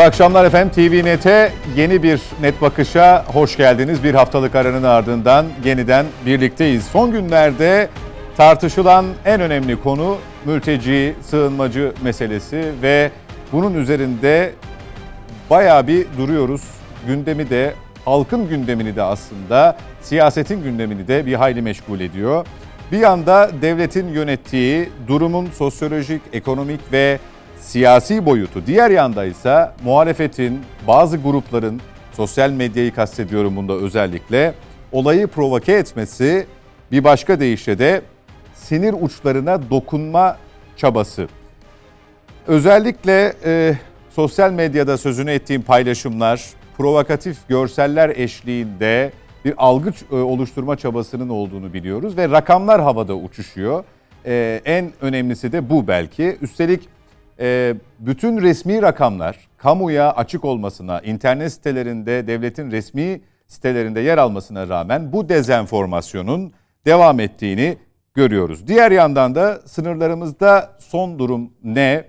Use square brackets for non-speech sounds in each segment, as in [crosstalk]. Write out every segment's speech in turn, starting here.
Mutlu akşamlar efendim. TV Net'e yeni bir net bakışa hoş geldiniz. Bir haftalık aranın ardından yeniden birlikteyiz. Son günlerde tartışılan en önemli konu mülteci, sığınmacı meselesi ve bunun üzerinde bayağı bir duruyoruz. Gündemi de, halkın gündemini de aslında, siyasetin gündemini de bir hayli meşgul ediyor. Bir yanda devletin yönettiği durumun sosyolojik, ekonomik ve siyasi boyutu. Diğer yanda ise muhalefetin, bazı grupların, sosyal medyayı kastediyorum bunda özellikle, olayı provoke etmesi bir başka deyişle de sinir uçlarına dokunma çabası. Özellikle e, sosyal medyada sözünü ettiğim paylaşımlar, provokatif görseller eşliğinde bir algı e, oluşturma çabasının olduğunu biliyoruz ve rakamlar havada uçuşuyor. E, en önemlisi de bu belki. Üstelik e, bütün resmi rakamlar kamuya açık olmasına, internet sitelerinde, devletin resmi sitelerinde yer almasına rağmen bu dezenformasyonun devam ettiğini görüyoruz. Diğer yandan da sınırlarımızda son durum ne?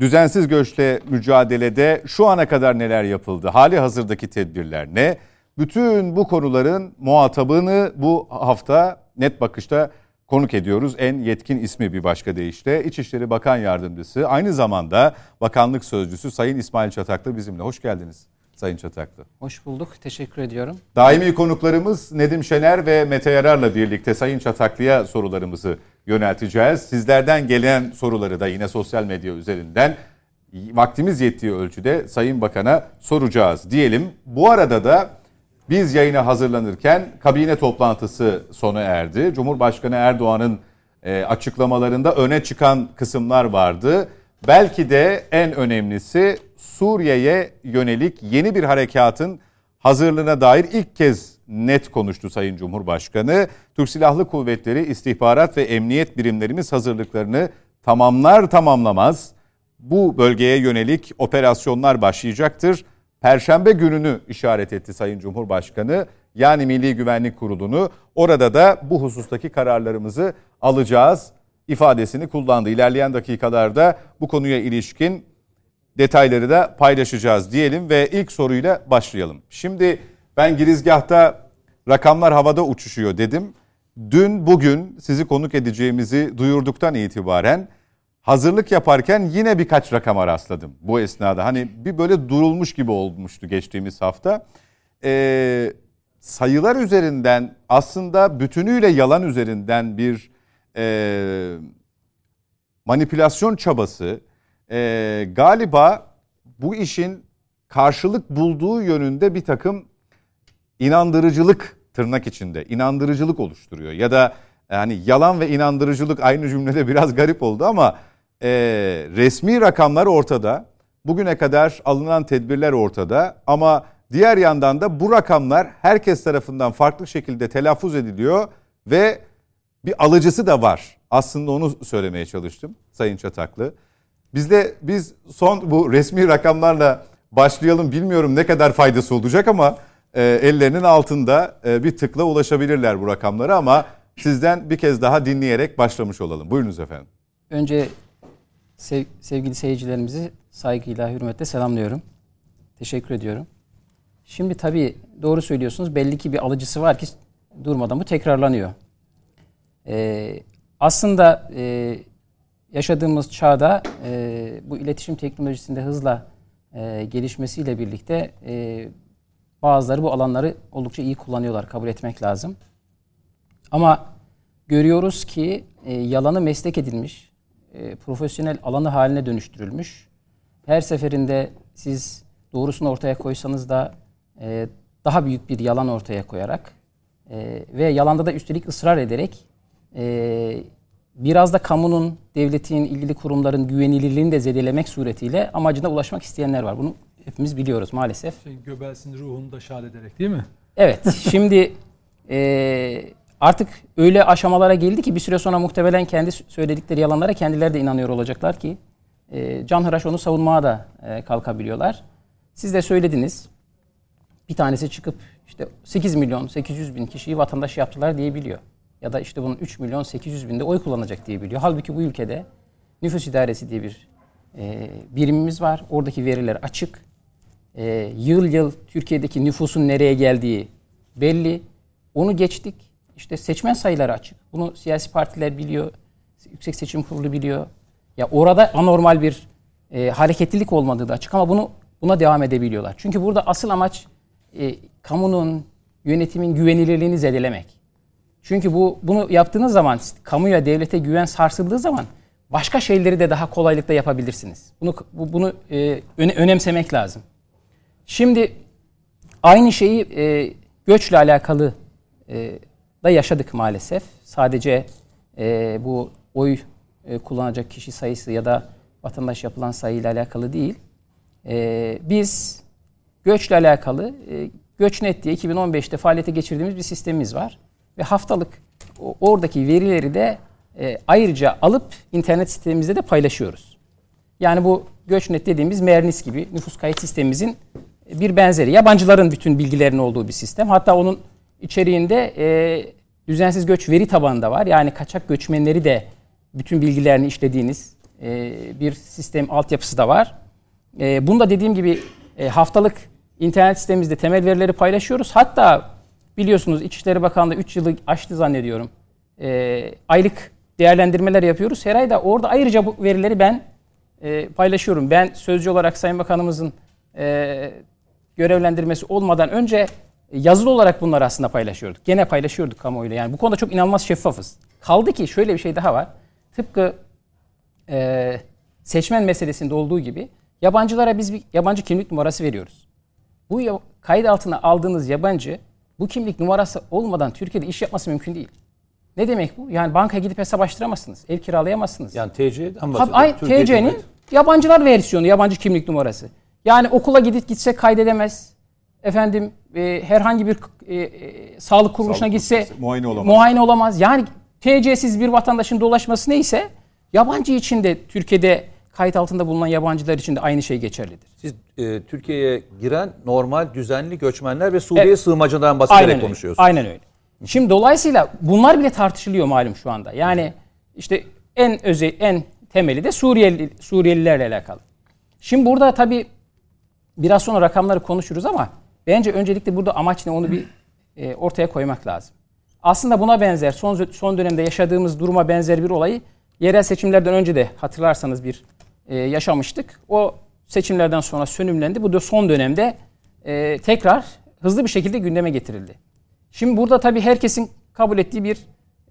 Düzensiz göçle mücadelede şu ana kadar neler yapıldı? Hali hazırdaki tedbirler ne? Bütün bu konuların muhatabını bu hafta net bakışta konuk ediyoruz. En yetkin ismi bir başka deyişle İçişleri Bakan Yardımcısı aynı zamanda Bakanlık Sözcüsü Sayın İsmail Çataklı bizimle. Hoş geldiniz Sayın Çataklı. Hoş bulduk. Teşekkür ediyorum. Daimi konuklarımız Nedim Şener ve Mete Yarar'la birlikte Sayın Çataklı'ya sorularımızı yönelteceğiz. Sizlerden gelen soruları da yine sosyal medya üzerinden vaktimiz yettiği ölçüde Sayın Bakan'a soracağız diyelim. Bu arada da biz yayına hazırlanırken kabine toplantısı sona erdi. Cumhurbaşkanı Erdoğan'ın e, açıklamalarında öne çıkan kısımlar vardı. Belki de en önemlisi Suriye'ye yönelik yeni bir harekatın hazırlığına dair ilk kez net konuştu Sayın Cumhurbaşkanı. Türk Silahlı Kuvvetleri istihbarat ve emniyet birimlerimiz hazırlıklarını tamamlar tamamlamaz bu bölgeye yönelik operasyonlar başlayacaktır. Perşembe gününü işaret etti Sayın Cumhurbaşkanı. Yani Milli Güvenlik Kurulu'nu. Orada da bu husustaki kararlarımızı alacağız ifadesini kullandı. İlerleyen dakikalarda bu konuya ilişkin detayları da paylaşacağız diyelim ve ilk soruyla başlayalım. Şimdi ben girizgahta rakamlar havada uçuşuyor dedim. Dün bugün sizi konuk edeceğimizi duyurduktan itibaren hazırlık yaparken yine birkaç rakama rastladım bu esnada. Hani bir böyle durulmuş gibi olmuştu geçtiğimiz hafta. Ee, sayılar üzerinden aslında bütünüyle yalan üzerinden bir e, manipülasyon çabası e, galiba bu işin karşılık bulduğu yönünde bir takım inandırıcılık tırnak içinde inandırıcılık oluşturuyor. Ya da yani yalan ve inandırıcılık aynı cümlede [laughs] biraz garip oldu ama e, resmi rakamlar ortada. Bugüne kadar alınan tedbirler ortada ama diğer yandan da bu rakamlar herkes tarafından farklı şekilde telaffuz ediliyor ve bir alıcısı da var. Aslında onu söylemeye çalıştım Sayın Çataklı. Bizde biz son bu resmi rakamlarla başlayalım. Bilmiyorum ne kadar faydası olacak ama e, ellerinin altında e, bir tıkla ulaşabilirler bu rakamlara ama sizden bir kez daha dinleyerek başlamış olalım. Buyurunuz efendim. Önce sev, sevgili seyircilerimizi saygıyla, hürmetle selamlıyorum. Teşekkür ediyorum. Şimdi tabii doğru söylüyorsunuz. Belli ki bir alıcısı var ki durmadan bu tekrarlanıyor. Ee, aslında e, yaşadığımız çağda e, bu iletişim teknolojisinde hızla e, gelişmesiyle birlikte e, bazıları bu alanları oldukça iyi kullanıyorlar. Kabul etmek lazım. Ama görüyoruz ki e, yalanı meslek edilmiş, e, profesyonel alanı haline dönüştürülmüş. Her seferinde siz doğrusunu ortaya koysanız da e, daha büyük bir yalan ortaya koyarak e, ve yalanda da üstelik ısrar ederek e, biraz da kamunun, devletin, ilgili kurumların güvenilirliğini de zedelemek suretiyle amacına ulaşmak isteyenler var. Bunu hepimiz biliyoruz maalesef. Şey, Göbels'in ruhunu da şad ederek değil mi? Evet. Şimdi e, artık öyle aşamalara geldi ki bir süre sonra muhtemelen kendi söyledikleri yalanlara kendileri de inanıyor olacaklar ki e, canhıraş onu savunmaya da e, kalkabiliyorlar. Siz de söylediniz. Bir tanesi çıkıp işte 8 milyon 800 bin kişiyi vatandaş yaptılar diyebiliyor. Ya da işte bunun 3 milyon 800 binde oy kullanacak diyebiliyor. Halbuki bu ülkede nüfus idaresi diye bir e, birimimiz var. Oradaki veriler açık. E, yıl yıl Türkiye'deki nüfusun nereye geldiği belli. Onu geçtik. İşte seçmen sayıları açık. Bunu siyasi partiler biliyor. Yüksek Seçim Kurulu biliyor. Ya orada anormal bir e, hareketlilik olmadığı da açık ama bunu buna devam edebiliyorlar. Çünkü burada asıl amaç e, kamunun, yönetimin güvenilirliğini zedelemek. Çünkü bu bunu yaptığınız zaman kamuya, devlete güven sarsıldığı zaman başka şeyleri de daha kolaylıkla yapabilirsiniz. Bunu bunu e, önemsemek lazım. Şimdi aynı şeyi e, göçle alakalı e, da yaşadık maalesef. Sadece e, bu oy e, kullanacak kişi sayısı ya da vatandaş yapılan sayıyla alakalı değil. E, biz göçle alakalı e, GöçNet diye 2015'te faaliyete geçirdiğimiz bir sistemimiz var. Ve haftalık oradaki verileri de e, ayrıca alıp internet sitemimizde de paylaşıyoruz. Yani bu GöçNet dediğimiz Mernis gibi nüfus kayıt sistemimizin bir benzeri. Yabancıların bütün bilgilerinin olduğu bir sistem. Hatta onun içeriğinde e, düzensiz göç veri tabanı da var. Yani kaçak göçmenleri de bütün bilgilerini işlediğiniz e, bir sistem altyapısı da var. E, bunu da dediğim gibi e, haftalık internet sitemizde temel verileri paylaşıyoruz. Hatta biliyorsunuz İçişleri Bakanlığı 3 yılı aştı zannediyorum. E, aylık değerlendirmeler yapıyoruz. Her ay da orada ayrıca bu verileri ben e, paylaşıyorum. Ben sözcü olarak Sayın Bakanımızın e, görevlendirmesi olmadan önce yazılı olarak bunları aslında paylaşıyorduk. Gene paylaşıyorduk kamuoyuyla. Yani bu konuda çok inanılmaz şeffafız. Kaldı ki şöyle bir şey daha var. Tıpkı e, seçmen meselesinde olduğu gibi yabancılara biz bir yabancı kimlik numarası veriyoruz. Bu kayıt altına aldığınız yabancı bu kimlik numarası olmadan Türkiye'de iş yapması mümkün değil. Ne demek bu? Yani bankaya gidip hesap açtıramazsınız. Ev kiralayamazsınız. Yani TC'den bahsediyor. TC'nin yabancılar versiyonu, yabancı kimlik numarası. Yani okula gidip gitse kaydedemez. Efendim e, herhangi bir e, e, sağlık kuruluşuna sağlık gitse muayene olamaz. muayene olamaz. Yani TC'siz bir vatandaşın dolaşması neyse yabancı için de Türkiye'de kayıt altında bulunan yabancılar için de aynı şey geçerlidir. Siz e, Türkiye'ye giren normal düzenli göçmenler ve Suriye evet. sığınmacılardan bahsederek Aynen konuşuyorsunuz. Aynen öyle. Şimdi dolayısıyla bunlar bile tartışılıyor malum şu anda. Yani işte en özel en temeli de Suriyeli Suriyelilerle alakalı. Şimdi burada tabii biraz sonra rakamları konuşuruz ama bence öncelikle burada amaç ne onu bir [clears throat] e, ortaya koymak lazım. Aslında buna benzer son son dönemde yaşadığımız duruma benzer bir olayı yerel seçimlerden önce de hatırlarsanız bir e, yaşamıştık. O seçimlerden sonra sönümlendi. Bu da son dönemde e, tekrar hızlı bir şekilde gündeme getirildi. Şimdi burada tabii herkesin kabul ettiği bir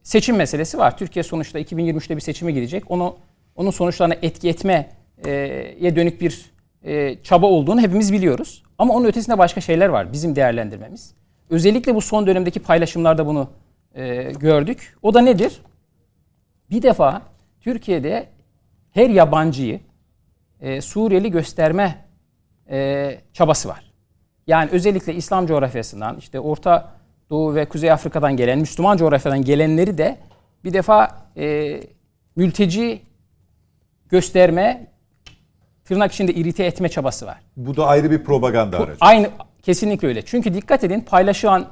seçim meselesi var. Türkiye sonuçta 2023'te bir seçime girecek. Onu onun sonuçlarına etki etmeye dönük bir e, çaba olduğunu hepimiz biliyoruz. Ama onun ötesinde başka şeyler var bizim değerlendirmemiz. Özellikle bu son dönemdeki paylaşımlarda bunu e, gördük. O da nedir? Bir defa Türkiye'de her yabancıyı e, Suriyeli gösterme e, çabası var. Yani özellikle İslam coğrafyasından, işte Orta Doğu ve Kuzey Afrika'dan gelen, Müslüman coğrafyadan gelenleri de bir defa e, mülteci gösterme, tırnak içinde irite etme çabası var. Bu da ayrı bir propaganda aracı. Aynı, kesinlikle öyle. Çünkü dikkat edin paylaşılan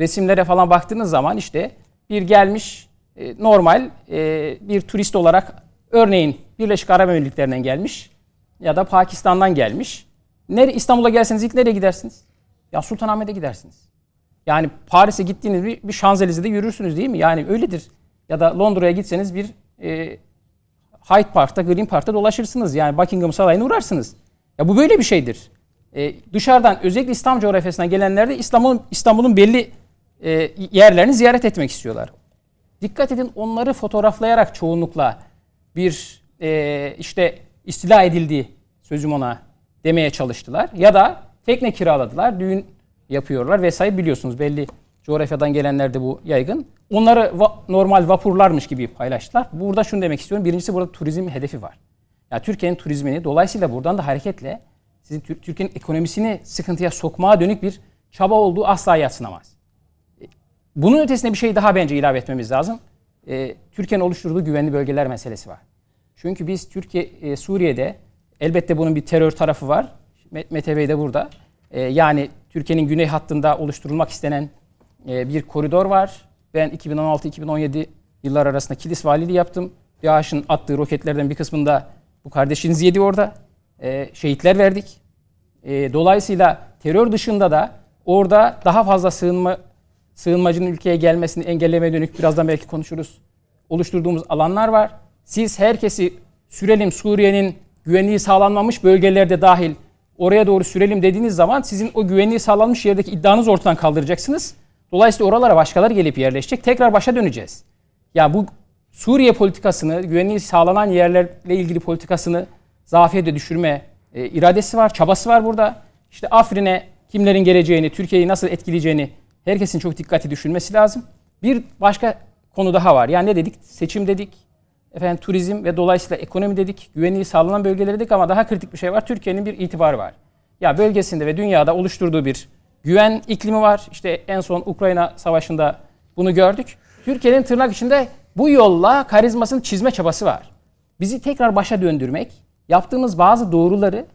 resimlere falan baktığınız zaman işte bir gelmiş e, normal e, bir turist olarak örneğin Birleşik Arap Emirlikleri'nden gelmiş ya da Pakistan'dan gelmiş. Nere, İstanbul'a gelseniz ilk nereye gidersiniz? Ya Sultanahmet'e gidersiniz. Yani Paris'e gittiğiniz bir, bir Şanzelize'de yürürsünüz değil mi? Yani öyledir. Ya da Londra'ya gitseniz bir e, Hyde Park'ta, Green Park'ta dolaşırsınız. Yani Buckingham Sarayı'na uğrarsınız. Ya bu böyle bir şeydir. E, dışarıdan özellikle İslam coğrafyasına gelenler de İstanbul'un İstanbul'un belli e, yerlerini ziyaret etmek istiyorlar. Dikkat edin onları fotoğraflayarak çoğunlukla bir e, işte istila edildi sözüm ona demeye çalıştılar. Ya da tekne kiraladılar, düğün yapıyorlar vesaire biliyorsunuz belli coğrafyadan gelenler de bu yaygın. Onları va- normal vapurlarmış gibi paylaştılar. Burada şunu demek istiyorum. Birincisi burada turizm hedefi var. Yani Türkiye'nin turizmini dolayısıyla buradan da hareketle sizin Türkiye'nin ekonomisini sıkıntıya sokmaya dönük bir çaba olduğu asla yatsınamaz. Bunun ötesinde bir şey daha bence ilave etmemiz lazım. Ee, Türkiye'nin oluşturduğu güvenli bölgeler meselesi var. Çünkü biz Türkiye, e, Suriye'de elbette bunun bir terör tarafı var. Mete Bey de burada. E, yani Türkiye'nin güney hattında oluşturulmak istenen e, bir koridor var. Ben 2016-2017 yıllar arasında Kilis valiliği yaptım. DAEŞ'in attığı roketlerden bir kısmında Bu kardeşiniz yedi orada. E, şehitler verdik. E, dolayısıyla terör dışında da orada daha fazla sığınma sığınmacının ülkeye gelmesini engellemeye dönük birazdan belki konuşuruz. Oluşturduğumuz alanlar var. Siz herkesi sürelim Suriye'nin güvenliği sağlanmamış bölgelerde dahil oraya doğru sürelim dediğiniz zaman sizin o güvenliği sağlanmış yerdeki iddianızı ortadan kaldıracaksınız. Dolayısıyla oralara başkaları gelip yerleşecek. Tekrar başa döneceğiz. Ya bu Suriye politikasını, güvenliği sağlanan yerlerle ilgili politikasını zafiyete düşürme e, iradesi var, çabası var burada. İşte Afrin'e kimlerin geleceğini, Türkiye'yi nasıl etkileyeceğini herkesin çok dikkati düşünmesi lazım. Bir başka konu daha var. Yani ne dedik? Seçim dedik, efendim turizm ve dolayısıyla ekonomi dedik, güvenliği sağlanan bölgeleri dedik ama daha kritik bir şey var. Türkiye'nin bir itibarı var. Ya bölgesinde ve dünyada oluşturduğu bir güven iklimi var. İşte en son Ukrayna Savaşı'nda bunu gördük. Türkiye'nin tırnak içinde bu yolla karizmasını çizme çabası var. Bizi tekrar başa döndürmek, yaptığımız bazı doğruları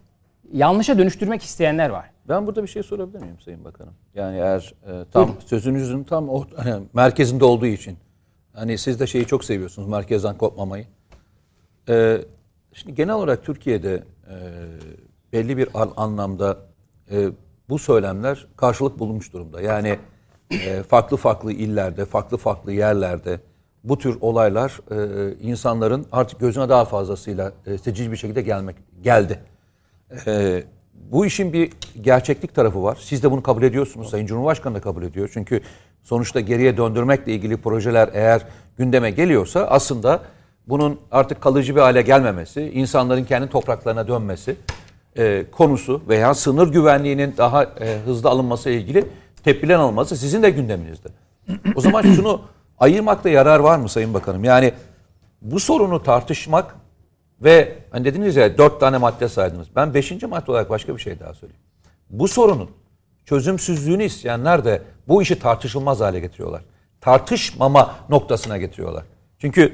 yanlışa dönüştürmek isteyenler var. Ben burada bir şey sorabilir miyim Sayın Bakanım? Yani eğer e, tam Buyurun. sözünüzün tam o, hani, merkezinde olduğu için. Hani siz de şeyi çok seviyorsunuz merkezden kopmamayı. E, şimdi genel olarak Türkiye'de e, belli bir anlamda e, bu söylemler karşılık bulmuş durumda. Yani e, farklı farklı illerde, farklı farklı yerlerde bu tür olaylar e, insanların artık gözüne daha fazlasıyla e, seçici bir şekilde gelmek geldi. E, bu işin bir gerçeklik tarafı var. Siz de bunu kabul ediyorsunuz. Sayın Cumhurbaşkanı da kabul ediyor. Çünkü sonuçta geriye döndürmekle ilgili projeler eğer gündeme geliyorsa aslında bunun artık kalıcı bir hale gelmemesi, insanların kendi topraklarına dönmesi e, konusu veya sınır güvenliğinin daha e, hızlı alınması ile ilgili tepkiler alınması sizin de gündeminizde. O zaman [clears throat] şunu ayırmakta yarar var mı Sayın Bakanım? Yani bu sorunu tartışmak ve hani dediniz ya dört tane madde saydınız. Ben beşinci madde olarak başka bir şey daha söyleyeyim. Bu sorunun çözümsüzlüğünü isteyenler de bu işi tartışılmaz hale getiriyorlar. Tartışmama noktasına getiriyorlar. Çünkü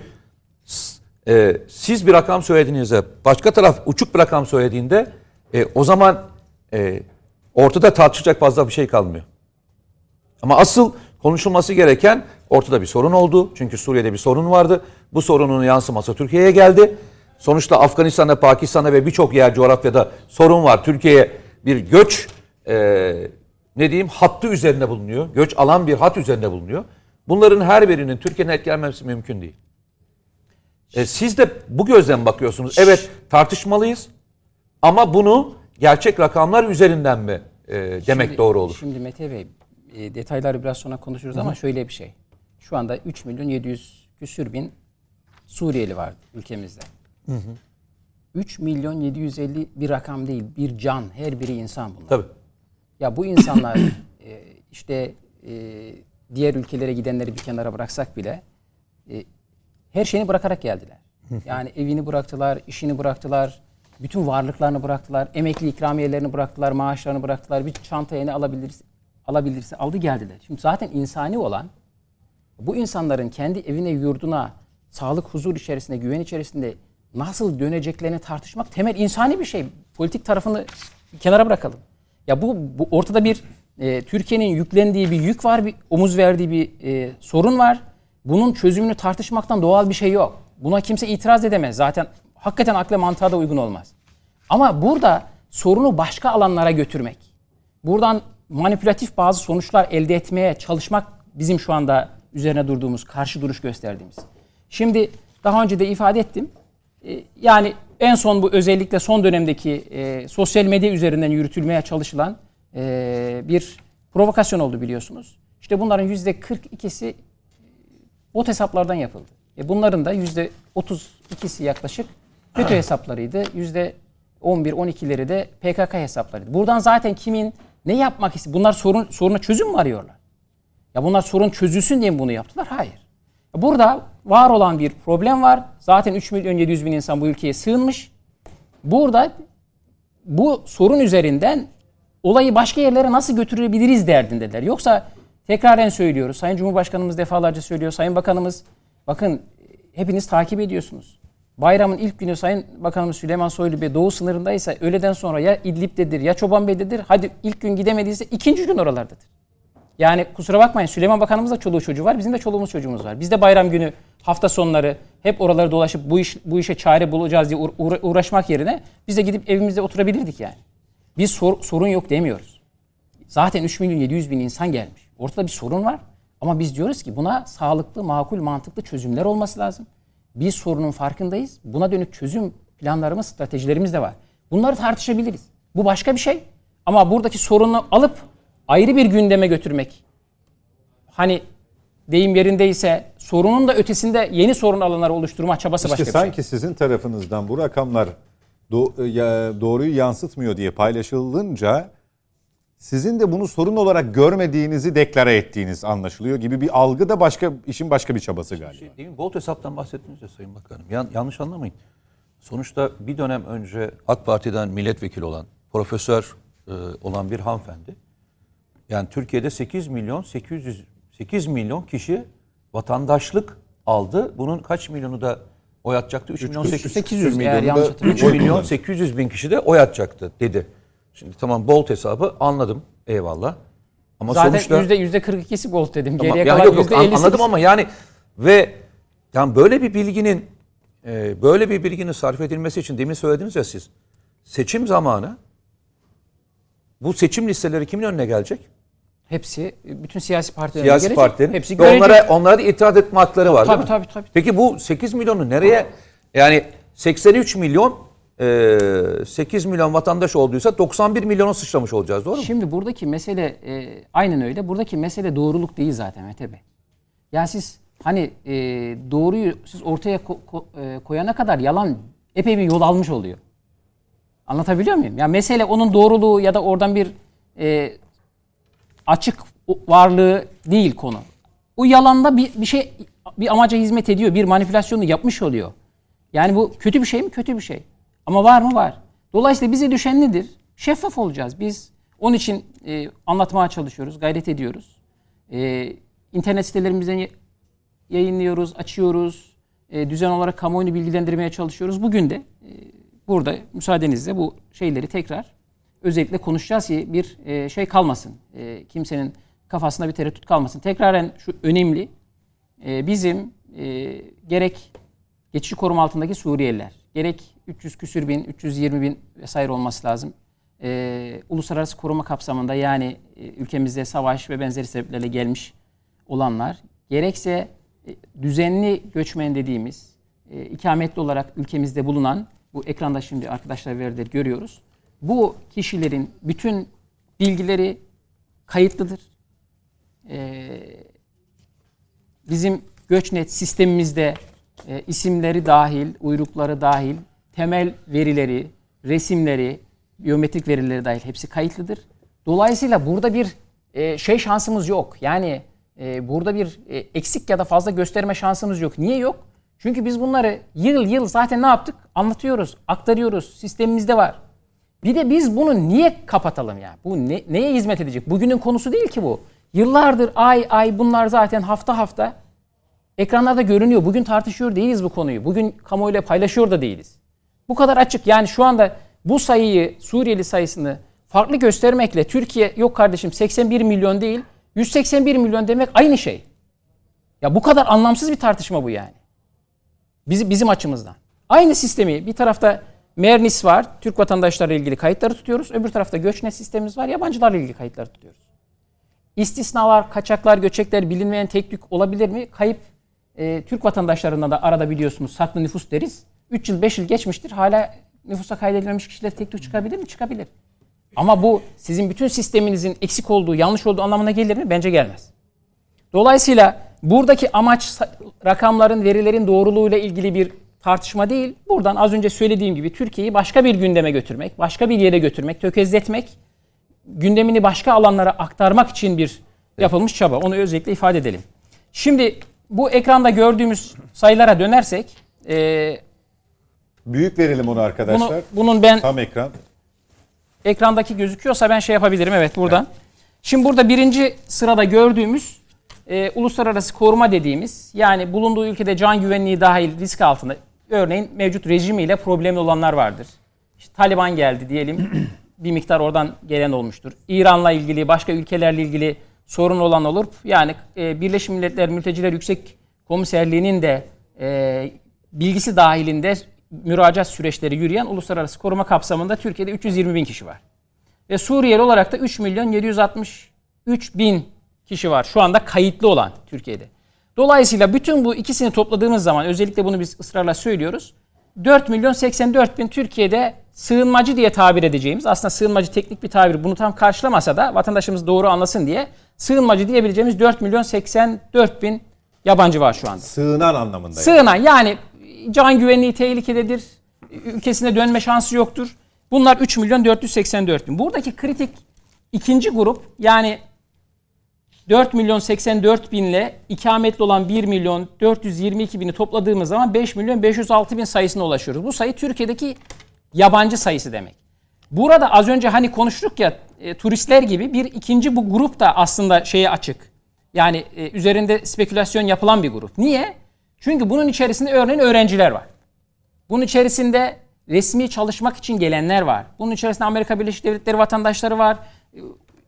e, siz bir rakam söylediğinizde başka taraf uçuk bir rakam söylediğinde e, o zaman e, ortada tartışacak fazla bir şey kalmıyor. Ama asıl konuşulması gereken ortada bir sorun oldu. Çünkü Suriye'de bir sorun vardı. Bu sorunun yansıması Türkiye'ye geldi. Sonuçta Afganistan'da, Pakistan'da ve birçok yer coğrafyada sorun var. Türkiye'ye bir göç e, ne diyeyim hattı üzerinde bulunuyor. Göç alan bir hat üzerinde bulunuyor. Bunların her birinin Türkiye'nin etkilenmesi mümkün değil. E, siz de bu gözden bakıyorsunuz. Evet tartışmalıyız ama bunu gerçek rakamlar üzerinden mi e, demek şimdi, doğru olur? Şimdi Mete Bey e, detayları biraz sonra konuşuruz Hı-hı. ama şöyle bir şey. Şu anda 3 milyon 700 küsür bin Suriyeli var ülkemizde. Hı hı. 3 milyon 750 bir rakam değil, bir can. Her biri insan bunlar. Tabii. Ya bu insanlar e, işte e, diğer ülkelere gidenleri bir kenara bıraksak bile e, her şeyini bırakarak geldiler. Yani evini bıraktılar, işini bıraktılar, bütün varlıklarını bıraktılar, emekli ikramiyelerini bıraktılar, maaşlarını bıraktılar. Bir çantaya ne alabilirsin, alabilirsin aldı geldiler. Şimdi zaten insani olan bu insanların kendi evine, yurduna, sağlık, huzur içerisinde, güven içerisinde nasıl döneceklerini tartışmak temel insani bir şey. Politik tarafını kenara bırakalım. Ya bu, bu ortada bir e, Türkiye'nin yüklendiği bir yük var, bir omuz verdiği bir e, sorun var. Bunun çözümünü tartışmaktan doğal bir şey yok. Buna kimse itiraz edemez. Zaten hakikaten akla mantığa da uygun olmaz. Ama burada sorunu başka alanlara götürmek, buradan manipülatif bazı sonuçlar elde etmeye çalışmak bizim şu anda üzerine durduğumuz, karşı duruş gösterdiğimiz. Şimdi daha önce de ifade ettim. E, yani en son bu özellikle son dönemdeki e, sosyal medya üzerinden yürütülmeye çalışılan e, bir provokasyon oldu biliyorsunuz. İşte bunların yüzde 42'si bot hesaplardan yapıldı. E bunların da yüzde 32'si yaklaşık FETÖ hesaplarıydı. Yüzde 11-12'leri de PKK hesaplarıydı. Buradan zaten kimin ne yapmak istiyor? Bunlar sorun soruna çözüm mü arıyorlar? Ya bunlar sorun çözülsün diye mi bunu yaptılar? Hayır. Burada var olan bir problem var. Zaten 3 milyon 700 bin insan bu ülkeye sığınmış. Burada bu sorun üzerinden olayı başka yerlere nasıl götürebiliriz derdindeler. Yoksa tekraren söylüyoruz. Sayın Cumhurbaşkanımız defalarca söylüyor. Sayın Bakanımız bakın hepiniz takip ediyorsunuz. Bayramın ilk günü Sayın Bakanımız Süleyman Soylu Bey doğu sınırındaysa öğleden sonra ya İdlib'dedir ya Çoban Bey'dedir. Hadi ilk gün gidemediyse ikinci gün oralardadır. Yani kusura bakmayın Süleyman Bakanımız da çoluğu çocuğu var. Bizim de çoluğumuz çocuğumuz var. Biz de bayram günü hafta sonları hep oraları dolaşıp bu iş bu işe çare bulacağız diye uğra- uğraşmak yerine biz de gidip evimizde oturabilirdik yani. Biz sor- sorun yok demiyoruz. Zaten 3 milyon 700 bin insan gelmiş. Ortada bir sorun var. Ama biz diyoruz ki buna sağlıklı, makul, mantıklı çözümler olması lazım. Biz sorunun farkındayız. Buna dönük çözüm planlarımız, stratejilerimiz de var. Bunları tartışabiliriz. Bu başka bir şey. Ama buradaki sorunu alıp ayrı bir gündeme götürmek. Hani deyim yerindeyse sorunun da ötesinde yeni sorun alanları oluşturma çabası İşte başka bir sanki şey. sizin tarafınızdan bu rakamlar do- ya- doğruyu yansıtmıyor diye paylaşılınca sizin de bunu sorun olarak görmediğinizi deklare ettiğiniz anlaşılıyor gibi bir algı da başka işin başka bir çabası galiba. Şey, değil mi? Bolt hesaptan bahsettiniz ya Sayın Bakanım. Yan- yanlış anlamayın. Sonuçta bir dönem önce AK Parti'den milletvekili olan, profesör e, olan bir hanımefendi. Yani Türkiye'de 8 milyon 800 8 milyon kişi vatandaşlık aldı. Bunun kaç milyonu da oy atacaktı? 3 milyon 800, 800 eğer milyonu da yanlış 3 hatırlamıyorsam. milyon 800 bin kişi de oy atacaktı dedi. Şimdi tamam Bolt hesabı anladım. Eyvallah. Ama Zaten sonuçta yüzde yüzde 42'si gol dedim. Tamam, Geriye ya kalan yüzde an- 58. anladım ama yani ve yani böyle bir bilginin e, böyle bir bilginin sarf edilmesi için demin söylediniz ya siz seçim zamanı bu seçim listeleri kimin önüne gelecek? Hepsi bütün siyasi partilerin Siyasi gelecek. partilerin. Hepsi görecek. onlara onlara da itiraz etme hakları var Tabii, mi? tabii, tabii. Peki bu 8 milyonu nereye yani 83 milyon 8 milyon vatandaş olduysa 91 milyona sıçramış olacağız doğru mu? Şimdi buradaki mesele e, aynen öyle. Buradaki mesele doğruluk değil zaten Mete Bey. Ya siz hani e, doğruyu siz ortaya ko- ko- e, koyana kadar yalan epey bir yol almış oluyor. Anlatabiliyor muyum? Ya mesele onun doğruluğu ya da oradan bir e, açık varlığı değil konu. O yalanda bir, bir şey bir amaca hizmet ediyor. Bir manipülasyonu yapmış oluyor. Yani bu kötü bir şey mi? Kötü bir şey. Ama var mı? Var. Dolayısıyla bize düşen nedir? Şeffaf olacağız. Biz onun için e, anlatmaya çalışıyoruz, gayret ediyoruz. E, internet sitelerimizden yayınlıyoruz, açıyoruz. E, düzen olarak kamuoyunu bilgilendirmeye çalışıyoruz. Bugün de e, burada müsaadenizle bu şeyleri tekrar özellikle konuşacağız ki bir e, şey kalmasın. E, kimsenin kafasında bir tereddüt kalmasın. Tekraren şu önemli. E, bizim e, gerek geçici koruma altındaki Suriyeliler, gerek 300 küsür bin, 320 bin vesaire olması lazım. E, uluslararası koruma kapsamında yani e, ülkemizde savaş ve benzeri sebeplerle gelmiş olanlar, gerekse e, düzenli göçmen dediğimiz e, ikametli olarak ülkemizde bulunan, bu ekranda şimdi arkadaşlar verdiler görüyoruz. Bu kişilerin bütün bilgileri kayıtlıdır. E, bizim göçnet sistemimizde e, isimleri dahil, uyrukları dahil, temel verileri, resimleri, biyometrik verileri dahil hepsi kayıtlıdır. Dolayısıyla burada bir e, şey şansımız yok. Yani e, burada bir e, eksik ya da fazla gösterme şansımız yok. Niye yok? Çünkü biz bunları yıl yıl zaten ne yaptık? Anlatıyoruz, aktarıyoruz. Sistemimizde var. Bir de biz bunu niye kapatalım ya? Bu ne, neye hizmet edecek? Bugünün konusu değil ki bu. Yıllardır ay ay bunlar zaten hafta hafta ekranlarda görünüyor. Bugün tartışıyor değiliz bu konuyu. Bugün kamuoyuyla paylaşıyor da değiliz. Bu kadar açık. Yani şu anda bu sayıyı Suriyeli sayısını farklı göstermekle Türkiye yok kardeşim 81 milyon değil 181 milyon demek aynı şey. Ya bu kadar anlamsız bir tartışma bu yani. Bizim, bizim açımızdan. Aynı sistemi bir tarafta Mernis var. Türk vatandaşlarla ilgili kayıtları tutuyoruz. Öbür tarafta göçnet sistemimiz var. Yabancılarla ilgili kayıtları tutuyoruz. İstisnalar, kaçaklar, göçekler bilinmeyen tek tük olabilir mi? Kayıp e, Türk vatandaşlarından da arada biliyorsunuz saklı nüfus deriz. 3 yıl 5 yıl geçmiştir. Hala nüfusa kaydedilmemiş kişiler tek tük çıkabilir mi? Çıkabilir. Ama bu sizin bütün sisteminizin eksik olduğu, yanlış olduğu anlamına gelir mi? Bence gelmez. Dolayısıyla buradaki amaç rakamların, verilerin doğruluğuyla ilgili bir tartışma değil. Buradan az önce söylediğim gibi Türkiye'yi başka bir gündeme götürmek, başka bir yere götürmek, tökezletmek, gündemini başka alanlara aktarmak için bir yapılmış çaba. Onu özellikle ifade edelim. Şimdi bu ekranda gördüğümüz sayılara dönersek, e, Büyük verelim onu bunu, arkadaşlar. bunun ben Tam ekran. ekrandaki gözüküyorsa ben şey yapabilirim evet buradan. Şimdi burada birinci sırada gördüğümüz e, uluslararası koruma dediğimiz yani bulunduğu ülkede can güvenliği dahil risk altında örneğin mevcut rejimiyle problemli olanlar vardır. İşte Taliban geldi diyelim [clears throat] bir miktar oradan gelen olmuştur. İran'la ilgili başka ülkelerle ilgili sorun olan olur. Yani e, Birleşmiş Milletler Mülteciler Yüksek Komiserliği'nin de e, bilgisi dahilinde müracaat süreçleri yürüyen uluslararası koruma kapsamında Türkiye'de 320 bin kişi var. Ve Suriyeli olarak da 3 milyon 763 bin kişi var şu anda kayıtlı olan Türkiye'de. Dolayısıyla bütün bu ikisini topladığımız zaman özellikle bunu biz ısrarla söylüyoruz. 4 milyon 84 bin Türkiye'de sığınmacı diye tabir edeceğimiz aslında sığınmacı teknik bir tabir bunu tam karşılamasa da vatandaşımız doğru anlasın diye sığınmacı diyebileceğimiz 4 milyon 84 bin yabancı var şu anda. Sığınan anlamında. Sığınan yani can güvenliği tehlikededir. Ülkesine dönme şansı yoktur. Bunlar 3 milyon 484 bin. Buradaki kritik ikinci grup yani 4 milyon 84 binle ikametli olan 1 milyon 422 bini topladığımız zaman 5 milyon 506 bin sayısına ulaşıyoruz. Bu sayı Türkiye'deki yabancı sayısı demek. Burada az önce hani konuştuk ya e, turistler gibi bir ikinci bu grup da aslında şeye açık. Yani e, üzerinde spekülasyon yapılan bir grup. Niye? Çünkü bunun içerisinde örneğin öğrenciler var. Bunun içerisinde resmi çalışmak için gelenler var. Bunun içerisinde Amerika Birleşik Devletleri vatandaşları var. E,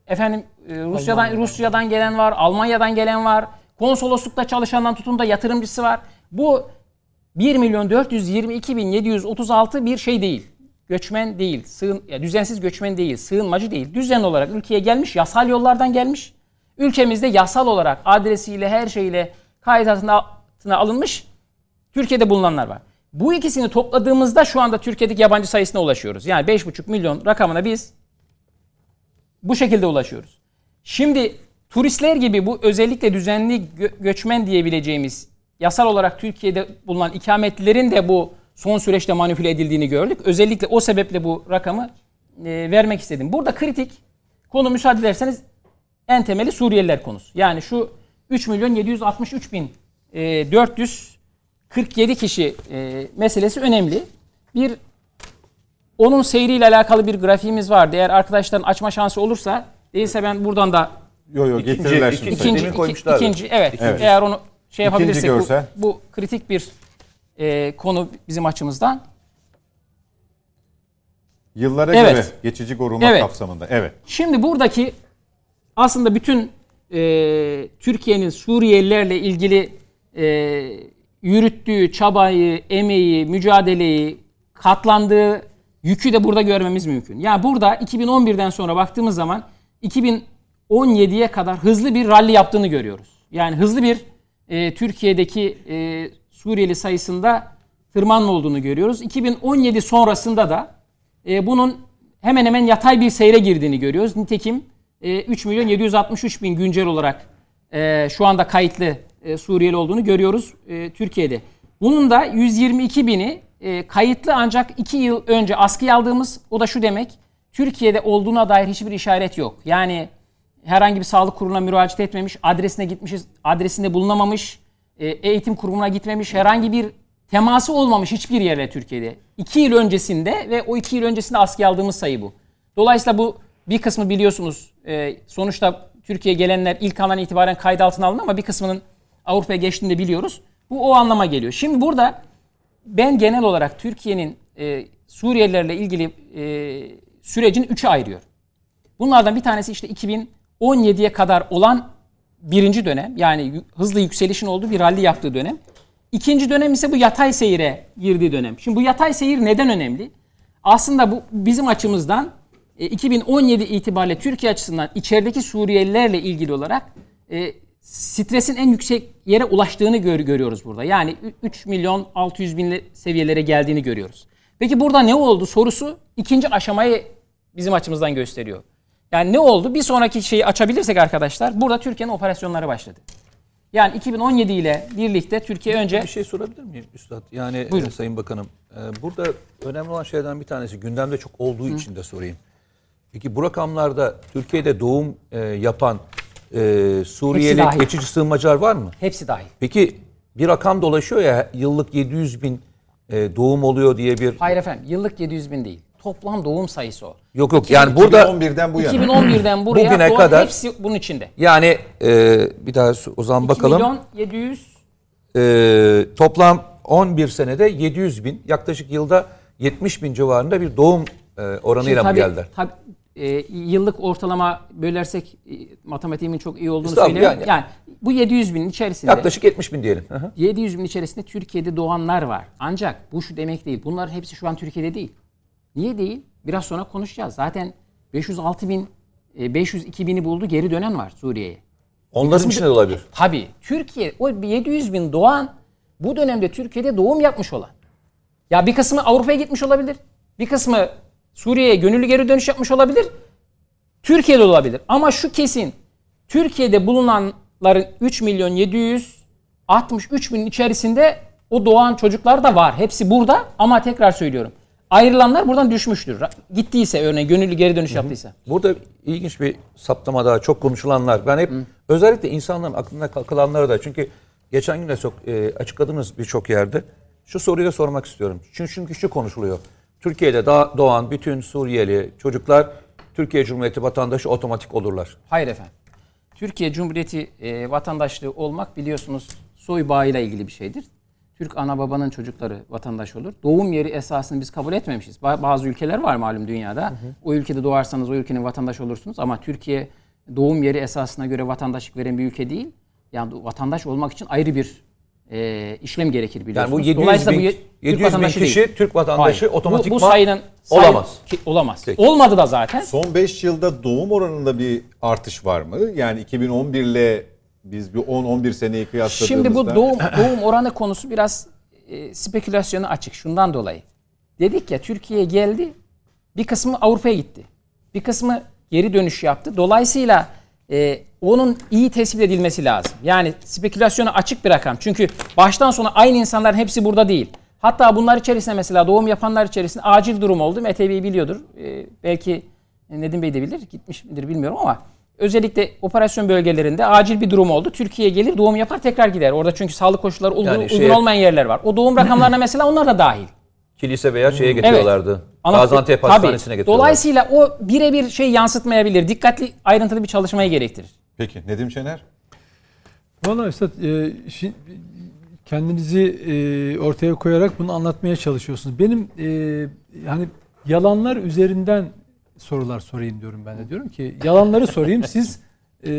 Efendim e, Rusya'dan Rusya'dan gelen var, Almanya'dan gelen var. Konsoloslukta çalışandan tutun da yatırımcısı var. Bu 1 milyon 422 bin 736 bir şey değil. Göçmen değil, sığın, ya düzensiz göçmen değil, sığınmacı değil. Düzenli olarak ülkeye gelmiş, yasal yollardan gelmiş. Ülkemizde yasal olarak adresiyle, her şeyle kayıt altına alınmış Türkiye'de bulunanlar var. Bu ikisini topladığımızda şu anda Türkiye'deki yabancı sayısına ulaşıyoruz. Yani 5,5 milyon rakamına biz bu şekilde ulaşıyoruz. Şimdi turistler gibi bu özellikle düzenli gö- göçmen diyebileceğimiz yasal olarak Türkiye'de bulunan ikametlilerin de bu son süreçte manipüle edildiğini gördük. Özellikle o sebeple bu rakamı e, vermek istedim. Burada kritik konu müsaade ederseniz en temeli Suriyeliler konusu. Yani şu 3 milyon 763 bin e, 447 kişi e, meselesi önemli. Bir onun seyriyle alakalı bir grafiğimiz vardı. Eğer arkadaşların açma şansı olursa değilse ben buradan da Yo yo İkinci- getirirler şimdi. ikinci- ikinci, Demin iki- koymuşlardı. ikinci evet, Evet. eğer onu şey yapabilirsek bu, bu kritik bir e, konu bizim açımızdan. Yıllara Evet. göre geçici koruma Evet. kapsamında. Evet. Şimdi buradaki aslında bütün e, Türkiye'nin Suriyelilerle ilgili e, yürüttüğü çabayı, emeği, mücadeleyi, katlandığı yükü de burada görmemiz mümkün. Yani burada 2011'den sonra baktığımız zaman 2017'ye kadar hızlı bir rally yaptığını görüyoruz. Yani hızlı bir e, Türkiye'deki e, Suriyeli sayısında tırmanma olduğunu görüyoruz. 2017 sonrasında da e, bunun hemen hemen yatay bir seyre girdiğini görüyoruz. Nitekim e, 3 milyon 763 bin güncel olarak e, şu anda kayıtlı e, Suriyeli olduğunu görüyoruz e, Türkiye'de. Bunun da 122 bini e, kayıtlı ancak 2 yıl önce askıya aldığımız o da şu demek Türkiye'de olduğuna dair hiçbir işaret yok. Yani herhangi bir sağlık kurumuna müracaat etmemiş, adresine gitmişiz, adresinde bulunamamış, e, eğitim kurumuna gitmemiş, herhangi bir teması olmamış hiçbir yerle Türkiye'de. İki yıl öncesinde ve o iki yıl öncesinde askıya aldığımız sayı bu. Dolayısıyla bu bir kısmı biliyorsunuz e, sonuçta Türkiye'ye gelenler ilk andan itibaren kayıt altına alındı ama bir kısmının Avrupa'ya geçtiğini de biliyoruz. Bu o anlama geliyor. Şimdi burada ben genel olarak Türkiye'nin e, Suriyelilerle ilgili e, sürecini üçe ayırıyorum. Bunlardan bir tanesi işte 2017'ye kadar olan birinci dönem. Yani hızlı yükselişin olduğu bir rally yaptığı dönem. İkinci dönem ise bu yatay seyire girdiği dönem. Şimdi bu yatay seyir neden önemli? Aslında bu bizim açımızdan e, 2017 itibariyle Türkiye açısından içerideki Suriyelilerle ilgili olarak e, stresin en yüksek yere ulaştığını gör- görüyoruz burada. Yani ü- 3 milyon 600 bin seviyelere geldiğini görüyoruz. Peki burada ne oldu sorusu ikinci aşamayı bizim açımızdan gösteriyor. Yani ne oldu? Bir sonraki şeyi açabilirsek arkadaşlar burada Türkiye'nin operasyonları başladı. Yani 2017 ile birlikte Türkiye önce Bir şey sorabilir miyim Üstad? Yani Buyurun. e, Sayın Bakanım, e, burada önemli olan şeylerden bir tanesi gündemde çok olduğu için de sorayım. Peki bu rakamlarda Türkiye'de doğum e, yapan Suriyeli geçici sığınmacılar var mı? hepsi dahil. Peki bir rakam dolaşıyor ya yıllık 700 bin doğum oluyor diye bir... Hayır efendim yıllık 700 bin değil. Toplam doğum sayısı o. Yok yok yani burada 2011'den bu yana. 2011'den buraya [laughs] Bugüne doğan kadar- hepsi bunun içinde. yani e, bir daha o zaman 2 bakalım. milyon 700 E, toplam 11 senede 700 bin yaklaşık yılda 70 bin civarında bir doğum e, oranıyla mı tabii, geldiler? tabii, e, yıllık ortalama bölersek e, matematiğimin çok iyi olduğunu söylüyorum. yani- Yani, bu 700 binin içerisinde Yaklaşık 70 bin diyelim. Hı. 700 bin içerisinde Türkiye'de doğanlar var. Ancak bu şu demek değil. Bunların hepsi şu an Türkiye'de değil. Niye değil? Biraz sonra konuşacağız. Zaten 506 bin, e, 502 bini buldu geri dönen var Suriye'ye. Onların içinde de olabilir. Tabii. Türkiye o 700 bin doğan bu dönemde Türkiye'de doğum yapmış olan. Ya bir kısmı Avrupa'ya gitmiş olabilir. Bir kısmı Suriye'ye gönüllü geri dönüş yapmış olabilir. Türkiye'de olabilir. Ama şu kesin. Türkiye'de bulunanların 3 milyon 763 bin içerisinde o doğan çocuklar da var. Hepsi burada ama tekrar söylüyorum. Ayrılanlar buradan düşmüştür. Gittiyse örneğin gönüllü geri dönüş yaptıysa. Burada ilginç bir saptama daha çok konuşulanlar. Ben hep özellikle insanların aklına kalanları da çünkü geçen gün de çok e, açıkladınız birçok yerde. Şu soruyu da sormak istiyorum. Çünkü, çünkü şu konuşuluyor. Türkiye'de da doğan bütün Suriyeli çocuklar Türkiye Cumhuriyeti vatandaşı otomatik olurlar. Hayır efendim. Türkiye Cumhuriyeti e, vatandaşlığı olmak biliyorsunuz soy bağıyla ilgili bir şeydir. Türk ana babanın çocukları vatandaş olur. Doğum yeri esasını biz kabul etmemişiz. Ba- bazı ülkeler var malum dünyada. O ülkede doğarsanız o ülkenin vatandaş olursunuz ama Türkiye doğum yeri esasına göre vatandaşlık veren bir ülke değil. Yani vatandaş olmak için ayrı bir e, işlem gerekir Yani biliyorsunuz. bu 700 Dolayısıyla bin, ye- Türk 700 bin vatandaşı kişi değil. Türk vatandaşı Hayır. otomatikman bu, bu sayının say- olamaz. ki- olamaz. Peki. Olmadı da zaten. Son 5 yılda doğum oranında bir artış var mı? Yani 2011 ile biz bir 10-11 seneyi kıyasladığımızda. Şimdi bu doğum doğum oranı konusu biraz e, spekülasyona açık şundan dolayı. Dedik ya Türkiye'ye geldi. Bir kısmı Avrupa'ya gitti. Bir kısmı geri dönüş yaptı. Dolayısıyla e, onun iyi tespit edilmesi lazım. Yani spekülasyona açık bir rakam. Çünkü baştan sona aynı insanların hepsi burada değil. Hatta bunlar içerisinde mesela doğum yapanlar içerisinde acil durum oldu. Mete Bey biliyordur. E, belki Nedim Bey de bilir. Gitmiş midir bilmiyorum ama özellikle operasyon bölgelerinde acil bir durum oldu. Türkiye'ye gelir doğum yapar tekrar gider. Orada çünkü sağlık koşulları uygun, Yani uygun şeye- olmayan yerler var. O doğum rakamlarına [clears throat] mesela onlar da dahil. Kilise veya şeye getiriyorlardı. Ama- Gaziantep tabii. Hastanesi'ne getiriyorlardı. Dolayısıyla o birebir şey yansıtmayabilir. Dikkatli ayrıntılı bir çalışmayı gerektirir. Peki Nedim Şener? Valla Üstad e, şi- kendinizi e, ortaya koyarak bunu anlatmaya çalışıyorsunuz. Benim e, hani yalanlar üzerinden sorular sorayım diyorum ben de. Diyorum ki yalanları sorayım siz e,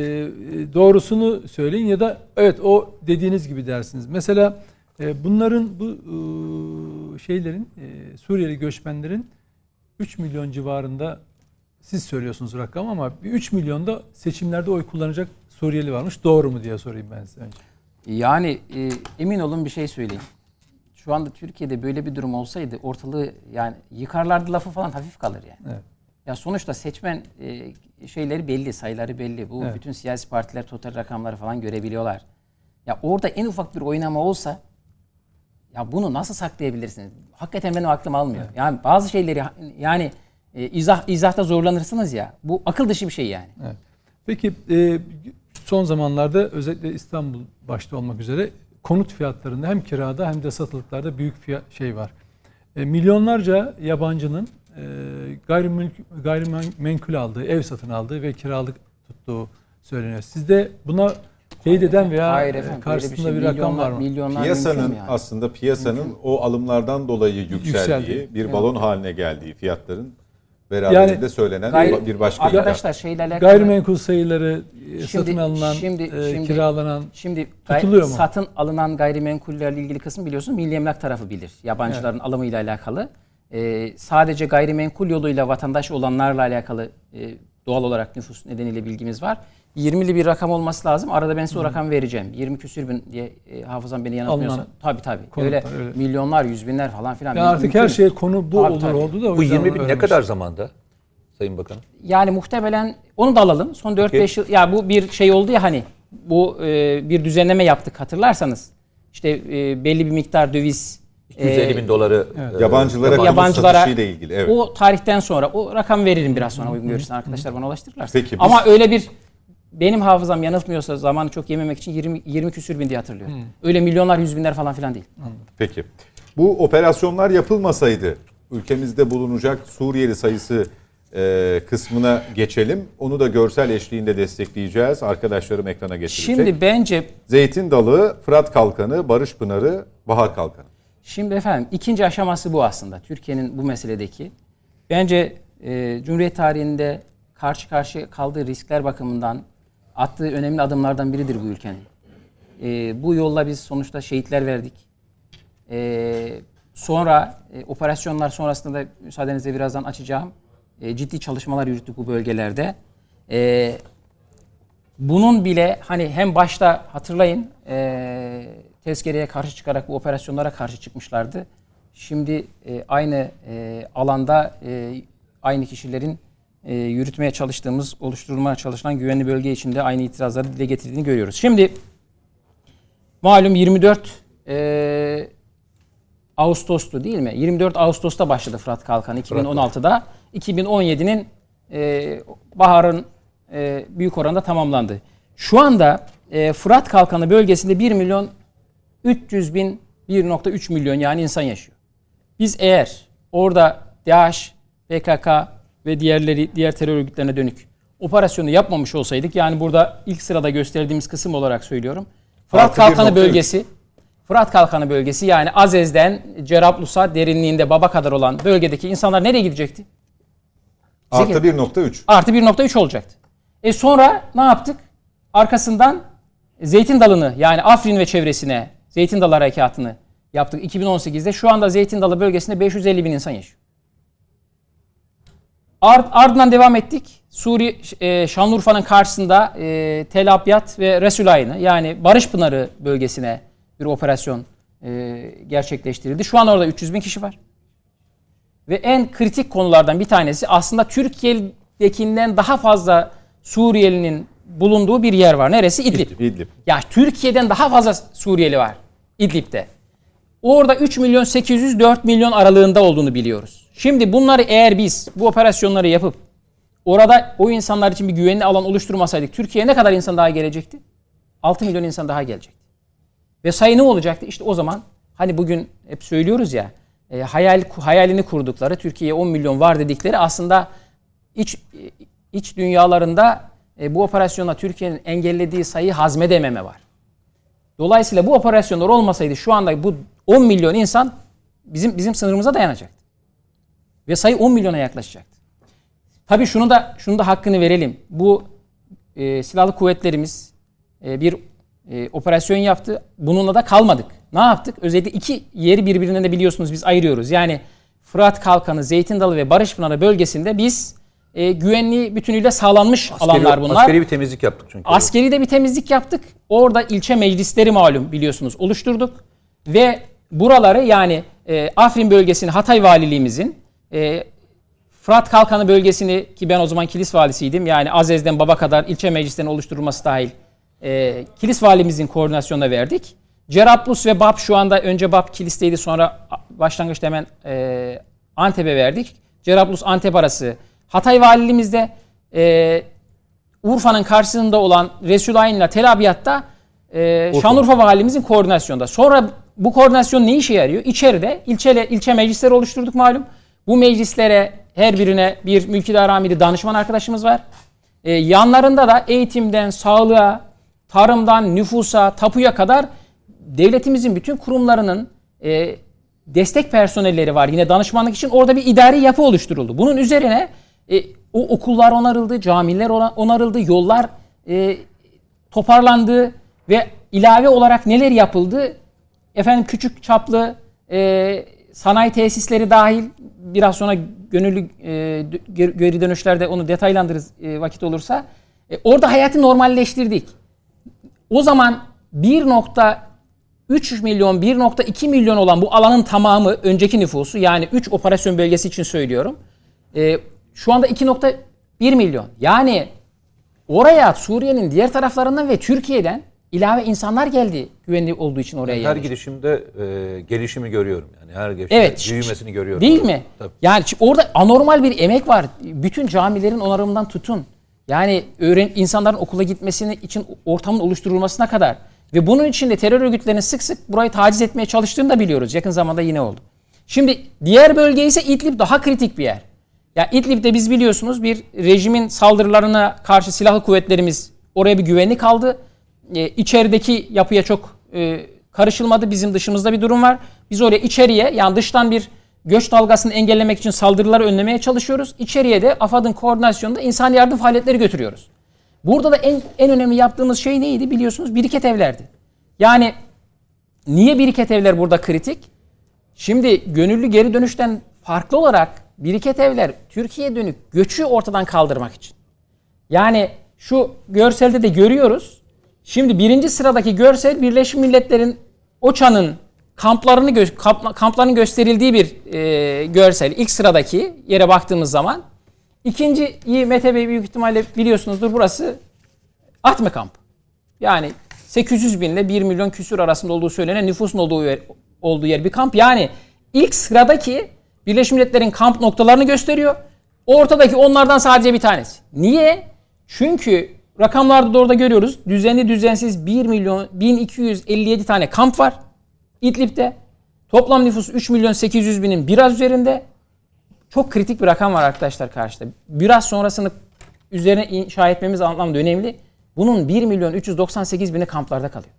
doğrusunu söyleyin ya da evet o dediğiniz gibi dersiniz. Mesela e, bunların bu e, şeylerin e, Suriyeli göçmenlerin 3 milyon civarında siz söylüyorsunuz rakam ama bir 3 milyonda seçimlerde oy kullanacak Suriyeli varmış. Doğru mu diye sorayım ben size önce. Yani e, emin olun bir şey söyleyeyim. Şu anda Türkiye'de böyle bir durum olsaydı ortalığı yani yıkarlardı lafı falan hafif kalır yani. Evet. Ya sonuçta seçmen e, şeyleri belli, sayıları belli. Bu Evet. bütün siyasi partiler total rakamları falan görebiliyorlar. Ya orada en ufak bir oynama olsa ya bunu nasıl saklayabilirsiniz? Hakikaten benim aklım almıyor. Yani bazı şeyleri yani e, izah izahta zorlanırsınız ya. Bu akıl dışı bir şey yani. Evet. Peki e, son zamanlarda özellikle İstanbul başta olmak üzere konut fiyatlarında hem kirada hem de satılıklarda büyük fiyat şey var. E, milyonlarca yabancının gayrimülk, gayrimenkul aldığı, ev satın aldığı ve kiralık tuttuğu söyleniyor. Sizde buna teyit eden veya Hayır e, efendim. karşısında bir, şey, rakam var mı? Milyonlar Piyasanın mümkün yani. aslında piyasanın o alımlardan dolayı yükseldiği, Yükseldi. bir balon haline geldiği fiyatların beraberinde Yani söylenen Gayri- bir başka. Arkadaşlar şeyle alakalı Gayrimenkul sayıları e, Şimdi- satın alınan, şimdi- e, şimdi- kiralanan Şimdi Tutuluyor mu? satın alınan gayrimenkullerle ilgili kısım biliyorsun Milli Emlak tarafı bilir. Yabancıların alımıyla alakalı. Ee, sadece gayrimenkul yoluyla vatandaş olanlarla alakalı e, doğal olarak nüfus nedeniyle bilgimiz var. 20'li bir rakam olması lazım. Arada ben size o rakamı vereceğim. 20 küsür bin diye e, hafızam beni yanıltmıyorsa. Alınan Tabii tabii. konutlar, Öyle, öyle. milyonlar, yüz binler falan filan. yani artık Mümkün. her şey konu bu Tabii, olur tabii. oldu da o Bu yüzden 20 bin ne kadar zamanda Sayın Bakanım? Yani muhtemelen onu da alalım. Son 4-5 yıl ya bu bir şey oldu ya hani bu e, bir düzenleme yaptık hatırlarsanız. İşte e, belli bir miktar döviz 250 e, bin doları Evet. e, Yabancılara konut yabancılara satışıyla ilgili. Evet. o tarihten sonra o rakam veririm biraz sonra uygun görürsün arkadaşlar bana ulaştırırlarsa. Peki, biz- Ama öyle bir benim hafızam yanıltmıyorsa zamanı çok yememek için 20 20 küsür bin diye hatırlıyorum. Öyle milyonlar, yüz binler falan filan değil. Peki. Bu operasyonlar yapılmasaydı ülkemizde bulunacak Suriyeli sayısı e, kısmına geçelim. Onu da görsel eşliğinde destekleyeceğiz. Arkadaşlarım ekrana getirecek. Şimdi bence Zeytin Dalı, Fırat Kalkanı, Barış Pınarı, Bahar Kalkanı. Şimdi efendim ikinci aşaması bu aslında. Türkiye'nin bu meseledeki. Bence e, Cumhuriyet tarihinde karşı karşıya kaldığı riskler bakımından attığı önemli adımlardan biridir bu ülkenin. E, bu yolla biz sonuçta şehitler verdik. E, sonra e, operasyonlar sonrasında da müsaadenizle birazdan açacağım. E, ciddi çalışmalar yürüttük bu bölgelerde. E, bunun bile hani hem başta hatırlayın e, tezkereye karşı çıkarak bu operasyonlara karşı çıkmışlardı. Şimdi e, aynı e, alanda e, aynı kişilerin e, yürütmeye çalıştığımız, oluşturulmaya çalışılan güvenli bölge içinde aynı itirazları dile getirdiğini görüyoruz. Şimdi malum 24 e, Ağustos'tu değil mi? 24 Ağustos'ta başladı Fırat Kalkanı 2016'da. 2017'nin e, baharın e, büyük oranda tamamlandı. Şu anda e, Fırat Kalkanı bölgesinde 1 milyon 300 bin 1.3 milyon yani insan yaşıyor. Biz eğer orada DAEŞ, PKK ve diğerleri diğer terör örgütlerine dönük operasyonu yapmamış olsaydık yani burada ilk sırada gösterdiğimiz kısım olarak söylüyorum. Fırat Kalkanı 1.3. bölgesi Fırat Kalkanı bölgesi yani Azez'den Cerablus'a derinliğinde Baba kadar olan bölgedeki insanlar nereye gidecekti? Artı 1.3. Artı 1.3 olacaktı. E sonra ne yaptık? Arkasından Zeytin Dalı'nı yani Afrin ve çevresine Zeytin Dalı Harekatı'nı yaptık 2018'de. Şu anda Zeytin Dalı bölgesinde 550 bin insan yaşıyor. Ard, ardından devam ettik. Suri e, Şanlıurfa'nın karşısında e, Tel Abyad ve Resulayn'ı yani Barış Pınarı bölgesine bir operasyon e, gerçekleştirildi. Şu an orada 300 bin kişi var. Ve en kritik konulardan bir tanesi aslında Türkiye'dekinden daha fazla Suriyelinin bulunduğu bir yer var. Neresi? İdlib. İdlib. Ya Türkiye'den daha fazla Suriyeli var İdlib'de. Orada 3 milyon 800 4 milyon aralığında olduğunu biliyoruz. Şimdi bunları eğer biz bu operasyonları yapıp orada o insanlar için bir güvenli alan oluşturmasaydık Türkiye'ye ne kadar insan daha gelecekti? 6 milyon insan daha gelecekti. Ve sayı ne olacaktı? İşte o zaman hani bugün hep söylüyoruz ya e, hayal hayalini kurdukları Türkiye'ye 10 milyon var dedikleri aslında iç iç dünyalarında e, bu operasyonla Türkiye'nin engellediği sayı hazmedememe var. Dolayısıyla bu operasyonlar olmasaydı şu anda bu 10 milyon insan bizim bizim sınırımıza dayanacaktı. Ve sayı 10 milyona yaklaşacaktı. Tabii şunu da şunu da hakkını verelim. Bu e, silahlı kuvvetlerimiz e, bir e, operasyon yaptı. Bununla da kalmadık. Ne yaptık? Özellikle iki yeri birbirinden de biliyorsunuz biz ayırıyoruz. Yani Fırat Kalkanı, Zeytin Dalı ve Barışpınarı bölgesinde biz e, güvenliği bütünüyle sağlanmış Askeri, alanlar bunlar. Askeri bir temizlik yaptık çünkü. Askeri de bir temizlik yaptık. Orada ilçe meclisleri malum biliyorsunuz oluşturduk. Ve buraları yani e, Afrin bölgesini Hatay Valiliğimizin, e, Fırat Kalkanı bölgesini ki ben o zaman kilis valisiydim. Yani Azez'den Baba kadar ilçe meclislerinin oluşturulması dahil e, kilis valimizin koordinasyonuna verdik. Cerablus ve BAP şu anda önce BAP kilisteydi sonra başlangıçta hemen e, Antep'e verdik. Cerablus Antep arası Hatay valiliğimizde e, Urfa'nın karşısında olan Resulayn ile Tel Abyad'da e, Şanlıurfa valimizin koordinasyonda. Sonra bu koordinasyon ne işe yarıyor? İçeride ilçe, ilçe meclisleri oluşturduk malum. Bu meclislere her birine bir mülkidar amiri danışman arkadaşımız var. E, yanlarında da eğitimden sağlığa, tarımdan nüfusa, tapuya kadar devletimizin bütün kurumlarının e, destek personelleri var. Yine danışmanlık için orada bir idari yapı oluşturuldu. Bunun üzerine e, o okullar onarıldı, camiler onarıldı, yollar e, toparlandı ve ilave olarak neler yapıldı? Efendim küçük çaplı e, sanayi tesisleri dahil biraz sonra gönüllü e, geri dönüşlerde onu detaylandırırız e, vakit olursa. E, orada hayatı normalleştirdik. O zaman 1.3 milyon, 1.2 milyon olan bu alanın tamamı önceki nüfusu yani 3 operasyon bölgesi için söylüyorum. E, şu anda 2.1 milyon. Yani oraya Suriye'nin diğer taraflarından ve Türkiye'den ilave insanlar geldi güvenli olduğu için oraya Her yerleşti. gidişimde e, gelişimi görüyorum. Yani her gidişimde Evet. büyümesini görüyorum. Değil mi? Tabii. Yani orada anormal bir emek var. Bütün camilerin onarımından tutun. Yani öğren insanların okula gitmesini için ortamın oluşturulmasına kadar ve bunun için de terör örgütlerinin sık sık burayı taciz etmeye çalıştığını da biliyoruz. Yakın zamanda yine oldu. Şimdi diğer bölge ise İdlib daha kritik bir yer. Ya İdlib'de biz biliyorsunuz bir rejimin saldırılarına karşı silahlı kuvvetlerimiz oraya bir güvenlik aldı. E, içerideki yapıya çok e, karışılmadı. Bizim dışımızda bir durum var. Biz oraya içeriye yani dıştan bir göç dalgasını engellemek için saldırıları önlemeye çalışıyoruz. İçeriye de AFAD'ın koordinasyonunda insan yardım faaliyetleri götürüyoruz. Burada da en, en önemli yaptığımız şey neydi biliyorsunuz? Biriket evlerdi. Yani niye biriket evler burada kritik? Şimdi gönüllü geri dönüşten farklı olarak biriket evler Türkiye'ye dönük göçü ortadan kaldırmak için. Yani şu görselde de görüyoruz. Şimdi birinci sıradaki görsel Birleşmiş Milletler'in OÇA'nın kamplarını gö- kamp- kampların gösterildiği bir e, görsel. İlk sıradaki yere baktığımız zaman. İkinciyi Mete Bey büyük ihtimalle biliyorsunuzdur burası Atme kamp. Yani 800 bin ile 1 milyon küsür arasında olduğu söylenen nüfusun olduğu yer, olduğu yer bir kamp. Yani ilk sıradaki Birleşmiş Milletler'in kamp noktalarını gösteriyor. Ortadaki onlardan sadece bir tanesi. Niye? Çünkü rakamlarda da görüyoruz. Düzenli düzensiz 1 milyon 1257 tane kamp var. İdlib'de. Toplam nüfus 3 milyon 800 binin biraz üzerinde. Çok kritik bir rakam var arkadaşlar karşıda. Biraz sonrasını üzerine inşa etmemiz anlamda önemli. Bunun 1 milyon 398 bini kamplarda kalıyor.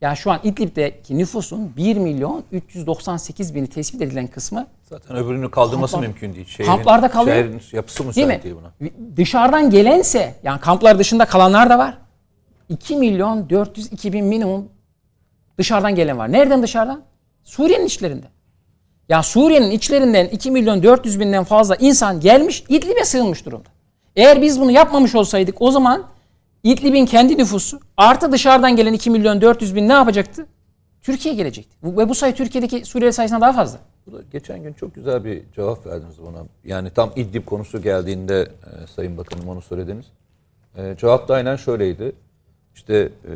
Yani şu an İdlib'deki nüfusun 1 milyon 398 bini tespit edilen kısmı Zaten öbürünü kaldırması Kamplar- mümkün değil. Şehrin, Kamplarda kalıyor. Şehrin yapısı değil mi? müsait değil buna. Dışarıdan gelense yani kamplar dışında kalanlar da var. 2 milyon 402 bin minimum dışarıdan gelen var. Nereden dışarıdan? Suriye'nin içlerinde. Ya Suriye'nin içlerinden 2 milyon 400 binden fazla insan gelmiş İdlib'e sığınmış durumda. Eğer biz bunu yapmamış olsaydık o zaman İdlib'in kendi nüfusu artı dışarıdan gelen 2 milyon 400 bin ne yapacaktı? Türkiye'ye gelecekti. Ve bu sayı Türkiye'deki Suriyeli sayısından daha fazla. Geçen gün çok güzel bir cevap verdiniz buna. Yani tam İdlib konusu geldiğinde e, Sayın Bakanım onu söylediniz. E, cevap da aynen şöyleydi. İşte e,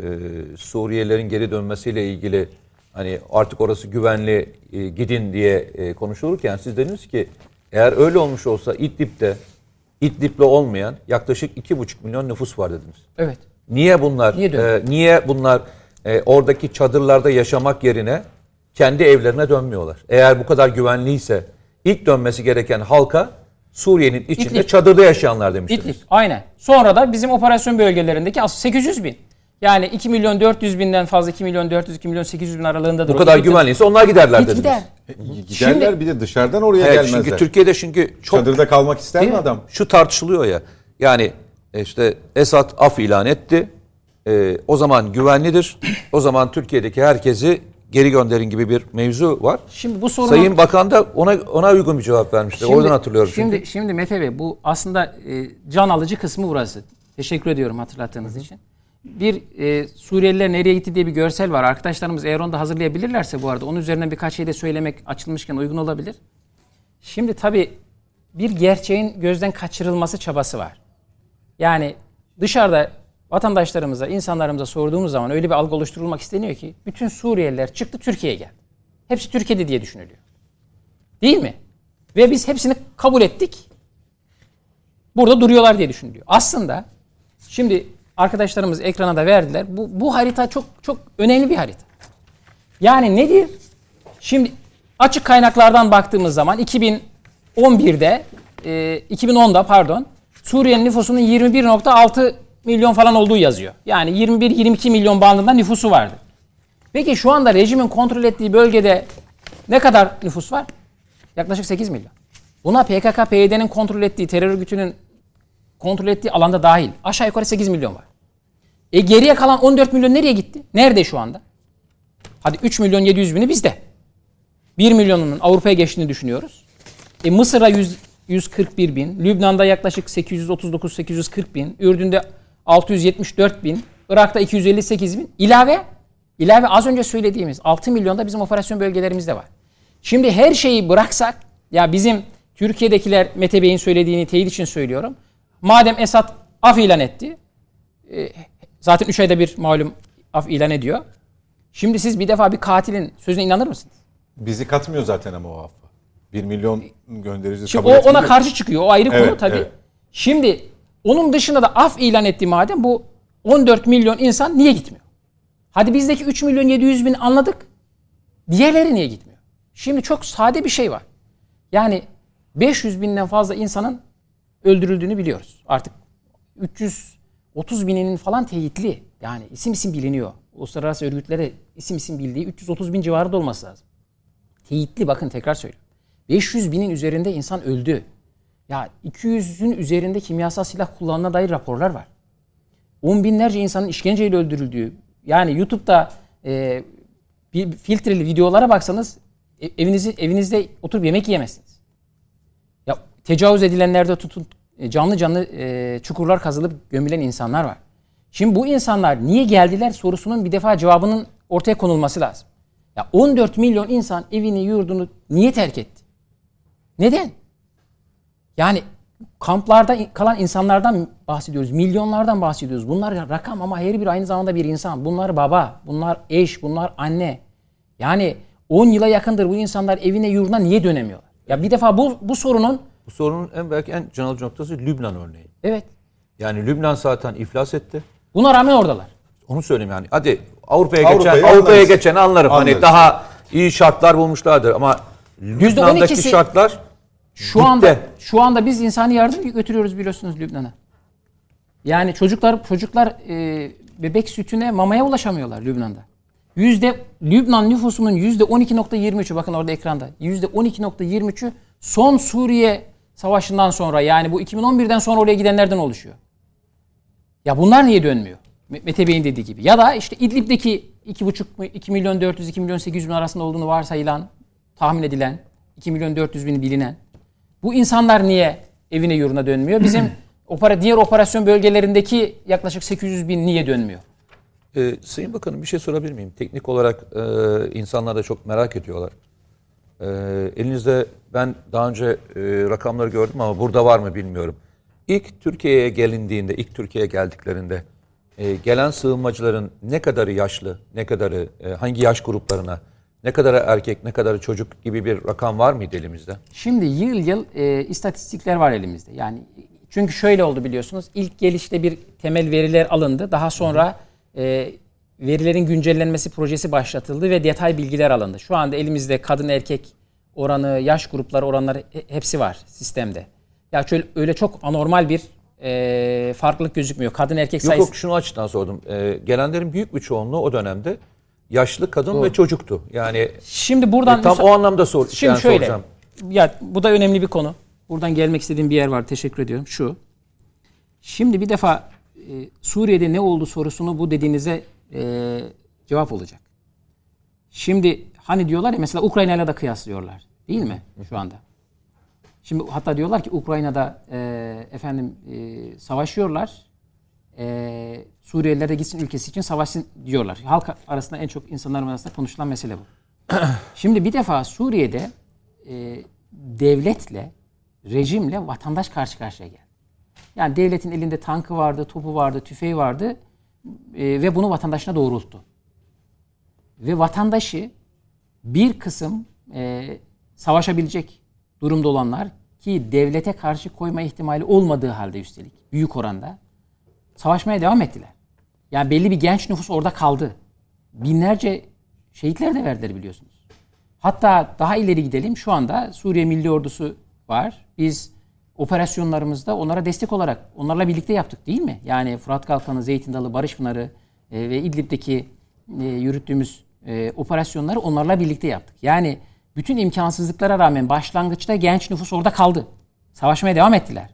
Suriyelilerin geri dönmesiyle ilgili hani artık orası güvenli e, gidin diye e, konuşulurken siz dediniz ki eğer öyle olmuş olsa İdlib'de İdlib'le olmayan yaklaşık 2,5 milyon nüfus var dediniz. Evet. Niye bunlar Niye dönüyor? e, niye bunlar e, oradaki çadırlarda yaşamak yerine kendi evlerine dönmüyorlar? Eğer bu kadar güvenliyse ilk dönmesi gereken halka Suriye'nin içinde İdlib. çadırda yaşayanlar demiştiniz. İdlib. Aynen. Sonra da bizim operasyon bölgelerindeki as- 800 bin. Yani 2 milyon 400 binden fazla 2 milyon 400 2 milyon 800 bin aralığındadır. Bu kadar güvenliyse onlar giderler dediniz. gider. Giderler Şimdi- bir de dışarıdan oraya Evet, gelmezler. çünkü Türkiye'de çünkü çok Çadırda kalmak ister mi adam? şu tartışılıyor ya. Yani e, işte Esad af ilan etti. E, o zaman güvenlidir. O zaman Türkiye'deki herkesi geri gönderin gibi bir mevzu var. Şimdi bu sorunun Sayın Bakan da ona ona uygun bir cevap vermişti. Oradan hatırlıyorum Şimdi, çünkü. şimdi Mete Bey bu aslında e, can alıcı kısmı burası. Teşekkür ediyorum hatırlattığınız için. Bir e, Suriyeliler nereye gitti diye bir görsel var. Arkadaşlarımız eğer onu da hazırlayabilirlerse bu arada onun üzerinden birkaç şey de söylemek açılmışken uygun olabilir. Şimdi tabii bir gerçeğin gözden kaçırılması çabası var. Yani dışarıda vatandaşlarımıza, insanlarımıza sorduğumuz zaman öyle bir algı oluşturulmak isteniyor ki bütün Suriyeliler çıktı Türkiye'ye geldi. Hepsi Türkiye'de diye düşünülüyor. Değil mi? Ve biz hepsini kabul ettik. Burada duruyorlar diye düşünülüyor. Aslında şimdi arkadaşlarımız ekrana da verdiler. Bu, bu harita çok çok önemli bir harita. Yani nedir? Şimdi açık kaynaklardan baktığımız zaman 2011'de, e, 2010'da pardon, Suriye'nin nüfusunun 21.6 milyon falan olduğu yazıyor. Yani 21-22 milyon bandında nüfusu vardı. Peki şu anda rejimin kontrol ettiği bölgede ne kadar nüfus var? Yaklaşık 8 milyon. Buna PKK, PYD'nin kontrol ettiği, terör örgütünün kontrol ettiği alanda dahil. Aşağı yukarı 8 milyon var. E geriye kalan 14 milyon nereye gitti? Nerede şu anda? Hadi 3 milyon 700 bini bizde. 1 milyonunun Avrupa'ya geçtiğini düşünüyoruz. E Mısır'a 100, 141 bin, Lübnan'da yaklaşık 839-840 bin, Ürdün'de 674 bin, Irak'ta 258 bin. İlave, ilave az önce söylediğimiz 6 milyonda bizim operasyon bölgelerimizde var. Şimdi her şeyi bıraksak, ya bizim Türkiye'dekiler Mete Bey'in söylediğini teyit için söylüyorum. Madem Esad af ilan etti, e, zaten 3 ayda bir malum af ilan ediyor. Şimdi siz bir defa bir katilin sözüne inanır mısınız? Bizi katmıyor zaten ama o affa. 1 milyon göndericisi Şimdi kabul o ona karşı çıkıyor. O ayrı konu Evet, tabii. evet. Şimdi onun dışında da af ilan etti madem bu 14 milyon insan niye gitmiyor? Hadi bizdeki 3 milyon 700 bin anladık. Diğerleri niye gitmiyor? Şimdi çok sade bir şey var. Yani 500 binden fazla insanın öldürüldüğünü biliyoruz. Artık 330 bininin falan teyitli. Yani isim isim biliniyor. Uluslararası örgütlere isim isim bildiği 330 bin civarında olması lazım. Teyitli bakın tekrar söylüyorum. 500 binin üzerinde insan öldü. Ya 200'ün üzerinde kimyasal silah kullanına dair raporlar var. On binlerce insanın işkenceyle öldürüldüğü. Yani YouTube'da e, bir filtreli videolara baksanız e, evinizi evinizde oturup yemek yiyemezsiniz. Ya tecavüz edilenlerde tutun canlı canlı e, çukurlar kazılıp gömülen insanlar var. Şimdi bu insanlar niye geldiler sorusunun bir defa cevabının ortaya konulması lazım. Ya 14 milyon insan evini yurdunu niye terk etti? Neden? Yani kamplarda kalan insanlardan bahsediyoruz. Milyonlardan bahsediyoruz. Bunlar rakam ama her biri aynı zamanda bir insan. Bunlar baba, bunlar eş, bunlar anne. Yani 10 yıla yakındır bu insanlar evine yurduna niye dönemiyorlar? Ya bir defa bu bu sorunun bu sorunun en belki en can alıcı noktası Lübnan örneği. Evet. Yani Lübnan zaten iflas etti. Buna rağmen oradalar. Onu söyleyeyim yani. Hadi Avrupa'ya Avrupa'yı geçen Avrupa'ya geçen anlarım. Hani Anlarız. Hani daha iyi şartlar bulmuşlardır ama Lübnan'daki şartlar şu gitti. anda şu anda biz insani yardım götürüyoruz biliyorsunuz Lübnan'a. Yani çocuklar çocuklar e, bebek sütüne mamaya ulaşamıyorlar Lübnan'da. Yüzde Lübnan nüfusunun yüzde 12.23'ü bakın orada ekranda. Yüzde 12.23'ü son Suriye savaşından sonra yani bu 2011'den sonra oraya gidenlerden oluşuyor. Ya bunlar niye dönmüyor? Mete Bey'in dediği gibi. Ya da işte İdlib'deki 2,5 2 milyon 400 2 milyon 800 bin arasında olduğunu varsayılan, tahmin edilen 2 milyon 400 bin bilinen. Bu insanlar niye evine yuruna dönmüyor? Bizim [clears throat] opera, diğer operasyon bölgelerindeki yaklaşık 800 bin niye dönmüyor? Ee, Sayın Bakanım bir şey sorabilir miyim? Teknik olarak e, insanlar da çok merak ediyorlar. E, elinizde ben daha önce e, rakamları gördüm ama burada var mı bilmiyorum. İlk Türkiye'ye gelindiğinde, ilk Türkiye'ye geldiklerinde e, gelen sığınmacıların ne kadarı yaşlı, ne kadarı e, hangi yaş gruplarına, ne kadarı erkek, ne kadarı çocuk gibi bir rakam var mıydı elimizde? Şimdi yıl yıl e, istatistikler var elimizde. Yani çünkü şöyle oldu biliyorsunuz. İlk gelişte bir temel veriler alındı. Daha sonra e, verilerin güncellenmesi projesi başlatıldı ve detay bilgiler alındı. Şu anda elimizde kadın erkek oranı, yaş grupları oranları hepsi var sistemde. Ya şöyle öyle çok anormal bir e, farklılık gözükmüyor. Kadın erkek sayısı... Yok yok şunu açıdan sordum. E, gelenlerin büyük bir çoğunluğu o dönemde yaşlı kadın Doğru. ve çocuktu. Yani Şimdi buradan e, tam o anlamda sor. Şimdi yani şöyle. Soracağım. Ya bu da önemli bir konu. Buradan gelmek istediğim bir yer var. Teşekkür ediyorum. Şu. Şimdi bir defa e, Suriye'de ne oldu sorusunu bu dediğinize e, cevap olacak. Şimdi hani diyorlar ya mesela Ukrayna ile de kıyaslıyorlar. Değil mi şu anda? Şimdi hatta diyorlar ki Ukrayna'da e, efendim e, savaşıyorlar. E, Suriyeliler de gitsin ülkesi için savaşsın diyorlar. Halk arasında en çok insanların arasında konuşulan mesele bu. [clears throat] Şimdi bir defa Suriye'de e, devletle, rejimle vatandaş karşı karşıya geldi. Yani devletin elinde tankı vardı, topu vardı, tüfeği vardı e, ve bunu vatandaşına doğrulttu. Ve vatandaşı bir kısım e, savaşabilecek durumda olanlar ki devlete karşı koyma ihtimali olmadığı halde üstelik büyük oranda savaşmaya devam ettiler. Yani belli bir genç nüfus orada kaldı. Binlerce şehitler de verdiler biliyorsunuz. Hatta daha ileri gidelim. Şu anda Suriye Milli Ordusu var. Biz operasyonlarımızda onlara destek olarak onlarla birlikte yaptık değil mi? Yani Fırat Kalkanı, Zeytin Dalı, Barış Pınarı e, ve İdlib'deki e, yürüttüğümüz e, operasyonları onlarla birlikte yaptık. Yani bütün imkansızlıklara rağmen başlangıçta genç nüfus orada kaldı. Savaşmaya devam ettiler.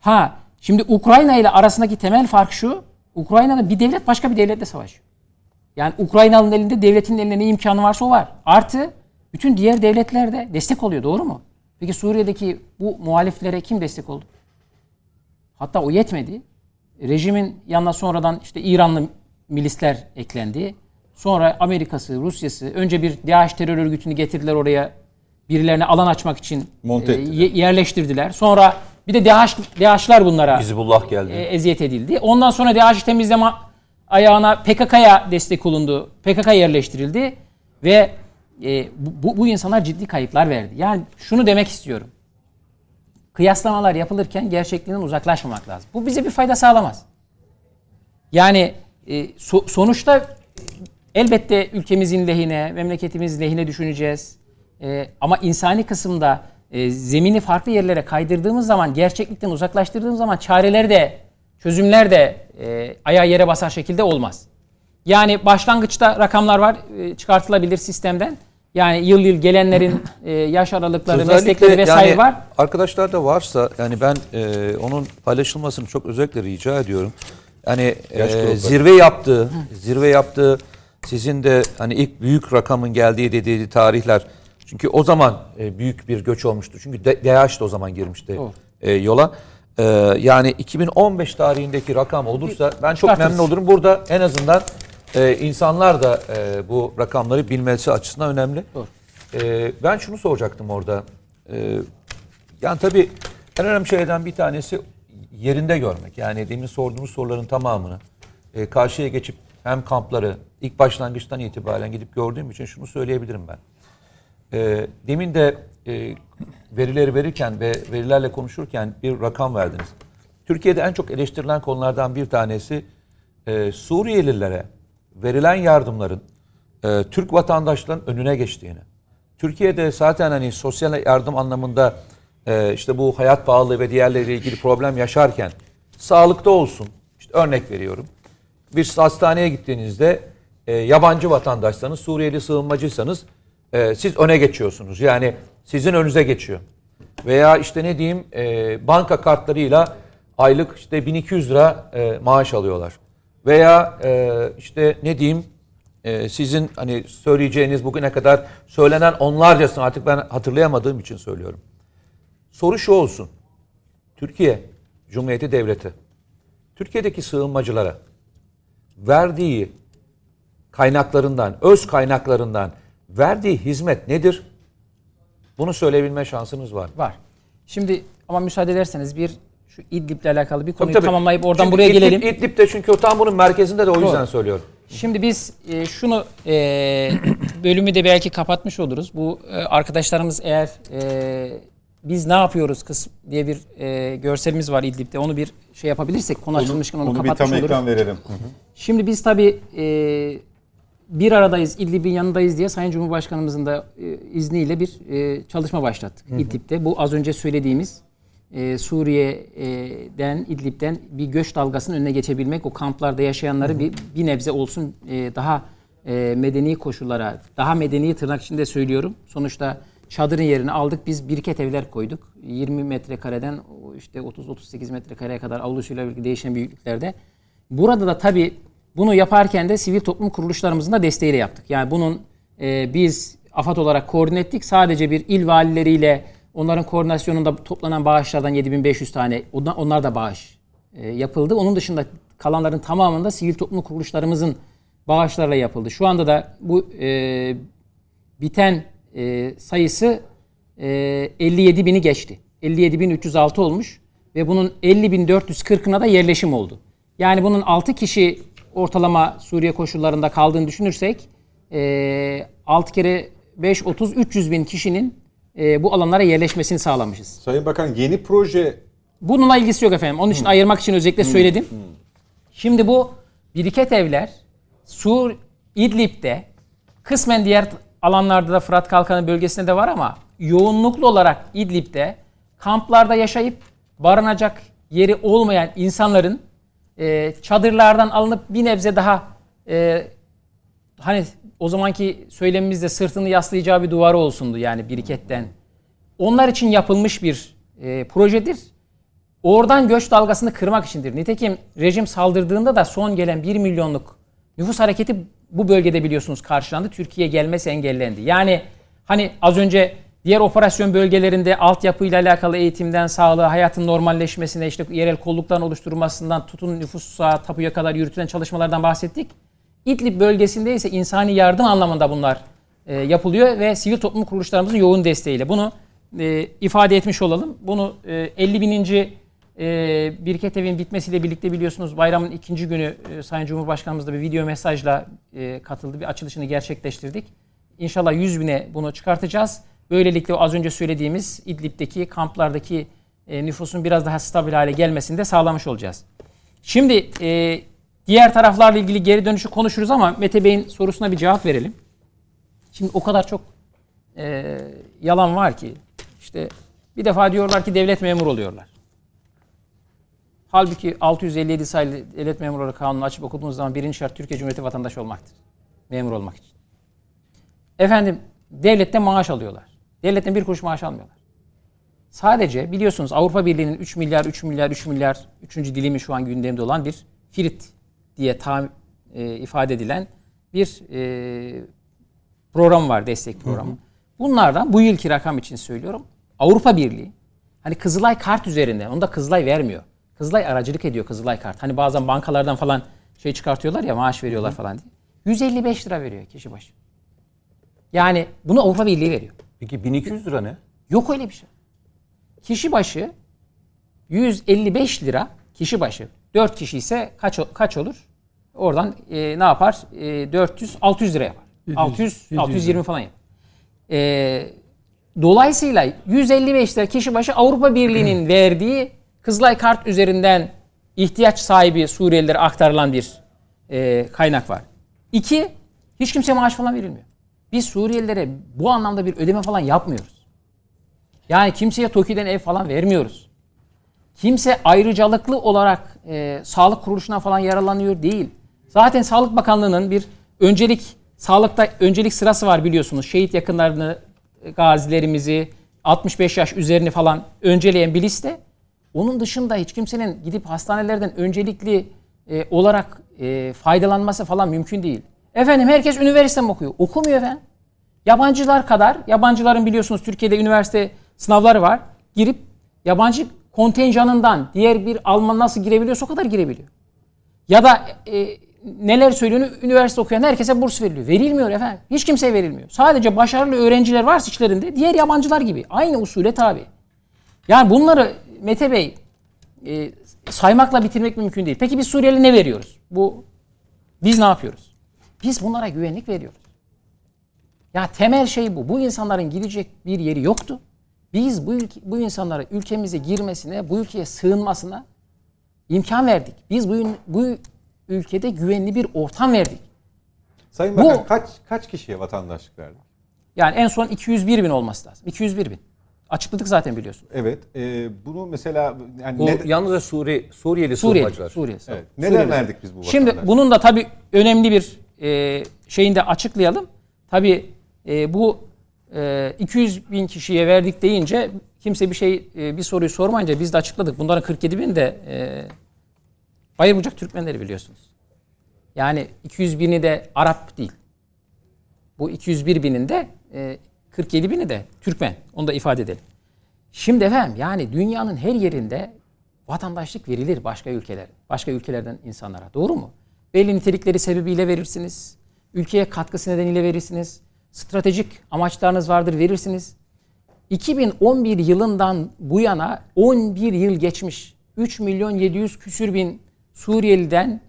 Ha şimdi Ukrayna ile arasındaki temel fark şu. Ukrayna'da bir devlet başka bir devletle savaşıyor. Yani Ukrayna'nın elinde devletin elinde ne imkanı varsa o var. Artı bütün diğer devletler de destek oluyor doğru mu? Peki Suriye'deki bu muhaliflere kim destek oldu? Hatta o yetmedi. Rejimin yanına sonradan işte İranlı milisler eklendi. Sonra Amerika'sı, Rusya'sı önce bir DAEŞ terör örgütünü getirdiler oraya. Birilerine alan açmak için Monte e, yerleştirdiler. Sonra bir de DAEŞ, DAEŞ'lar bunlara Hizbullah geldi. E, eziyet edildi. Ondan sonra DAEŞ'i temizleme ayağına PKK'ya destek olundu. PKK yerleştirildi ve e, bu, bu insanlar ciddi kayıplar verdi. Yani şunu demek istiyorum. Kıyaslamalar yapılırken gerçekliğinden uzaklaşmamak lazım. Bu bize bir fayda sağlamaz. Yani e, so, sonuçta Elbette ülkemizin lehine, memleketimiz lehine düşüneceğiz. Ee, ama insani kısımda e, zemini farklı yerlere kaydırdığımız zaman, gerçeklikten uzaklaştırdığımız zaman çareler de, çözümler de e, ayağa yere basar şekilde olmaz. Yani başlangıçta rakamlar var, e, çıkartılabilir sistemden. Yani yıl yıl gelenlerin [laughs] e, yaş aralıkları, meslekleri vesaire yani var. Arkadaşlar da varsa yani ben e, onun paylaşılmasını çok özellikle rica ediyorum. Yani e, zirve yaptığı, zirve yaptığı sizin de hani ilk büyük rakamın geldiği dediği tarihler. Çünkü o zaman e, büyük bir göç olmuştu. Çünkü de, DH da o zaman girmişti Doğru. e, yola. E, yani 2015 tarihindeki rakam olursa ben çok memnun olurum. Burada en azından e, insanlar da e, bu rakamları bilmesi açısından önemli. Doğru. E, ben şunu soracaktım orada. E, yani tabii en önemli şeylerden bir tanesi yerinde görmek. Yani demin sorduğumuz soruların tamamını e, karşıya geçip hem kampları ilk başlangıçtan itibaren gidip gördüğüm için şunu söyleyebilirim ben. E, demin de e, verileri verirken ve verilerle konuşurken bir rakam verdiniz. Türkiye'de en çok eleştirilen konulardan bir tanesi e, Suriyelilere verilen yardımların e, Türk vatandaşların önüne geçtiğini. Türkiye'de zaten hani sosyal yardım anlamında e, işte bu hayat pahalılığı ve diğerleriyle ilgili problem yaşarken sağlıkta olsun. İşte örnek veriyorum. Bir hastaneye gittiğinizde e, yabancı vatandaşsanız, Suriyeli sığınmacıysanız e, siz öne geçiyorsunuz. Yani sizin önünüze geçiyor. Veya işte ne diyeyim e, banka kartlarıyla aylık işte 1200 lira e, maaş alıyorlar. Veya e, işte ne diyeyim e, sizin hani söyleyeceğiniz bugüne kadar söylenen onlarcasını artık ben hatırlayamadığım için söylüyorum. Soru şu olsun. Türkiye Cumhuriyeti Devleti Türkiye'deki sığınmacılara verdiği kaynaklarından, öz kaynaklarından verdiği hizmet nedir? Bunu söyleyebilme şansınız var. Var. Şimdi ama müsaade ederseniz bir şu İdlib'le alakalı bir konuyu Tabii, tabii. tamamlayıp oradan Çünkü buraya İdlib- gelelim. İdlib'de çünkü o tam bunun merkezinde de o yüzden Doğru. söylüyorum. Şimdi biz e, şunu e, [clears throat] bölümü de belki kapatmış oluruz. Bu e, arkadaşlarımız eğer e, biz ne yapıyoruz kısm diye bir e, görselimiz var İdlib'de. Onu bir şey yapabilirsek konu açılmışken onu, Onu bir kapatmış tam oluruz. ekran verelim. Şimdi biz tabii e, bir aradayız, İdlib'in yanındayız diye Sayın Cumhurbaşkanımızın da e, izniyle bir e, çalışma başlattık İdlib'de. Bu az önce söylediğimiz e, Suriye'den, İdlib'den bir göç dalgasının önüne geçebilmek, o kamplarda yaşayanları bir, bir nebze olsun e, daha e, medeni koşullara, daha medeni tırnak içinde söylüyorum. Sonuçta çadırın yerini aldık, biz biriket evler koyduk. 20 metrekareden işte 30-38 metrekareye kadar avlusuyla birlikte değişen büyüklüklerde. Burada da tabii bunu yaparken de sivil toplum kuruluşlarımızın da desteğiyle yaptık. Yani bunun e, biz AFAD olarak koordine ettik. Sadece bir il valileriyle onların koordinasyonunda toplanan bağışlardan 7500 tane onlar, da bağış e, yapıldı. Onun dışında kalanların tamamında sivil toplum kuruluşlarımızın bağışlarla yapıldı. Şu anda da bu e, biten e, sayısı e, 57 bini geçti. 57.306 olmuş ve bunun 50.440'ına da yerleşim oldu. Yani bunun 6 kişi ortalama Suriye koşullarında kaldığını düşünürsek e, 6 kere 5 30 300 bin kişinin e, bu alanlara yerleşmesini sağlamışız. Sayın Bakan yeni proje Bununla ilgisi yok efendim. Onun için ayırmak için özellikle söyledim. Şimdi bu biriket evler Sur İdlib'de kısmen diğer alanlarda da Fırat Kalkanı bölgesinde de var ama yoğunluklu olarak İdlib'de kamplarda yaşayıp barınacak yeri olmayan insanların e, çadırlardan alınıp bir nebze daha e, hani o zamanki söylemimizde sırtını yaslayacağı bir duvarı olsundu yani biriketten. Onlar için yapılmış bir e, projedir. Oradan göç dalgasını kırmak içindir. Nitekim rejim saldırdığında da son gelen 1 milyonluk nüfus hareketi bu bölgede biliyorsunuz karşılandı. Türkiye gelmesi engellendi. Yani hani az önce diğer operasyon bölgelerinde altyapıyla alakalı eğitimden sağlığa, hayatın normalleşmesine, işte yerel kollukların oluşturulmasından tutun nüfusa, tapuya kadar yürütülen çalışmalardan bahsettik. İdlib bölgesinde ise insani yardım anlamında bunlar e, yapılıyor ve sivil toplum kuruluşlarımızın yoğun desteğiyle bunu e, ifade etmiş olalım. Bunu e, 50 bininci e, Birket Evin bitmesiyle birlikte biliyorsunuz bayramın ikinci günü e, Sayın Cumhurbaşkanımız da bir video mesajla e, katıldı. Bir açılışını gerçekleştirdik. İnşallah 100 bine bunu çıkartacağız. Böylelikle az önce söylediğimiz İdlib'deki kamplardaki e, nüfusun biraz daha stabil hale gelmesini de sağlamış olacağız. Şimdi e, diğer taraflarla ilgili geri dönüşü konuşuruz ama Mete Bey'in sorusuna bir cevap verelim. Şimdi o kadar çok e, yalan var ki işte bir defa diyorlar ki devlet memuru oluyorlar. Halbuki 657 sayılı devlet memurları kanunu açıp okuduğunuz zaman birinci şart Türkiye Cumhuriyeti vatandaşı olmaktır. Memur olmak için. Efendim devletten maaş alıyorlar. Devletten bir kuruş maaş almıyorlar. Sadece biliyorsunuz Avrupa Birliği'nin 3 milyar, 3 milyar, 3 milyar, 3. dilimi şu an gündemde olan bir FİRİT diye tam, e, ifade edilen bir e, program var, destek programı. Hı hı. Bunlardan bu yılki rakam için söylüyorum. Avrupa Birliği hani Kızılay kart üzerinde, onu da Kızılay vermiyor. Kızılay aracılık ediyor Kızılay kart. Hani bazen bankalardan falan şey çıkartıyorlar ya maaş veriyorlar hı hı. falan diye. 155 lira veriyor kişi başı. Yani bunu Avrupa Birliği veriyor. Peki 1200 lira ne? Yok öyle bir şey. Kişi başı 155 lira kişi başı. 4 kişi ise kaç kaç olur? Oradan e, ne yapar? E, 400 600 lira yapar. 700, 600 700 620 falan yapar. E, dolayısıyla 155 lira kişi başı Avrupa Birliği'nin [clears throat] verdiği Kızılay kart üzerinden ihtiyaç sahibi Suriyelilere aktarılan bir e, kaynak var. İki, hiç kimse maaş falan verilmiyor. Biz Suriyelilere bu anlamda bir ödeme falan yapmıyoruz. Yani kimseye TOKİ'den ev falan vermiyoruz. Kimse ayrıcalıklı olarak e, sağlık kuruluşuna falan yaralanıyor değil. Zaten Sağlık Bakanlığı'nın bir öncelik sağlıkta öncelik sırası var biliyorsunuz. Şehit yakınlarını, gazilerimizi, 65 yaş üzerini falan önceleyen bir liste. Onun dışında hiç kimsenin gidip hastanelerden öncelikli e, olarak e, faydalanması falan mümkün değil. Efendim herkes üniversite mi okuyor? Okumuyor efendim. Yabancılar kadar, yabancıların biliyorsunuz Türkiye'de üniversite sınavları var. Girip yabancı kontenjanından diğer bir Alman nasıl girebiliyorsa o kadar girebiliyor. Ya da e, neler söylüyor? Üniversite okuyan herkese burs veriliyor. Verilmiyor efendim. Hiç kimseye verilmiyor. Sadece başarılı öğrenciler varsa içlerinde diğer yabancılar gibi. Aynı usule tabi. Yani bunları Mete Bey e, saymakla bitirmek mümkün değil. Peki biz Suriyeli ne veriyoruz? Bu biz ne yapıyoruz? Biz bunlara güvenlik veriyoruz. Ya temel şey bu. Bu insanların gidecek bir yeri yoktu. Biz bu ülke, bu insanlara ülkemize girmesine, bu ülkeye sığınmasına imkan verdik. Biz bu bu ülkede güvenli bir ortam verdik. Sayın Bakan bu, kaç kaç kişiye vatandaşlık verdik? Yani en son 201 bin olması lazım. 201 bin. Açıkladık zaten biliyorsun. Evet. E, bunu mesela yani bu ne, yalnızca Suri, Suriyeli sığınmacılar. Suriyeli. Evet. Neden Suriyeli. verdik biz bu Şimdi bunun da tabii önemli bir e, şeyini de açıklayalım. Tabii e, bu e, 200 bin kişiye verdik deyince kimse bir şey e, bir soruyu sormayınca biz de açıkladık. Bunların 47 bin de e, Bayır Bucak Türkmenleri biliyorsunuz. Yani 200 bini de Arap değil. Bu 201 binin de e, 47 bini de Türkmen. Onu da ifade edelim. Şimdi efendim yani dünyanın her yerinde vatandaşlık verilir başka ülkeler, başka ülkelerden insanlara. Doğru mu? Belli nitelikleri sebebiyle verirsiniz. Ülkeye katkısı nedeniyle verirsiniz. Stratejik amaçlarınız vardır verirsiniz. 2011 yılından bu yana 11 yıl geçmiş. 3 milyon 700 küsür bin Suriyeli'den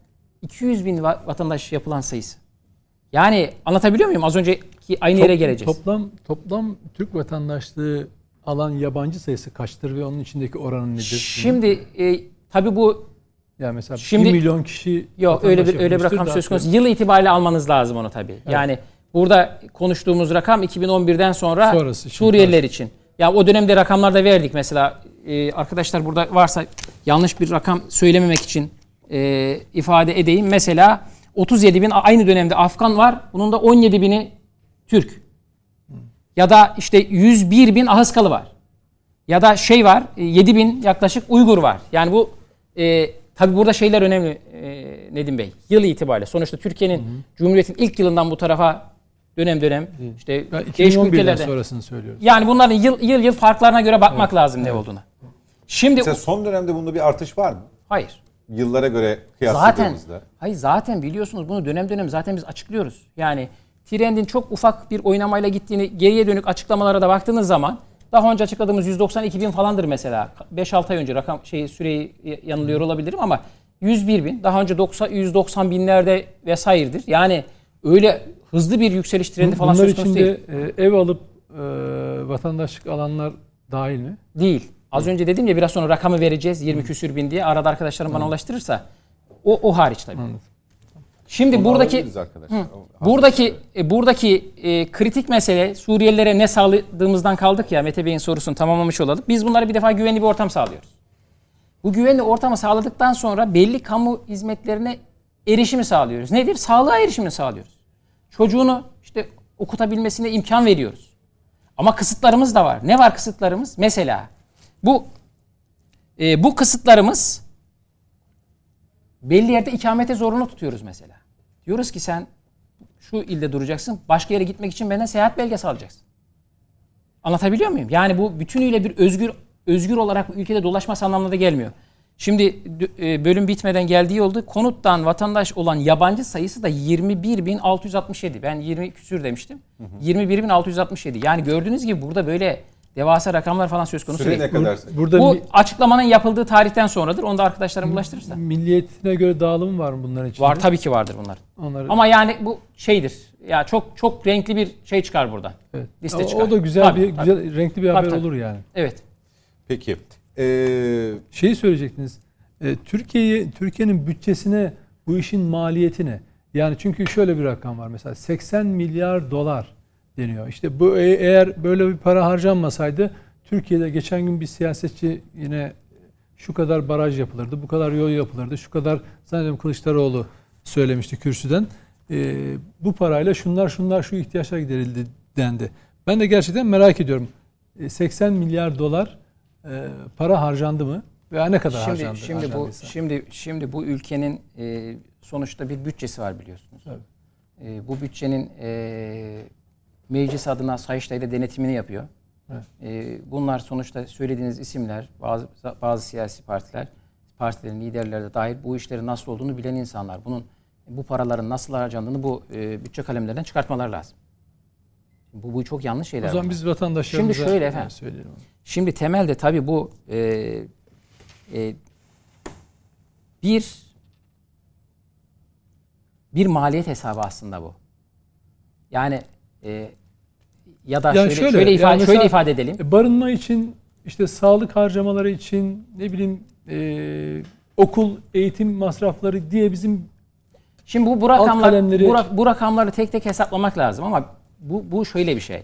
200 bin vatandaş yapılan sayısı. Yani anlatabiliyor muyum? Az önceki aynı Top, yere geleceğiz. Toplam toplam Türk vatandaşlığı alan yabancı sayısı kaçtır ve onun içindeki oranı nedir? Şimdi e, tabii bu yani mesela şimdi, 1 milyon kişi Yok öyle bir öyle bir rakam söz konusu. Yıl itibariyle almanız lazım onu tabii. Evet. Yani burada konuştuğumuz rakam 2011'den sonra Sonrası Suriyeliler için. Ya o dönemde rakamlar da verdik mesela. E, arkadaşlar burada varsa yanlış bir rakam söylememek için e, ifade edeyim. Mesela 37 bin aynı dönemde Afgan var. Bunun da 17 bini Türk. Ya da işte 101 bin Ahıskalı var. Ya da şey var 7 e, bin yaklaşık Uygur var. Yani bu e, tabi burada şeyler önemli e, Nedim Bey. Yıl itibariyle sonuçta Türkiye'nin Cumhuriyet'in ilk yılından bu tarafa dönem dönem işte değişik ülkelerde. sonrasını söylüyoruz. Yani bunların yıl yıl, yıl farklarına göre bakmak evet. lazım evet. ne olduğuna. Şimdi Mesela son dönemde bunda bir artış var mı? Hayır yıllara göre kıyasladığımızda. Zaten, hayır zaten biliyorsunuz bunu dönem dönem zaten biz açıklıyoruz. Yani trendin çok ufak bir oynamayla gittiğini geriye dönük açıklamalara da baktığınız zaman daha önce açıkladığımız 192 bin falandır mesela. 5-6 ay önce rakam şey süreyi yanılıyor olabilirim ama 101 bin. Daha önce 90, 190 binlerde vesairedir. Yani öyle hızlı bir yükseliş trendi falan Bunlar söz konusu değil. E, ev alıp e, vatandaşlık alanlar dahil mi? Değil. Az önce dedim ya biraz sonra rakamı vereceğiz 20 küsür bin diye. Arada arkadaşlarım bana ulaştırırsa o, o hariç tabii. Şimdi Onu buradaki hı, buradaki e, buradaki e, kritik mesele Suriyelilere ne sağladığımızdan kaldık ya Mete Bey'in sorusunu tamamlamış olalım. Biz bunlara bir defa güvenli bir ortam sağlıyoruz. Bu güvenli ortamı sağladıktan sonra belli kamu hizmetlerine erişimi sağlıyoruz. Nedir? Sağlığa erişimi sağlıyoruz. Çocuğunu işte okutabilmesine imkan veriyoruz. Ama kısıtlarımız da var. Ne var kısıtlarımız? Mesela bu e, bu kısıtlarımız belli yerde ikamete zorunlu tutuyoruz mesela. Diyoruz ki sen şu ilde duracaksın. Başka yere gitmek için benden seyahat belgesi alacaksın. Anlatabiliyor muyum? Yani bu bütünüyle bir özgür özgür olarak ülkede dolaşması anlamına da gelmiyor. Şimdi e, bölüm bitmeden geldiği oldu. Konuttan vatandaş olan yabancı sayısı da 21.667. Ben 20 küsür demiştim. 21.667. Yani gördüğünüz gibi burada böyle devasa rakamlar falan söz konusu Süre değil. ne kadar? Burada Bu mi- açıklamanın yapıldığı tarihten sonradır. Onu da arkadaşlarım ulaştırırsa. milliyetine göre dağılım var mı bunların içinde? Var tabii ki vardır bunlar. Onları, Ama yani bu şeydir. Ya çok çok renkli bir şey çıkar buradan. evet. liste o, çıkar. o da güzel Tabii, bir tabii. güzel renkli bir Tabii, haber tabii. olur yani. Evet. Peki. Ee, Şeyi söyleyecektiniz. E, Türkiye'yi Türkiye'nin bütçesine bu işin maliyetine yani çünkü şöyle bir rakam var mesela 80 milyar dolar deniyor. İşte bu e- eğer böyle bir para harcanmasaydı Türkiye'de geçen gün bir siyasetçi yine şu kadar baraj yapılırdı, bu kadar yol yapılırdı, şu kadar zannediyorum Kılıçdaroğlu söylemişti kürsüden. E, bu parayla şunlar şunlar şu ihtiyaçlar giderildi dendi. Ben de gerçekten merak ediyorum. E, 80 milyar dolar e, para harcandı mı? Veya ne kadar Şimdi harcandı? şimdi bu şimdi şimdi bu ülkenin e, sonuçta bir bütçesi var biliyorsunuz. Evet. E, bu bütçenin e, meclis adına Sayıştay'da denetimini yapıyor. Evet. E, bunlar sonuçta söylediğiniz isimler, bazı bazı siyasi partiler, partilerin liderleri de dahil bu işlerin nasıl olduğunu bilen insanlar. Bunun bu paraların nasıl harcandığını bu e, bütçe kalemlerinden çıkartmalar lazım. Bu, bu çok yanlış şeyler. O zaman bunlar. biz vatandaşlarımıza Şimdi şöyle efendim. söyleyelim. Şimdi temelde tabii bu e, e, bir bir maliyet hesabı aslında bu. Yani e, ya da Yani şöyle şöyle, şöyle, yani ifade, mesela- şöyle ifade edelim. E, Barınma için, işte sağlık harcamaları için, ne bileyim e, okul eğitim masrafları diye bizim Şimdi bu bu rakamlar bu, bu rakamları tek tek hesaplamak lazım ama bu bu şöyle bir şey.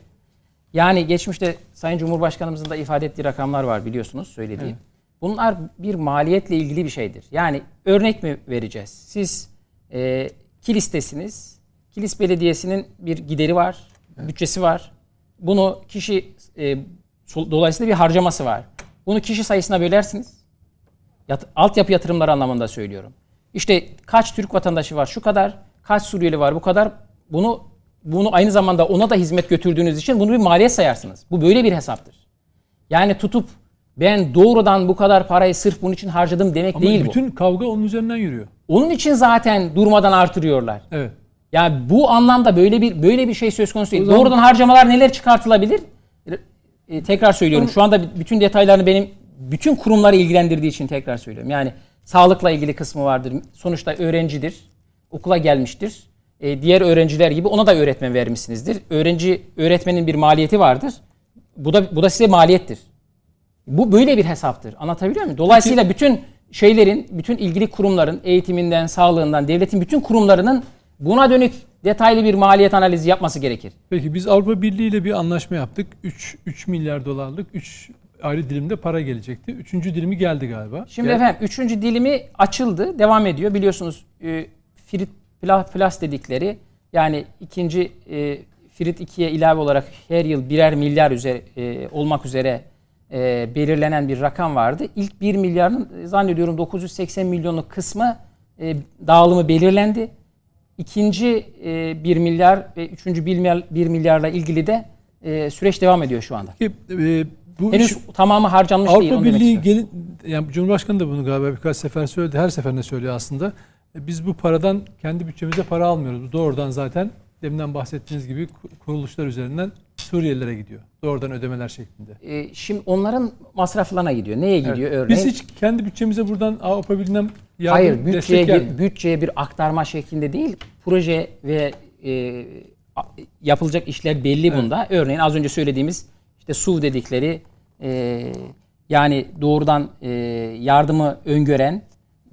Yani geçmişte Sayın Cumhurbaşkanımızın da ifade ettiği rakamlar var biliyorsunuz söylediği. Bunlar bir maliyetle ilgili bir şeydir. Yani örnek mi vereceğiz? Siz e, Kilis'tesiniz. Kilis Belediyesi'nin bir gideri var, bütçesi var. Bunu kişi e, dolayısıyla bir harcaması var. Bunu kişi sayısına bölersiniz. Yat, altyapı yatırımları anlamında söylüyorum. İşte kaç Türk vatandaşı var şu kadar, kaç Suriyeli var bu kadar. Bunu bunu aynı zamanda ona da hizmet götürdüğünüz için bunu bir maliyet sayarsınız. Bu böyle bir hesaptır. Yani tutup ben doğrudan bu kadar parayı sırf bunun için harcadım demek ama değil bu. bütün kavga onun üzerinden yürüyor. Onun için zaten durmadan artırıyorlar. Evet. Yani bu anlamda böyle bir böyle bir şey söz konusu değil. Zaman- Doğrudan harcamalar neler çıkartılabilir? E, tekrar söylüyorum. Şu anda bütün detaylarını benim bütün kurumları ilgilendirdiği için tekrar söylüyorum. Yani sağlıkla ilgili kısmı vardır. Sonuçta öğrencidir. Okula gelmiştir. E, diğer öğrenciler gibi ona da öğretmen vermişsinizdir. Öğrenci öğretmenin bir maliyeti vardır. Bu da bu da size maliyettir. Bu böyle bir hesaptır. Anlatabiliyor muyum? Dolayısıyla bütün şeylerin, bütün ilgili kurumların eğitiminden, sağlığından, devletin bütün kurumlarının buna dönük detaylı bir maliyet analizi yapması gerekir. Peki biz Avrupa Birliği ile bir anlaşma yaptık. 3 3 milyar dolarlık 3 ayrı dilimde para gelecekti. Üçüncü dilimi geldi galiba. Şimdi Gel- efendim üçüncü dilimi açıldı, devam ediyor. Biliyorsunuz e, Firit Pla- Plus dedikleri yani ikinci e, Firit 2'ye ilave olarak her yıl birer milyar üzeri, e, olmak üzere e, belirlenen bir rakam vardı. İlk 1 milyarın e, zannediyorum 980 milyonluk kısmı e, dağılımı belirlendi. İkinci e, 1 milyar ve üçüncü 1 milyar, 1 milyarla ilgili de e, süreç devam ediyor şu anda. Peki, e, bu Henüz üç- tamamı harcanmış değil. Avrupa demek Birliği gelin yani Cumhurbaşkanı da bunu galiba birkaç sefer söyledi. Her seferinde söylüyor aslında. E, Biz bu paradan kendi bütçemize para almıyoruz. Doğrudan zaten deminden bahsettiğiniz gibi ku- kuruluşlar üzerinden Suriyelilere gidiyor. Doğrudan ödemeler şeklinde. E, şimdi onların masraflarına gidiyor. Neye gidiyor Evet. örneğin? Biz hiç kendi bütçemize buradan Avrupa Birliği'nden yardım, Hayır, bütçeye, bir, bütçeye bir aktarma şeklinde değil, proje ve e, yapılacak işler belli bunda. Örneğin az önce söylediğimiz işte SUV dedikleri e, yani doğrudan e, yardımı öngören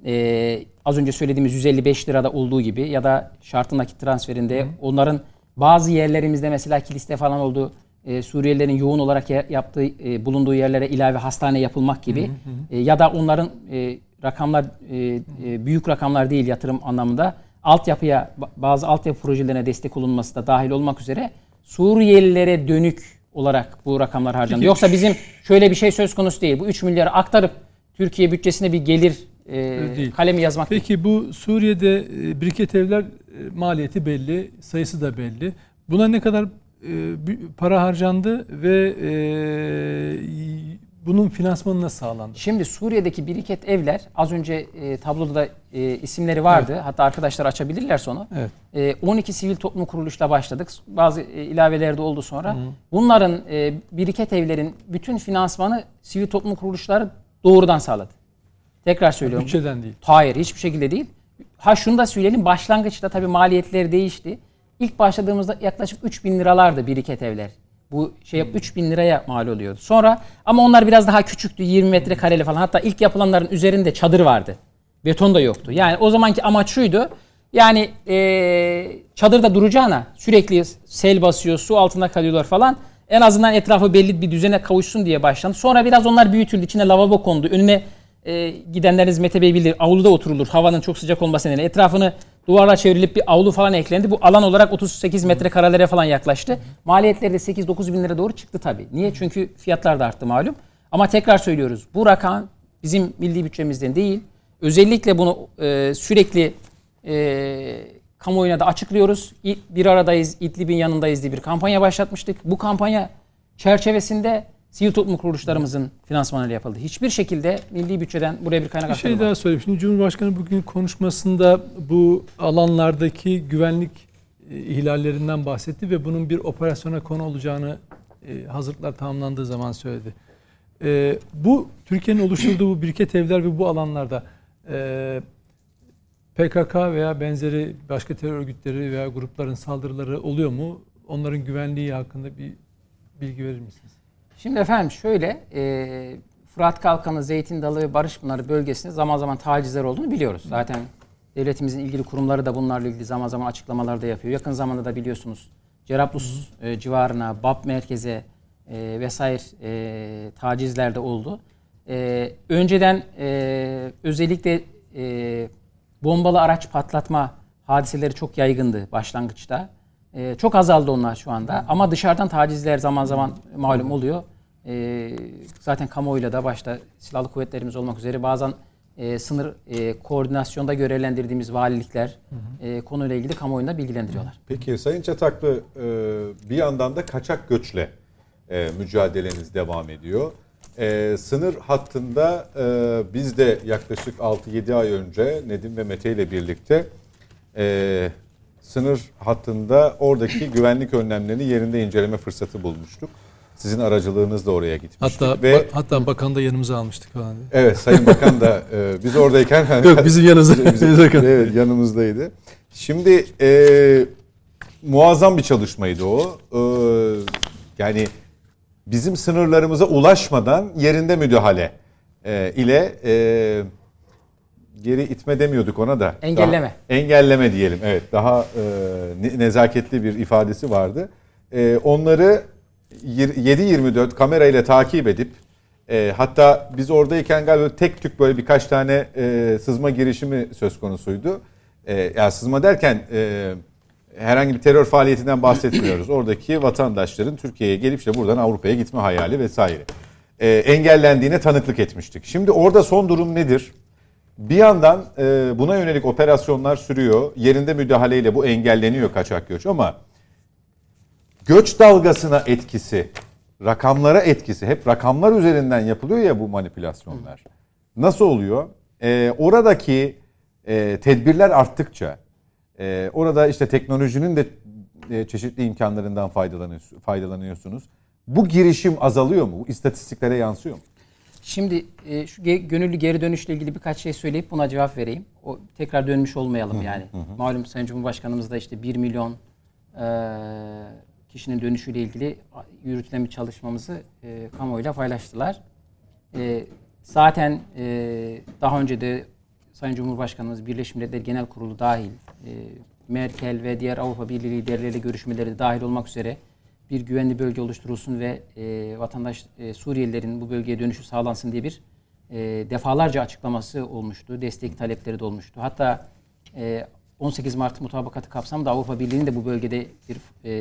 e, az önce söylediğimiz 155 lirada olduğu gibi ya da şartlı nakit transferinde onların bazı yerlerimizde mesela kiliste falan olduğu e, Suriyelilerin yoğun olarak yaptığı e, bulunduğu yerlere ilave hastane yapılmak gibi e, ya da onların e, rakamlar e, e, büyük rakamlar değil yatırım anlamında altyapıya ba- bazı altyapı projelerine destek olunması da dahil olmak üzere Suriyelilere dönük olarak bu rakamlar harcandı. Yoksa bizim şöyle bir şey söz konusu değil. Bu 3 milyarı aktarıp Türkiye bütçesine bir gelir e, değil. kalemi yazmak değil. Peki bu Suriye'de e, biriket evler maliyeti belli, sayısı da belli. Buna ne kadar e, para harcandı ve e, bunun finansmanı nasıl sağlandı? Şimdi Suriye'deki biriket evler az önce e, tabloda da e, isimleri vardı. Hatta arkadaşlar açabilirler sonra. Evet. E, 12 sivil toplum kuruluşla başladık. Bazı e, ilaveler de oldu sonra. Bunların e, biriket evlerin bütün finansmanı sivil toplum kuruluşları doğrudan sağladı. Tekrar söylüyorum. Bütçeden değil. Hayır hiçbir şekilde değil. Ha şunu da söyleyelim başlangıçta tabii maliyetleri değişti. İlk başladığımızda yaklaşık 3000 liralardı biriket evler. Bu şey 3000 liraya mal oluyordu. Sonra ama onlar biraz daha küçüktü 20 metrekareli falan. Hatta ilk yapılanların üzerinde çadır vardı. Beton da yoktu. Yani o zamanki amaç şuydu. Yani eee çadırda duracağına sürekli sel basıyor, su altında kalıyorlar falan. En azından etrafı belli bir düzene kavuşsun diye başlandı. Sonra biraz onlar büyütüldü. İçine lavabo kondu. Önüne e, gidenleriniz Mete Bey bilir avluda oturulur havanın çok sıcak olması nedeniyle. Etrafını duvarla çevrilip bir avlu falan eklendi. Bu alan olarak 38 metrekarelere falan yaklaştı. Maliyetleri de 8-9 bin lira doğru çıktı tabii. Niye? Çünkü fiyatlar da arttı malum. Ama tekrar söylüyoruz. Bu rakam bizim milli bütçemizden değil. Özellikle bunu e, sürekli e, kamuoyuna da açıklıyoruz. Bir aradayız, İdlib'in yanındayız diye bir kampanya başlatmıştık. Bu kampanya çerçevesinde sivil toplum kuruluşlarımızın finansmanıyla yapıldı. Hiçbir şekilde milli bütçeden buraya bir kaynak Bir şey aktarılmadı. daha söyleyeyim. Şimdi Cumhurbaşkanı bugün konuşmasında bu alanlardaki güvenlik e, ihlallerinden bahsetti ve bunun bir operasyona konu olacağını e, hazırlıklar tamamlandığı zaman söyledi. E, bu Türkiye'nin oluşturduğu bu biriket evler ve bu alanlarda PKK veya benzeri başka terör örgütleri veya grupların saldırıları oluyor mu? Onların güvenliği hakkında bir bilgi verir misiniz? Şimdi efendim şöyle, e, Fırat Kalkanı, Zeytin Dalı ve Barışpınarı bölgesinde zaman zaman tacizler olduğunu biliyoruz. Zaten devletimizin ilgili kurumları da bunlarla ilgili zaman zaman açıklamalar da yapıyor. Yakın zamanda da biliyorsunuz Cerablus e, civarına, BAP merkeze e, vesaire e, tacizler de oldu. E, önceden e, özellikle e, bombalı araç patlatma hadiseleri çok yaygındı başlangıçta. Ee, çok azaldı onlar şu anda. Ama dışarıdan tacizler zaman zaman malum oluyor. Ee, zaten kamuoyuyla da başta silahlı kuvvetlerimiz olmak üzere bazen e, sınır e, koordinasyonda görevlendirdiğimiz valilikler e, konuyla ilgili kamuoyunda bilgilendiriyorlar. Peki Sayın Çataklı e, bir yandan da kaçak göçle e, mücadeleniz devam ediyor. E, sınır hattında e, biz de yaklaşık 6-7 ay önce Nedim ve Mete ile birlikte e, sınır hattında oradaki [clears throat] güvenlik önlemlerini yerinde inceleme fırsatı bulmuştuk. Sizin aracılığınızla oraya gitmiştik. Hatta ve ba- hatta bakan da yanımıza almıştık falan. diye. Evet Sayın Bakan da [laughs] e, biz oradayken Yok bizim yanımızda. [laughs] Bizim- [laughs] evet yanımızdaydı. Şimdi e, muazzam bir çalışmaydı o. E, yani bizim sınırlarımıza ulaşmadan yerinde müdahale e, ile e, geri itme demiyorduk ona da. Engelleme. Daha- engelleme diyelim. Evet daha e, ne- nezaketli bir ifadesi vardı. E, onları yir- 7-24 kamerayla takip edip e, hatta biz oradayken galiba tek tük böyle birkaç tane e, sızma girişimi söz konusuydu. E, yani sızma derken e, herhangi bir terör faaliyetinden bahsetmiyoruz. [clears throat] Oradaki vatandaşların Türkiye'ye gelip işte buradan Avrupa'ya gitme hayali vesaire. E, engellendiğine tanıklık etmiştik. Şimdi orada son durum nedir? Bir yandan e, buna yönelik operasyonlar sürüyor. Yerinde müdahaleyle bu engelleniyor kaçak göç ama göç dalgasına etkisi, rakamlara etkisi hep rakamlar üzerinden yapılıyor ya bu manipülasyonlar. Nasıl oluyor? E, oradaki e, tedbirler arttıkça, e, orada işte teknolojinin de e, çeşitli imkanlarından faydalanıyorsunuz. Bu girişim azalıyor mu? Bu istatistiklere yansıyor mu? Şimdi e, şu ge- gönüllü geri dönüşle ilgili birkaç şey söyleyip buna cevap vereyim. O tekrar dönmüş olmayalım yani. Malum Sayın Cumhurbaşkanımız da işte 1 milyon e, kişinin dönüşüyle ilgili yürütülen bir çalışmamızı e, kamuoyuyla paylaştılar. E, zaten e, daha önce de Sayın Cumhurbaşkanımız Birleşmiş Milletler Genel Kurulu dahil, e, Merkel ve diğer Avrupa Birliği liderleriyle görüşmeleri dahil olmak üzere bir güvenli bölge oluşturulsun ve e, vatandaş e, Suriyelilerin bu bölgeye dönüşü sağlansın diye bir e, defalarca açıklaması olmuştu. Destek talepleri de olmuştu. Hatta e, 18 Mart mutabakatı kapsamında Avrupa Birliği'nin de bu bölgede bir e,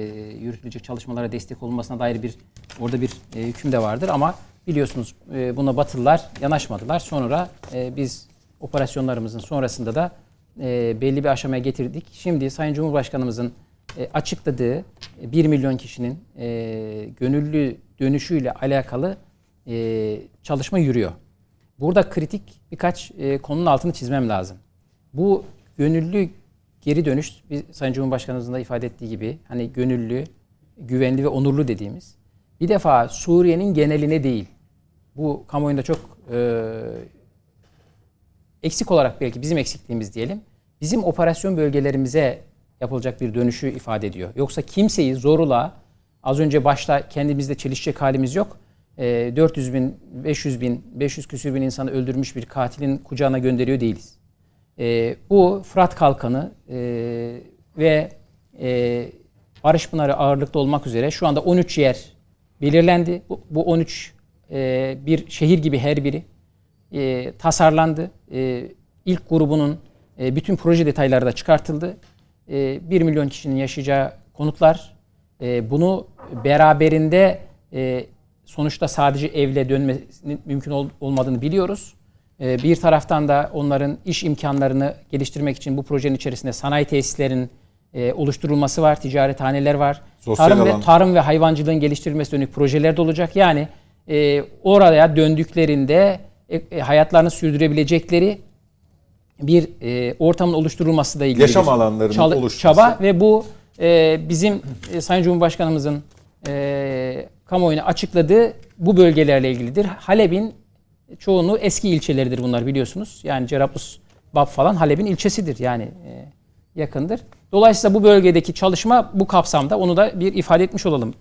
yürütülecek çalışmalara destek olunmasına dair bir orada bir e, hüküm de vardır ama biliyorsunuz e, buna Batılılar yanaşmadılar. Sonra e, biz operasyonlarımızın sonrasında da e, belli bir aşamaya getirdik. Şimdi Sayın Cumhurbaşkanımızın e, açıkladığı 1 milyon kişinin e, gönüllü dönüşüyle alakalı e, çalışma yürüyor. Burada kritik birkaç e, konunun altını çizmem lazım. Bu gönüllü geri dönüş, bir, Sayın Cumhurbaşkanımızın da ifade ettiği gibi hani gönüllü, güvenli ve onurlu dediğimiz bir defa Suriye'nin geneline değil, bu kamuoyunda çok e, eksik olarak belki bizim eksikliğimiz diyelim, bizim operasyon bölgelerimize yapılacak bir dönüşü ifade ediyor. Yoksa kimseyi zorla az önce başta kendimizde çelişecek halimiz yok. 400 e, bin, 500 bin, 500 küsür bin insanı öldürmüş bir katilin kucağına gönderiyor değiliz. E, bu Fırat Kalkanı e, ve Barış Pınarı ağırlıklı olmak üzere şu anda 13 yer belirlendi. Bu, bu 13 bir şehir gibi her biri tasarlandı. İlk grubunun bütün proje detayları da çıkartıldı. 1 milyon kişinin yaşayacağı konutlar. bunu beraberinde sonuçta sadece evle dönmesinin mümkün ol, olmadığını biliyoruz. Ee, bir taraftan da onların iş imkanlarını geliştirmek için bu projenin içerisinde sanayi tesislerinin e, oluşturulması var, ticarethaneler var. Sosyal tarım alan. ve tarım ve hayvancılığın geliştirilmesi dönük projeler de olacak. Yani e, oraya döndüklerinde e, e, hayatlarını sürdürebilecekleri bir e, ortamın oluşturulması da ilgili yaşam alanlarının çal- oluşması. çaba ve bu e, bizim e, Sayın Cumhurbaşkanımızın e, kamuoyuna açıkladığı bu bölgelerle ilgilidir. Halep'in çoğunluğu eski ilçeleridir bunlar biliyorsunuz. Yani Cerablus, Bab falan Halep'in ilçesidir yani e, yakındır. Dolayısıyla bu bölgedeki çalışma bu kapsamda onu da bir ifade etmiş olalım.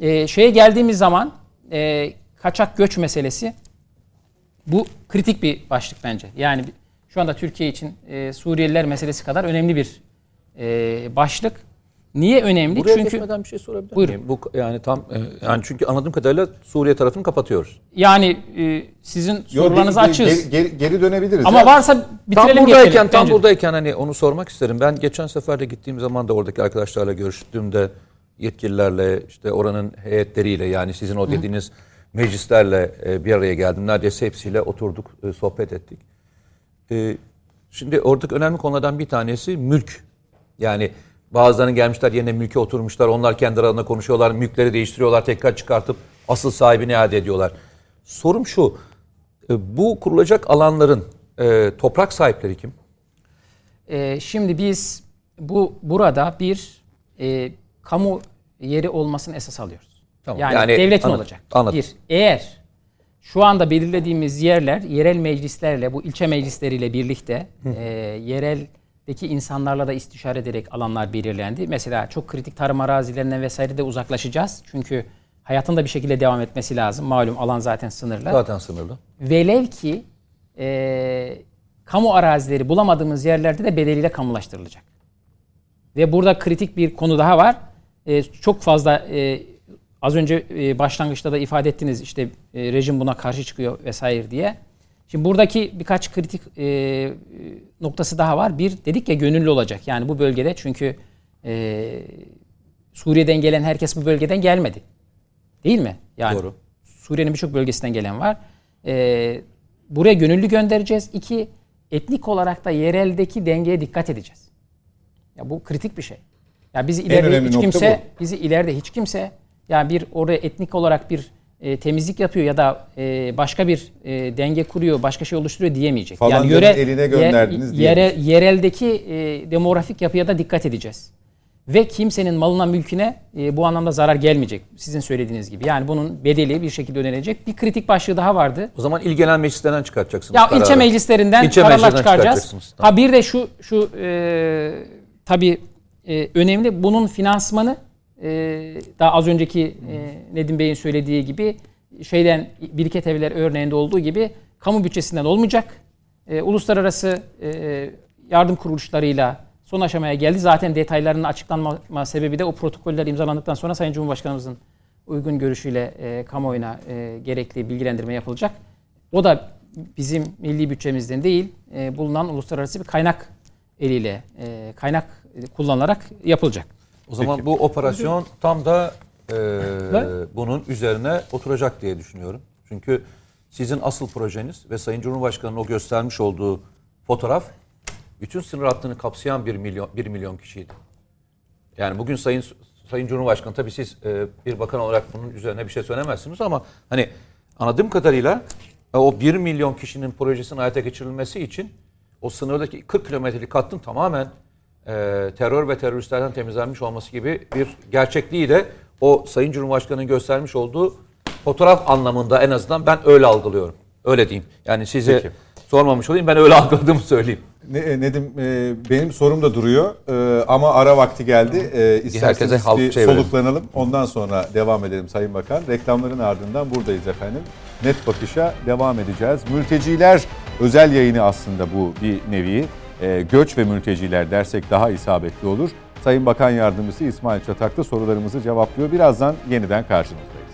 E, şeye geldiğimiz zaman e, kaçak göç meselesi bu kritik bir başlık bence. Yani şu anda Türkiye için e, Suriyeliler meselesi kadar önemli bir e, başlık. Niye önemli? Buraya çünkü geçmeden bir şey sorabilir buyurun. miyim? Bu yani tam e, yani çünkü anladığım kadarıyla Suriye tarafını kapatıyoruz. Yani e, sizin sorularınızı açığız. Geri, geri, dönebiliriz. Ama ya. varsa bitirelim tam buradayken geçelim, tam bence. buradayken hani onu sormak isterim. Ben geçen sefer de gittiğim zaman da oradaki arkadaşlarla görüştüğümde yetkililerle işte oranın heyetleriyle yani sizin o dediğiniz Hı. meclislerle e, bir araya geldim. Neredeyse hepsiyle oturduk, sohbet ettik. Şimdi oradaki önemli konulardan bir tanesi mülk. Yani Bazılarının gelmişler yerine mülke oturmuşlar. Onlar kendi aralarında konuşuyorlar. Mülkleri değiştiriyorlar. Tekrar çıkartıp asıl sahibini iade ediyorlar. Sorum şu. E, bu kurulacak alanların e, toprak sahipleri kim? E, şimdi biz bu burada bir e, kamu yeri olmasını esas alıyoruz. Tamam. Yani, yani devletin anladım, olacak. Anladım. Bir, eğer şu anda belirlediğimiz yerler yerel meclislerle bu ilçe meclisleriyle birlikte e, yerel deki insanlarla da istişare ederek alanlar belirlendi. Mesela çok kritik tarım arazilerinden vesaire de uzaklaşacağız. Çünkü hayatın da bir şekilde devam etmesi lazım. Malum alan zaten sınırlı. Zaten sınırlı. Velev ki e, kamu arazileri bulamadığımız yerlerde de bedeliyle kamulaştırılacak. Ve burada kritik bir konu daha var. E, çok fazla e, az önce e, başlangıçta da ifade ettiniz işte e, rejim buna karşı çıkıyor vesaire diye. Şimdi buradaki birkaç kritik e, noktası daha var. Bir dedik ya gönüllü olacak. Yani bu bölgede çünkü e, Suriye'den gelen herkes bu bölgeden gelmedi. Değil mi? Yani Doğru. Suriye'nin birçok bölgesinden gelen var. E, buraya gönüllü göndereceğiz. İki, etnik olarak da yereldeki dengeye dikkat edeceğiz. Ya bu kritik bir şey. Ya bizi ileride hiç kimse bu. bizi ileride hiç kimse yani bir oraya etnik olarak bir e, temizlik yapıyor ya da e, başka bir e, denge kuruyor, başka şey oluşturuyor diyemeyecek. Falan yani yöre, eline gönderdiniz yere, yereldeki e, demografik yapıya da dikkat edeceğiz. Ve kimsenin malına mülküne e, bu anlamda zarar gelmeyecek. Sizin söylediğiniz gibi. Yani bunun bedeli bir şekilde ödenecek. Bir kritik başlığı daha vardı. O zaman il genel meclislerinden çıkartacaksınız. Ya kararı. ilçe meclislerinden ilçe kararlar çıkaracağız. Ha bir de şu şu e, tabii e, önemli bunun finansmanı daha az önceki e, Nedim Bey'in söylediği gibi şeyden biriket evler örneğinde olduğu gibi kamu bütçesinden olmayacak. E, uluslararası e, yardım kuruluşlarıyla son aşamaya geldi. Zaten detaylarının açıklanma sebebi de o protokoller imzalandıktan sonra Sayın Cumhurbaşkanımızın uygun görüşüyle e, kamuoyuna e, gerekli bilgilendirme yapılacak. O da bizim milli bütçemizden değil, bulunan uluslararası bir kaynak eliyle kaynak kullanılarak yapılacak. O zaman Peki. bu operasyon tam da e, bunun üzerine oturacak diye düşünüyorum. Çünkü sizin asıl projeniz ve Sayın Cumhurbaşkanı'nın o göstermiş olduğu fotoğraf bütün sınır hattını kapsayan bir milyon, bir milyon kişiydi. Yani bugün Sayın Sayın Cumhurbaşkanı tabii siz e, bir bakan olarak bunun üzerine bir şey söylemezsiniz ama hani anladığım kadarıyla e, o 1 milyon kişinin projesinin hayata geçirilmesi için o sınırdaki 40 kilometrelik hattın tamamen e, terör ve teröristlerden temizlenmiş olması gibi bir gerçekliği de o Sayın Cumhurbaşkanı'nın göstermiş olduğu fotoğraf anlamında en azından ben öyle algılıyorum. Öyle diyeyim. Yani size Peki. sormamış olayım ben öyle [laughs] algıladığımı söyleyeyim. Ne, Nedim e, benim sorum da duruyor e, ama ara vakti geldi. E, isterseniz bir soluklanalım. Ondan sonra devam edelim Sayın Bakan. Reklamların ardından buradayız efendim. Net bakışa devam edeceğiz. Mülteciler özel yayını aslında bu bir nevi. E, göç ve mülteciler dersek daha isabetli olur. Sayın Bakan Yardımcısı İsmail Çataklı sorularımızı cevaplıyor. Birazdan yeniden karşınızdayız.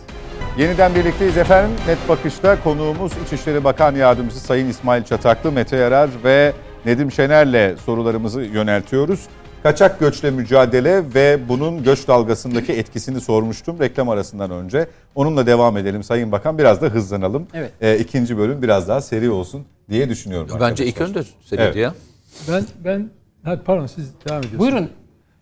Yeniden birlikteyiz efendim. Net Bakış'ta konuğumuz İçişleri Bakan Yardımcısı Sayın İsmail Çataklı, Mete Yarar ve Nedim Şener'le sorularımızı yöneltiyoruz. Kaçak göçle mücadele ve bunun göç dalgasındaki etkisini sormuştum reklam arasından önce. Onunla devam edelim Sayın Bakan. Biraz da hızlanalım. Evet. E, ikinci bölüm biraz daha seri olsun diye düşünüyorum. Bence arkadaşlar. ilk önce seriydi evet. ya. Ben ben hadi pardon siz devam ediyorsunuz. Buyurun.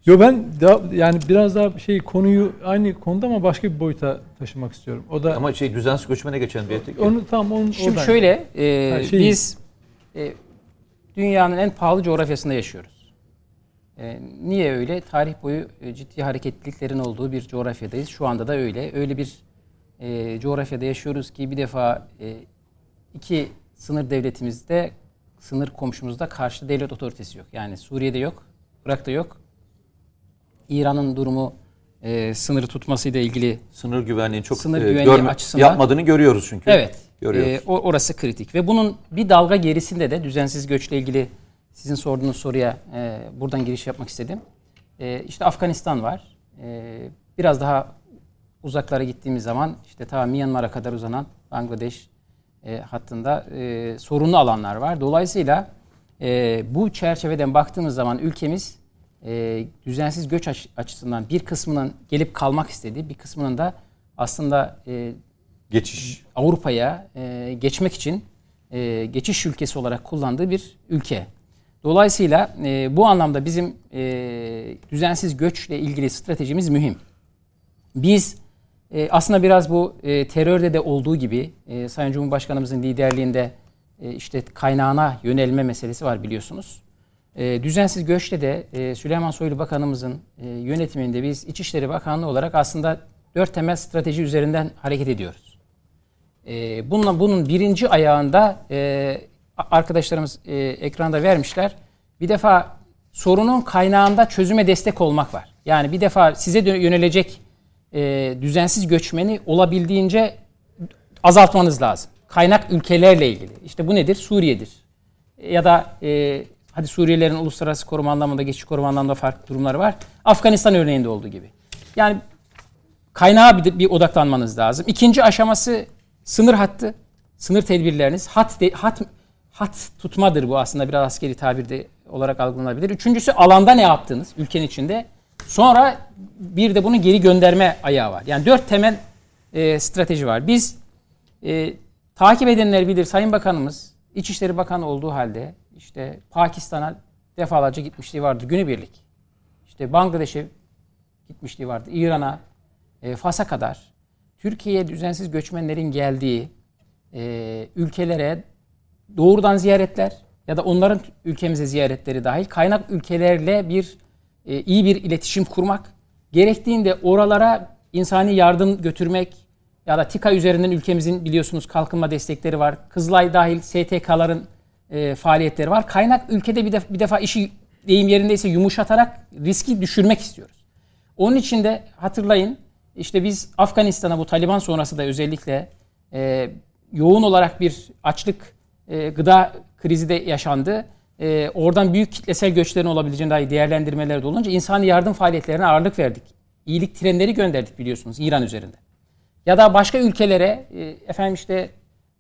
Yo ben da, yani biraz daha şey konuyu aynı konuda ama başka bir boyuta taşımak istiyorum. O da ama şey düzensiz göçmene geçen bir etik. Onu tam onu Şimdi şöyle e, şey, biz e, dünyanın en pahalı coğrafyasında yaşıyoruz. E, niye öyle? Tarih boyu e, ciddi hareketliliklerin olduğu bir coğrafyadayız. Şu anda da öyle. Öyle bir e, coğrafyada yaşıyoruz ki bir defa e, iki sınır devletimizde, sınır komşumuzda karşı devlet otoritesi yok. Yani Suriye'de yok, Irak'ta yok. İran'ın durumu e, sınırı tutmasıyla ilgili sınır güvenliği çok sınır e, görme, açısından yapmadığını görüyoruz çünkü. Evet. Görüyoruz. E, orası kritik ve bunun bir dalga gerisinde de düzensiz göçle ilgili sizin sorduğunuz soruya e, buradan giriş yapmak istedim. E, işte Afganistan var. E, biraz daha uzaklara gittiğimiz zaman işte ta Myanmar'a kadar uzanan Bangladeş e, hattında e, sorunlu alanlar var. Dolayısıyla e, bu çerçeveden baktığımız zaman ülkemiz e, düzensiz göç açısından bir kısmının gelip kalmak istediği, bir kısmının da aslında e, geçiş Avrupa'ya e, geçmek için e, geçiş ülkesi olarak kullandığı bir ülke. Dolayısıyla e, bu anlamda bizim e, düzensiz göçle ilgili stratejimiz mühim. Biz e, aslında biraz bu e, terörde de olduğu gibi e, Sayın Cumhurbaşkanımızın liderliğinde e, işte kaynağına yönelme meselesi var biliyorsunuz. E, düzensiz göçte de e, Süleyman Soylu Bakanımızın e, yönetiminde biz İçişleri Bakanlığı olarak aslında dört temel strateji üzerinden hareket ediyoruz. E, bununla bunun birinci ayağında e, arkadaşlarımız e, ekranda vermişler. Bir defa sorunun kaynağında çözüme destek olmak var. Yani bir defa size yönelecek e, düzensiz göçmeni olabildiğince azaltmanız lazım. Kaynak ülkelerle ilgili. İşte bu nedir? Suriye'dir. Ya da e, hadi Suriyelilerin uluslararası koruma anlamında, geçiş koruma anlamında farklı durumları var. Afganistan örneğinde olduğu gibi. Yani kaynağa bir, bir odaklanmanız lazım. İkinci aşaması sınır hattı, sınır tedbirleriniz. Hat, de, hat, hat tutmadır bu aslında biraz askeri tabirde olarak algılanabilir. Üçüncüsü alanda ne yaptınız ülkenin içinde. Sonra bir de bunu geri gönderme ayağı var. Yani dört temel e, strateji var. Biz e, takip edenler bilir Sayın Bakanımız İçişleri Bakanı olduğu halde işte Pakistan'a defalarca gitmişliği vardı günübirlik. İşte Bangladeş'e gitmişliği vardı. İran'a, e, Fas'a kadar Türkiye'ye düzensiz göçmenlerin geldiği e, ülkelere doğrudan ziyaretler ya da onların ülkemize ziyaretleri dahil kaynak ülkelerle bir e, iyi bir iletişim kurmak, gerektiğinde oralara insani yardım götürmek ya da TİKA üzerinden ülkemizin biliyorsunuz kalkınma destekleri var. Kızılay dahil STK'ların e, faaliyetleri var. Kaynak ülkede bir, def- bir defa işi deyim yerindeyse yumuşatarak riski düşürmek istiyoruz. Onun için de hatırlayın işte biz Afganistan'a bu Taliban sonrası da özellikle e, yoğun olarak bir açlık e, gıda krizi de yaşandı. E, oradan büyük kitlesel göçlerin olabileceğine dair değerlendirmeler de olunca insani yardım faaliyetlerine ağırlık verdik. İyilik trenleri gönderdik biliyorsunuz İran üzerinde. Ya da başka ülkelere e, efendim işte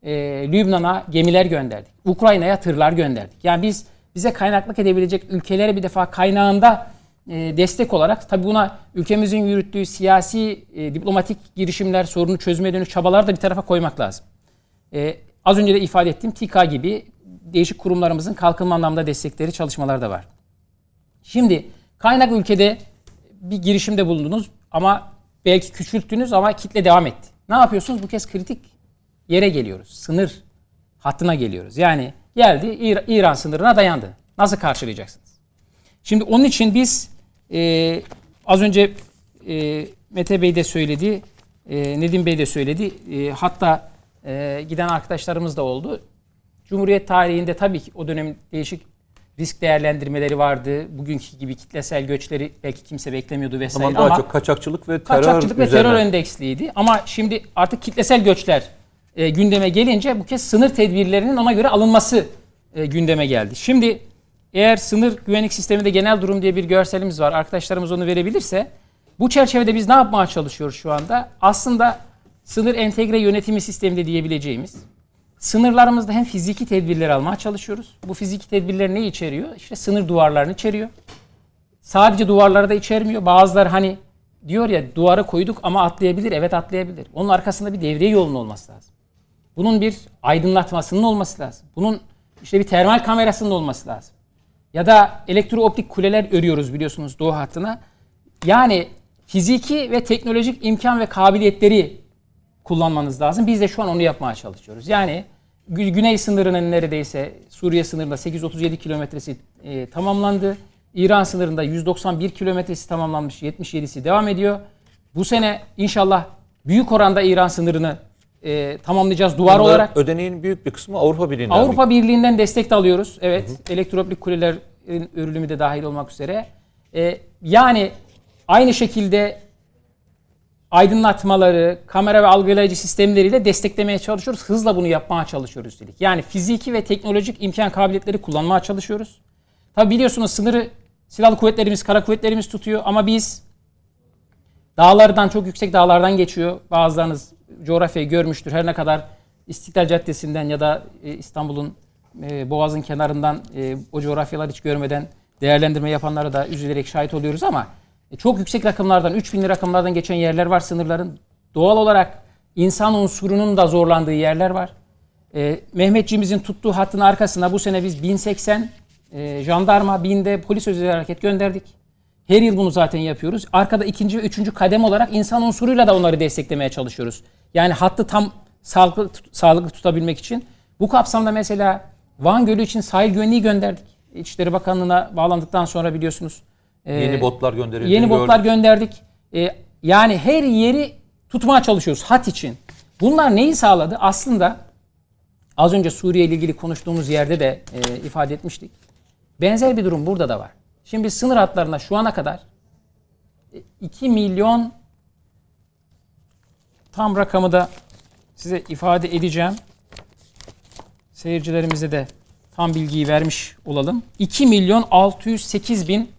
e, Lübnan'a gemiler gönderdik. Ukrayna'ya tırlar gönderdik. Yani biz bize kaynaklık edebilecek ülkelere bir defa kaynağında e, destek olarak tabi buna ülkemizin yürüttüğü siyasi e, diplomatik girişimler, sorunu çözmeye dönük çabalar da bir tarafa koymak lazım. E, az önce de ifade ettim TİKA gibi değişik kurumlarımızın kalkınma anlamda destekleri çalışmalar da var. Şimdi kaynak ülkede bir girişimde bulundunuz ama belki küçülttünüz ama kitle devam etti. Ne yapıyorsunuz? Bu kez kritik yere geliyoruz. Sınır hattına geliyoruz. Yani geldi İran sınırına dayandı. Nasıl karşılayacaksınız? Şimdi onun için biz e, az önce e, Mete Bey de söyledi, e, Nedim Bey de söyledi. E, hatta e, giden arkadaşlarımız da oldu. Cumhuriyet tarihinde tabii ki o dönem değişik risk değerlendirmeleri vardı. Bugünkü gibi kitlesel göçleri belki kimse beklemiyordu vesaire ama daha çok kaçakçılık ve terör kaçakçılık ve terör endeksliydi. Ama şimdi artık kitlesel göçler e, gündeme gelince bu kez sınır tedbirlerinin ona göre alınması e, gündeme geldi. Şimdi eğer sınır güvenlik sisteminde genel durum diye bir görselimiz var. Arkadaşlarımız onu verebilirse bu çerçevede biz ne yapmaya çalışıyoruz şu anda? Aslında sınır entegre yönetimi sisteminde diyebileceğimiz sınırlarımızda hem fiziki tedbirler almaya çalışıyoruz. Bu fiziki tedbirler ne içeriyor? İşte sınır duvarlarını içeriyor. Sadece duvarları da içermiyor. Bazılar hani diyor ya duvarı koyduk ama atlayabilir. Evet atlayabilir. Onun arkasında bir devriye yolunun olması lazım. Bunun bir aydınlatmasının olması lazım. Bunun işte bir termal kamerasının olması lazım. Ya da elektrooptik kuleler örüyoruz biliyorsunuz doğu hattına. Yani fiziki ve teknolojik imkan ve kabiliyetleri kullanmanız lazım. Biz de şu an onu yapmaya çalışıyoruz. Yani güney sınırının neredeyse Suriye sınırında 837 kilometresi e, tamamlandı. İran sınırında 191 kilometresi tamamlanmış, 77'si devam ediyor. Bu sene inşallah büyük oranda İran sınırını e, tamamlayacağız duvar Bunlar olarak. Ödeneğin büyük bir kısmı Avrupa Birliği'nden. Avrupa mi? Birliği'nden destek de alıyoruz. Evet. Hı hı. Elektroplik kulelerin örülümü de dahil olmak üzere. E, yani aynı şekilde aydınlatmaları, kamera ve algılayıcı sistemleriyle desteklemeye çalışıyoruz. Hızla bunu yapmaya çalışıyoruz üstelik. Yani fiziki ve teknolojik imkan kabiliyetleri kullanmaya çalışıyoruz. Tabi biliyorsunuz sınırı silahlı kuvvetlerimiz, kara kuvvetlerimiz tutuyor ama biz dağlardan çok yüksek dağlardan geçiyor. Bazılarınız coğrafyayı görmüştür. Her ne kadar İstiklal Caddesi'nden ya da e, İstanbul'un e, Boğaz'ın kenarından e, o coğrafyalar hiç görmeden değerlendirme yapanlara da üzülerek şahit oluyoruz ama çok yüksek rakımlardan, 3000'li rakımlardan geçen yerler var sınırların. Doğal olarak insan unsurunun da zorlandığı yerler var. Mehmetçiğimizin tuttuğu hattın arkasına bu sene biz 1080 e, jandarma, BİM'de polis özel hareket gönderdik. Her yıl bunu zaten yapıyoruz. Arkada ikinci ve üçüncü kadem olarak insan unsuruyla da onları desteklemeye çalışıyoruz. Yani hattı tam sağlıklı, sağlıklı tutabilmek için. Bu kapsamda mesela Van Gölü için sahil güvenliği gönderdik. İçişleri Bakanlığı'na bağlandıktan sonra biliyorsunuz. E, yeni botlar gönderildi. Yeni botlar gönderdik. E, yani her yeri tutmaya çalışıyoruz hat için. Bunlar neyi sağladı? Aslında az önce Suriye ile ilgili konuştuğumuz yerde de e, ifade etmiştik. Benzer bir durum burada da var. Şimdi sınır hatlarına şu ana kadar 2 milyon tam rakamı da size ifade edeceğim. Seyircilerimize de tam bilgiyi vermiş olalım. 2 milyon 608 bin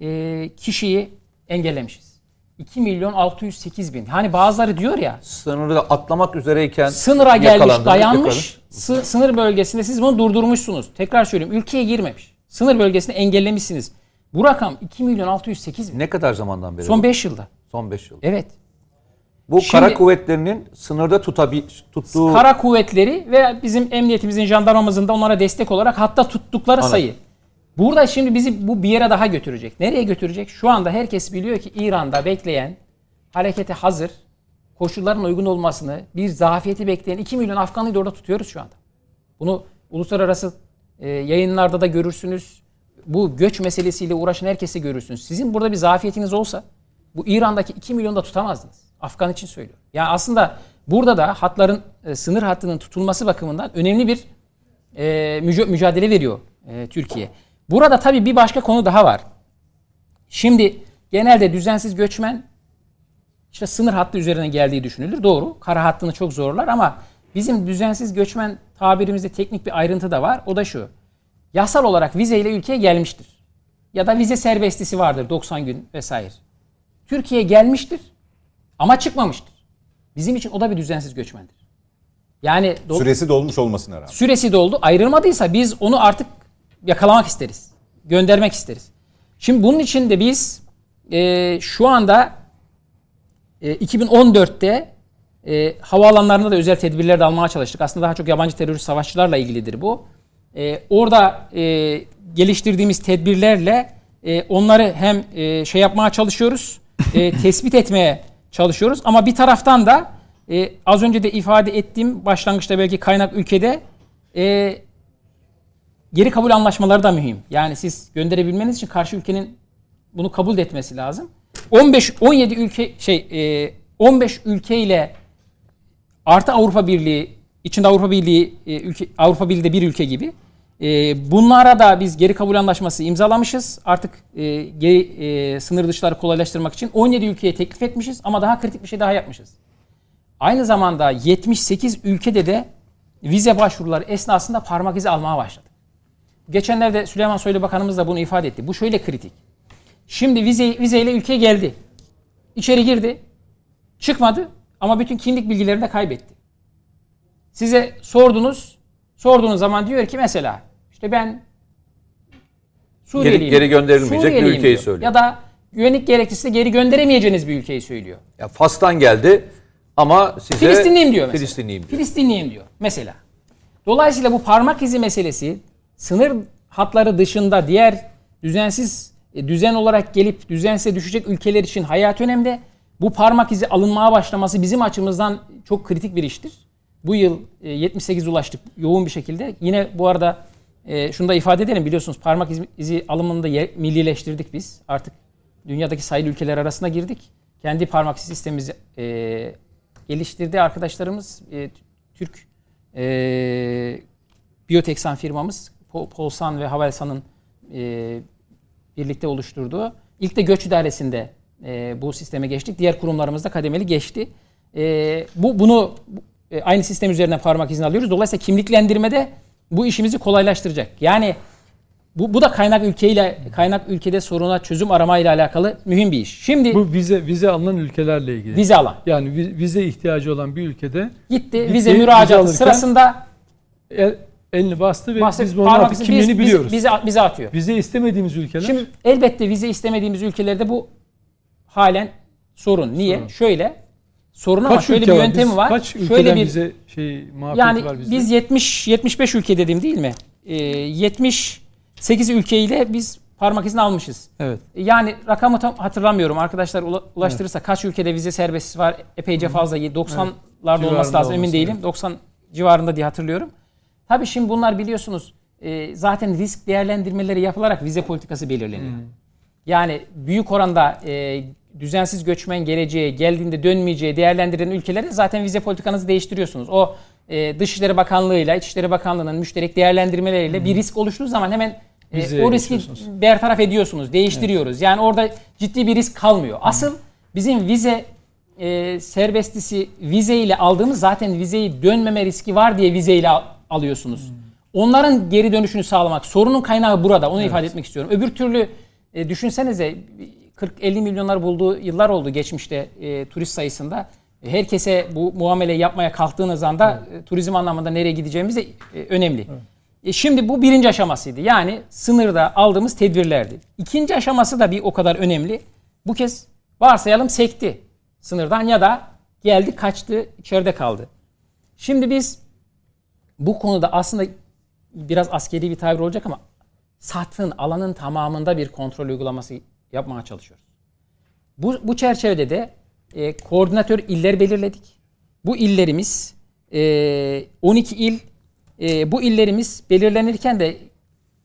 e, kişiyi engellemişiz. 2 milyon 608 bin. Hani bazıları diyor ya. Sınırda atlamak üzereyken sınıra gelmiş, dayanmış. Sı- sınır bölgesinde siz bunu durdurmuşsunuz. Tekrar söyleyeyim. Ülkeye girmemiş. Sınır bölgesini engellemişsiniz. Bu rakam 2 milyon 608 bin. Ne kadar zamandan beri? Son 5 yılda. Son 5 yıl. Evet. Bu Şimdi, kara kuvvetlerinin sınırda tutabi, tuttuğu... Kara kuvvetleri ve bizim emniyetimizin, jandarmamızın da onlara destek olarak hatta tuttukları Anladım. sayı. Burada şimdi bizi bu bir yere daha götürecek. Nereye götürecek? Şu anda herkes biliyor ki İran'da bekleyen, harekete hazır, koşulların uygun olmasını, bir zafiyeti bekleyen 2 milyon Afganlıyı da orada tutuyoruz şu anda. Bunu uluslararası e, yayınlarda da görürsünüz. Bu göç meselesiyle uğraşan herkesi görürsünüz. Sizin burada bir zafiyetiniz olsa bu İran'daki 2 milyonu da tutamazdınız. Afgan için söylüyorum. Yani aslında burada da hatların e, sınır hattının tutulması bakımından önemli bir e, mücadele veriyor e, Türkiye. Burada tabii bir başka konu daha var. Şimdi genelde düzensiz göçmen işte sınır hattı üzerine geldiği düşünülür. Doğru. Kara hattını çok zorlar ama bizim düzensiz göçmen tabirimizde teknik bir ayrıntı da var. O da şu. Yasal olarak vizeyle ülkeye gelmiştir. Ya da vize serbestisi vardır 90 gün vesaire. Türkiye'ye gelmiştir ama çıkmamıştır. Bizim için o da bir düzensiz göçmendir. Yani süresi dolmuş olmasına rağmen. Süresi doldu. Ayrılmadıysa biz onu artık yakalamak isteriz. Göndermek isteriz. Şimdi bunun için de biz e, şu anda e, 2014'te e, havaalanlarında da özel tedbirler de almaya çalıştık. Aslında daha çok yabancı terörist savaşçılarla ilgilidir bu. E, orada e, geliştirdiğimiz tedbirlerle e, onları hem e, şey yapmaya çalışıyoruz, e, [laughs] tespit etmeye çalışıyoruz. Ama bir taraftan da e, az önce de ifade ettiğim başlangıçta belki kaynak ülkede e, geri kabul anlaşmaları da mühim. Yani siz gönderebilmeniz için karşı ülkenin bunu kabul etmesi lazım. 15 17 ülke şey e, 15 ülke ile artı Avrupa Birliği içinde Avrupa Birliği e, ülke Avrupa Birliği de bir ülke gibi. E, bunlara da biz geri kabul anlaşması imzalamışız. Artık e, geri e, sınır dışları kolaylaştırmak için 17 ülkeye teklif etmişiz ama daha kritik bir şey daha yapmışız. Aynı zamanda 78 ülkede de vize başvuruları esnasında parmak izi almaya başladı. Geçenlerde Süleyman Soylu Bakanımız da bunu ifade etti. Bu şöyle kritik. Şimdi vize, vizeyle ülkeye geldi. İçeri girdi. Çıkmadı ama bütün kimlik bilgilerini de kaybetti. Size sordunuz. Sorduğunuz zaman diyor ki mesela işte ben Suriyeliyim. Geri- geri gönderilmeyecek bir ülkeyi diyor. söylüyor. Ya da güvenlik gerekçesi geri gönderemeyeceğiniz bir ülkeyi söylüyor. Ya Fas'tan geldi ama size Filistinliyim diyor mesela. Filistinliyim diyor. Filistinliyim diyor mesela. Dolayısıyla bu parmak izi meselesi sınır hatları dışında diğer düzensiz e, düzen olarak gelip düzensize düşecek ülkeler için hayat önemli. Bu parmak izi alınmaya başlaması bizim açımızdan çok kritik bir iştir. Bu yıl e, 78 ulaştık yoğun bir şekilde. Yine bu arada e, şunu da ifade edelim biliyorsunuz parmak izi, alımını da millileştirdik biz. Artık dünyadaki sayılı ülkeler arasına girdik. Kendi parmak izi sistemimizi e, geliştirdi arkadaşlarımız. E, Türk e, Biyoteksan firmamız Polsan ve Havelsan'ın e, birlikte oluşturduğu. İlk de göç idaresinde e, bu sisteme geçtik. Diğer kurumlarımızda kademeli geçti. E, bu bunu bu- e, aynı sistem üzerinden parmak izini alıyoruz. Dolayısıyla kimliklendirmede bu işimizi kolaylaştıracak. Yani bu, bu da kaynak ülkeyle kaynak ülkede soruna çözüm aramayla alakalı mühim bir iş. Şimdi Bu vize vize alınan ülkelerle ilgili. vize alan Yani vi- vize ihtiyacı olan bir ülkede gitti, Gitti, vize müracaatı sırasında el, elini bastı ve bahset- biz bunun kimliğini biz- biliyoruz. Bize, bize atıyor. vize istemediğimiz ülkeler Şimdi elbette vize istemediğimiz ülkelerde bu halen sorun. Niye? Sorun. Şöyle sorun ama kaç şöyle ülke bir yöntemi Biz var. Kaç şöyle bir vize şey yani var bizde? biz 70 75 ülke dedim değil mi? Ee, 78 ülkeyle biz parmak izini almışız. evet. Yani rakamı tam hatırlamıyorum. Arkadaşlar ula- ulaştırırsa kaç ülkede vize serbestisi var? Epeyce fazla. 90'larda olması Civarında lazım emin olması, değilim. evet. 90 civarında diye hatırlıyorum. Tabii şimdi bunlar biliyorsunuz e, zaten risk değerlendirmeleri yapılarak vize politikası belirleniyor. Yani büyük oranda e, düzensiz göçmen geleceği, geldiğinde dönmeyeceği değerlendiren ülkelere zaten vize politikanızı değiştiriyorsunuz. O e, Dışişleri Bakanlığı'yla, İçişleri Bakanlığı'nın müşterek değerlendirmeleriyle bir risk oluştuğu zaman hemen e, o riski bertaraf ediyorsunuz, değiştiriyoruz. Yani orada ciddi bir risk kalmıyor. Asıl bizim vize e, serbestisi vize ile aldığımız zaten vizeyi dönmeme riski var diye vize alıyorsunuz. Onların geri dönüşünü sağlamak. Sorunun kaynağı burada. Onu ifade etmek istiyorum. Öbür türlü e, düşünsenize 40-50 milyonlar bulduğu yıllar oldu geçmişte e, turist sayısında. Herkese bu muamele yapmaya kalktığınız anda e, turizm anlamında nereye gideceğimiz de e, önemli. E, şimdi bu birinci aşamasıydı. Yani sınırda aldığımız tedbirlerdi. İkinci aşaması da bir o kadar önemli. Bu kez varsayalım sekti sınırdan ya da geldi kaçtı içeride kaldı. Şimdi biz bu konuda aslında biraz askeri bir tabir olacak ama satın alanın tamamında bir kontrol uygulaması yapmaya çalışıyoruz. Bu, bu çerçevede de e, koordinatör iller belirledik. Bu illerimiz e, 12 il e, bu illerimiz belirlenirken de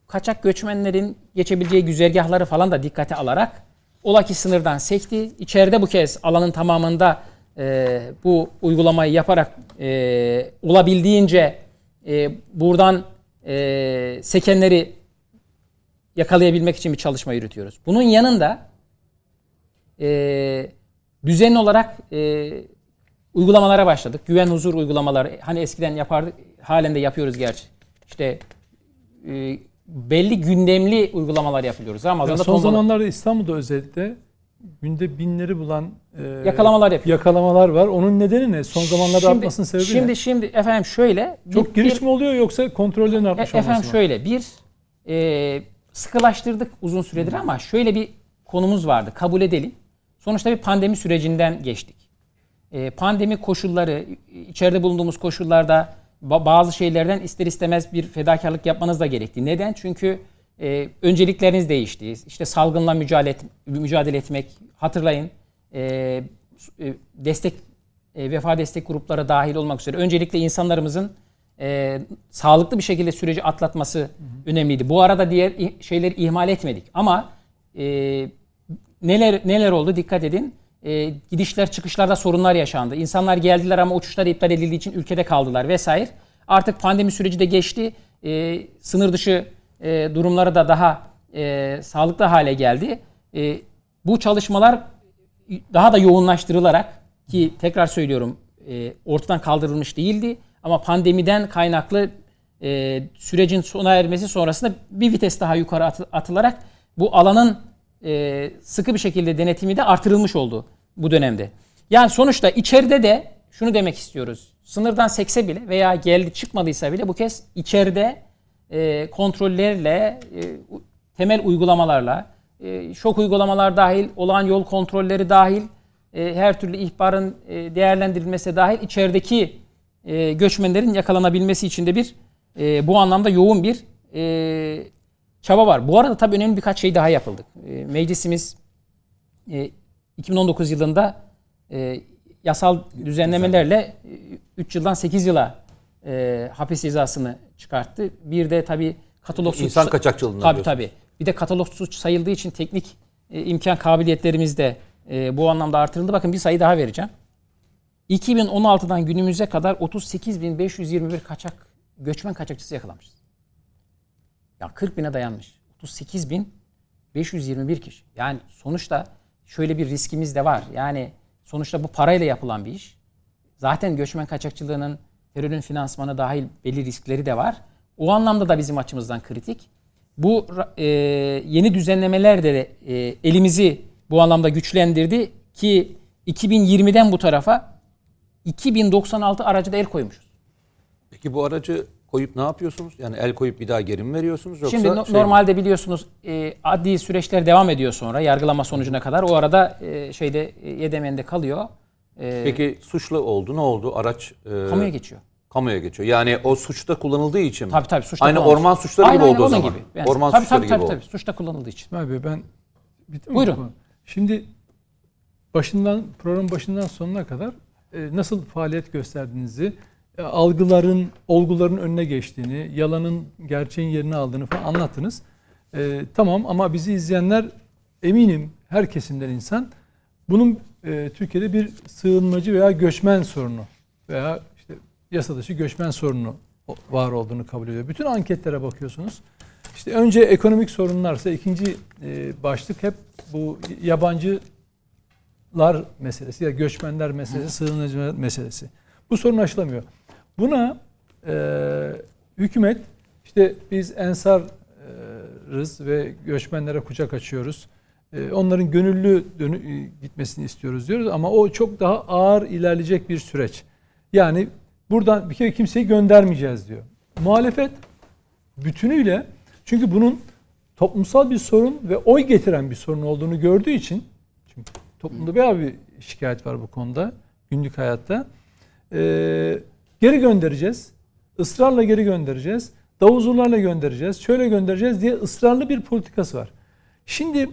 kaçak göçmenlerin geçebileceği güzergahları falan da dikkate alarak ola ki sınırdan sekti. İçeride bu kez alanın tamamında e, bu uygulamayı yaparak e, olabildiğince e, buradan e, sekenleri yakalayabilmek için bir çalışma yürütüyoruz. Bunun yanında e, düzenli olarak e, uygulamalara başladık. Güven huzur uygulamaları. Hani eskiden yapardık, halen de yapıyoruz gerçi. İşte e, belli gündemli uygulamalar yapıyoruz. Ya Ramazan'da son tombala- zamanlarda İstanbul'da özellikle günde binleri bulan e, Yakalamalar yapıyor. yakalamalar var. Onun nedeni ne? Son zamanlarda Şimdi- artmasının sebebi şimdi, ne? Şimdi efendim şöyle. Çok bir- giriş mi oluyor yoksa kontrollerin E- artmış olması efendim şöyle bir e, sıkılaştırdık uzun süredir ama şöyle bir konumuz vardı. Kabul edelim. Sonuçta bir pandemi sürecinden geçtik. E, pandemi koşulları, içeride bulunduğumuz koşullarda bazı şeylerden ister istemez bir fedakarlık yapmanız da gerekti. Neden? Çünkü e, öncelikleriniz değişti. İşte salgınla mücadele, mücadele etmek, hatırlayın e, e, destek e, vefa destek grupları dahil olmak üzere öncelikle insanlarımızın e, sağlıklı bir şekilde süreci atlatması hı hı. önemliydi. Bu arada diğer şeyleri ihmal etmedik ama e, neler neler oldu dikkat edin. E, gidişler çıkışlarda sorunlar yaşandı. İnsanlar geldiler ama uçuşlar iptal edildiği için ülkede kaldılar vesaire. Artık pandemi süreci de geçti. E, sınır dışı e, durumları da daha e, sağlıklı hale geldi. E, bu çalışmalar daha da yoğunlaştırılarak ki tekrar söylüyorum e, ortadan kaldırılmış değildi ama pandemiden kaynaklı e, sürecin sona ermesi sonrasında bir vites daha yukarı at, atılarak bu alanın e, sıkı bir şekilde denetimi de artırılmış oldu bu dönemde. Yani sonuçta içeride de şunu demek istiyoruz. Sınırdan sekse bile veya geldi çıkmadıysa bile bu kez içeride e, kontrollerle, e, temel uygulamalarla, e, şok uygulamalar dahil, olan yol kontrolleri dahil, e, her türlü ihbarın e, değerlendirilmesi dahil içerideki e, göçmenlerin yakalanabilmesi için de bir e, bu anlamda yoğun bir e, çaba var. Bu arada tabii önemli birkaç şey daha yapıldı. E, meclisimiz e, 2019 yılında e, yasal düzenlemelerle 3 yıldan 8 yıla e, hapis cezasını çıkarttı. Bir de tabii katalog İnsan kaçakçılığından Tabii diyorsun. tabii. Bir de katalog suç sayıldığı için teknik e, imkan kabiliyetlerimiz de e, bu anlamda artırıldı. Bakın bir sayı daha vereceğim. 2016'dan günümüze kadar 38.521 kaçak göçmen kaçakçısı yakalamışız. Ya 40 bine dayanmış. 38.521 kişi. Yani sonuçta şöyle bir riskimiz de var. Yani sonuçta bu parayla yapılan bir iş. Zaten göçmen kaçakçılığının terörün finansmanı dahil belli riskleri de var. O anlamda da bizim açımızdan kritik. Bu e, yeni düzenlemeler de e, elimizi bu anlamda güçlendirdi ki 2020'den bu tarafa 2096 aracı da el koymuşuz. Peki bu aracı koyup ne yapıyorsunuz? Yani el koyup bir daha geri mi veriyorsunuz yoksa Şimdi no, şey normalde mi? biliyorsunuz e, adli süreçler devam ediyor sonra yargılama sonucuna kadar. O arada e, şeyde e, Yedemen'de kalıyor. E, Peki suçlu oldu ne oldu? Araç e, kamuya geçiyor. Kamuya geçiyor. Yani o suçta kullanıldığı için mi? Tabii tabii. Suçta Aynı orman suçları aynen, gibi oldu o zaman. Gibi. Yani, orman tabii, suçları tabii, gibi tabii, oldu. Tabii, suçta kullanıldığı için. Abi ben bitti mi? Buyurun. Şimdi başından program başından sonuna kadar e, nasıl faaliyet gösterdiğinizi, e, algıların, olguların önüne geçtiğini, yalanın gerçeğin yerini aldığını falan anlattınız. E, tamam ama bizi izleyenler eminim her kesimden insan bunun e, Türkiye'de bir sığınmacı veya göçmen sorunu veya işte yasa dışı göçmen sorunu var olduğunu kabul ediyor. Bütün anketlere bakıyorsunuz. İşte önce ekonomik sorunlarsa ikinci e, başlık hep bu yabancılar meselesi ya göçmenler meselesi, sığınmacılar meselesi. Bu sorun aşılamıyor. Buna e, hükümet işte biz ensarız ve göçmenlere kucak açıyoruz. E, onların gönüllü e, gitmesini istiyoruz diyoruz ama o çok daha ağır ilerleyecek bir süreç. Yani buradan bir kere kimseyi göndermeyeceğiz diyor. Muhalefet bütünüyle çünkü bunun toplumsal bir sorun ve oy getiren bir sorun olduğunu gördüğü için çünkü toplumda bayağı bir şikayet var bu konuda günlük hayatta. Ee, geri göndereceğiz. ısrarla geri göndereceğiz. Davuzurlarla göndereceğiz. Şöyle göndereceğiz diye ısrarlı bir politikası var. Şimdi